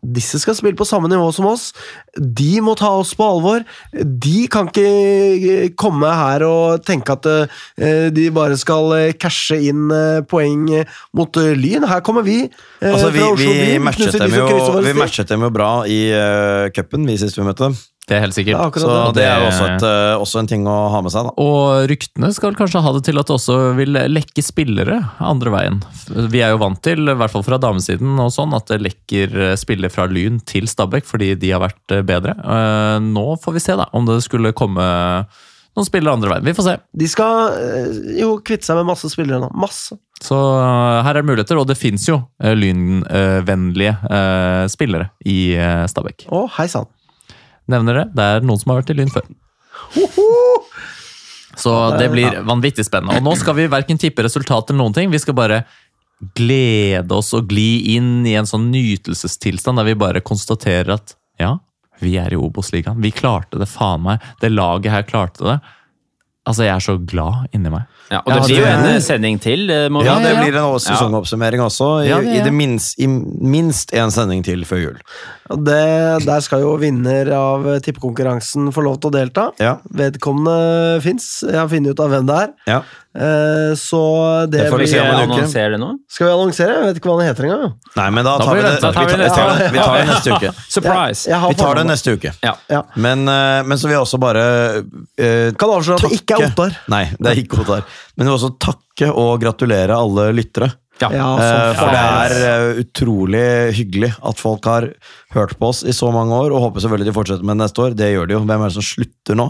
Speaker 3: disse skal spille på samme nivå som oss. De må ta oss på alvor. De kan ikke eh, komme her og tenke at eh, de bare skal eh, cashe inn poeng mot Lyn. Her kommer vi
Speaker 4: Altså, vi,
Speaker 3: fra Oslo
Speaker 4: vi, matchet dem jo, vi matchet dem jo bra i uh, cupen vi sist vi møtte dem.
Speaker 2: Det er helt sikkert.
Speaker 3: Ja, akkurat
Speaker 4: Så
Speaker 3: det.
Speaker 4: det er jo også, et, eh, også en ting å ha med seg. da.
Speaker 2: Og ryktene skal kanskje ha det til at det også vil lekke spillere andre veien. Vi er jo vant til, i hvert fall fra damesiden, og sånn, at det lekker eh, spillere fra Lyn til Stabæk fordi de har vært eh, bedre. Eh, Nå får vi se da, om det skulle komme noen spillere andre veien. Vi får se.
Speaker 3: De skal jo kvitte seg med masse spillere nå. Masse.
Speaker 2: Så her er det muligheter, og det fins jo lynvennlige spillere i Stabæk.
Speaker 3: Å, hei sann.
Speaker 2: Nevner det. Det er noen som har vært i Lyn før. Så det blir vanvittig spennende. Og nå skal vi verken tippe resultat eller noen ting. Vi skal bare glede oss og gli inn i en sånn nytelsestilstand der vi bare konstaterer at ja, vi er i Obos-ligaen. Vi klarte det, faen meg. Det laget her klarte det. Altså, jeg er så glad inni meg.
Speaker 5: Ja, og
Speaker 2: Ja,
Speaker 5: det blir jo en eh, sending til. eh, Må
Speaker 4: Ja, det blir en sesongoppsummering også. I,
Speaker 2: Ja, det
Speaker 4: i, det minst, I minst en sending til før jul.
Speaker 3: Og det, der skal jo vinner av tippekonkurransen få lov til å delta.
Speaker 4: Ja.
Speaker 3: Vedkommende fins. Jeg har funnet ut av hvem det er.
Speaker 4: Ja.
Speaker 3: Eh, så det,
Speaker 4: Det får vi se om en uke.
Speaker 5: det nå?
Speaker 3: Skal vi annonsere? Jeg vet ikke hva han heter engang.
Speaker 4: Nei, men da
Speaker 2: Da
Speaker 4: tar vi det,
Speaker 2: da
Speaker 5: tar vi
Speaker 4: tar,
Speaker 5: det.
Speaker 4: vi tar vi tar det neste uke.
Speaker 5: Surprise!
Speaker 3: Jeg, jeg
Speaker 4: Vi tar det neste uke.
Speaker 5: Ja.
Speaker 3: Ja.
Speaker 4: Men, men så vil jeg også bare uh,
Speaker 3: Kan avsløre at det ikke er Ottar.
Speaker 4: Nei, det er ikke Ottar. Men jeg vil også takke og gratulere alle lyttere.
Speaker 5: Ja.
Speaker 3: Ja,
Speaker 4: Eh, For det er eh, utrolig hyggelig at folk har hørt på oss i så mange år, og håper selvfølgelig de fortsetter med det neste år. Det gjør de jo. Hvem er det som slutter nå?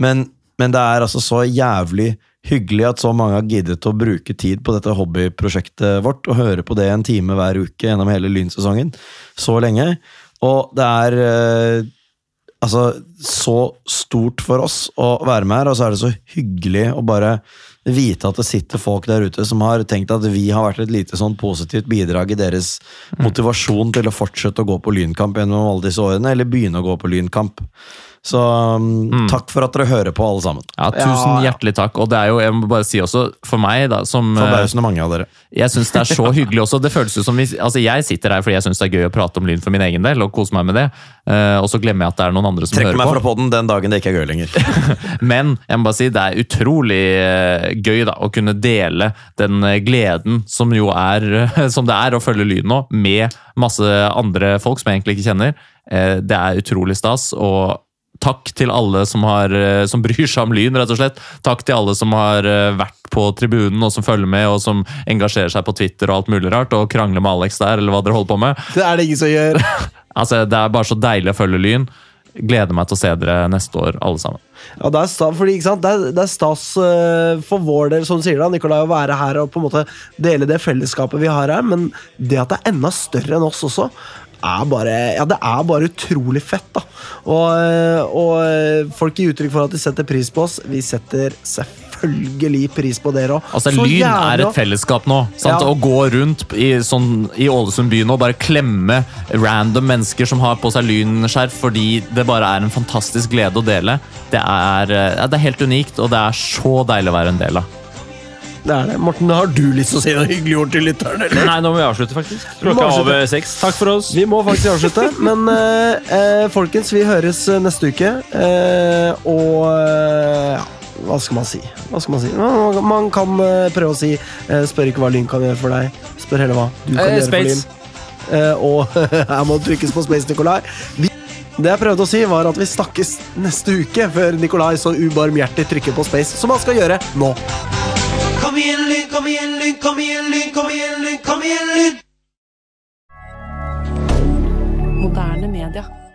Speaker 4: Men, men det er altså så jævlig hyggelig at så mange har giddet å bruke tid på dette hobbyprosjektet vårt, og høre på det en time hver uke gjennom hele lynsesongen. Så lenge. Og det er eh, altså så stort for oss å være med her, og så er det så hyggelig å bare vite at det sitter folk der ute som har tenkt at vi har vært et lite sånn positivt bidrag i deres motivasjon til å fortsette å gå på lynkamp gjennom alle disse årene, eller begynne å gå på lynkamp. Så um, takk for at dere hører på, alle sammen.
Speaker 2: Ja, Tusen
Speaker 3: Ja.
Speaker 2: hjertelig takk. Og det er jo, jeg må bare si også, for meg, da, som eh,
Speaker 4: Forbausende mange av dere.
Speaker 2: Jeg syns det er så hyggelig også. Det føles jo som vi, altså Jeg sitter her fordi jeg syns det er gøy å prate om Lyn for min egen del, og kose meg med det. Uh, og så glemmer jeg at det er noen andre som
Speaker 4: Trekker meg fra poden den dagen det ikke er gøy lenger.
Speaker 2: Men jeg må bare si det er utrolig uh, gøy da, å kunne dele den uh, gleden som jo er eh, som det er å følge Lyn nå, med masse andre folk som jeg egentlig ikke kjenner. Eh, Det er utrolig stas. og Takk til alle som, har, eh, som bryr seg om Lyn, rett og slett. Takk til alle som har eh, vært på tribunen og som følger med, og som engasjerer seg på Twitter og alt mulig rart, og krangler med Alex der, eller hva dere holder på med.
Speaker 3: Det er det ingen som gjør.
Speaker 2: Altså, Det er bare så deilig å følge Lyn. Gleder meg til å se dere neste år, alle sammen.
Speaker 3: Ja, det er stas, fordi? Det er, det er stas uh, for vår del, som du sier da, Nikolai, å være her og på en måte dele det fellesskapet vi har her, men det at det er enda større enn oss også, er bare, ja, det er bare utrolig fett. da. Og, eh, og eh, folk gir uttrykk for at de setter pris på oss. Vi setter selvfølgelig pris på dere òg.
Speaker 2: Altså, Lyn er et fellesskap nå. Sant?
Speaker 3: Ja.
Speaker 2: Å gå rundt i, sånn, i Ålesund by nå og bare klemme random mennesker som har på seg lynskjerf fordi det bare er en fantastisk glede å dele, det er, eh, ja, det er helt unikt, og det er så deilig å være en del av.
Speaker 3: Det er det. Morten, har du lyst til å si noe hyggelig ord til lytteren? eller?
Speaker 5: Nei, nå må vi avslutte, faktisk. Klokka er over seks. Takk for oss.
Speaker 3: Vi må faktisk avslutte, men eh, eh, folkens, vi høres eh, neste uke. Eh, og eh, ja, hva skal man si? Hva skal man si? Man, man kan eh, prøve å si eh, 'spør ikke hva Lyn kan gjøre for deg'. Spør heller hva du kan
Speaker 5: Eh,
Speaker 3: gjøre
Speaker 5: space.
Speaker 3: for Lyn. Eh, og her må det trykkes på space, Nikolai. Vi, det jeg prøvde å si, var at vi snakkes neste uke, før Nikolai så ubarmhjertig trykker på space, som han skal gjøre nå.
Speaker 7: Kom igjen, Lyn, kom igjen, Lyn, kom igjen, Lyn, kom igjen, Lyn, kom igjen, Lyn!
Speaker 8: Moderne media.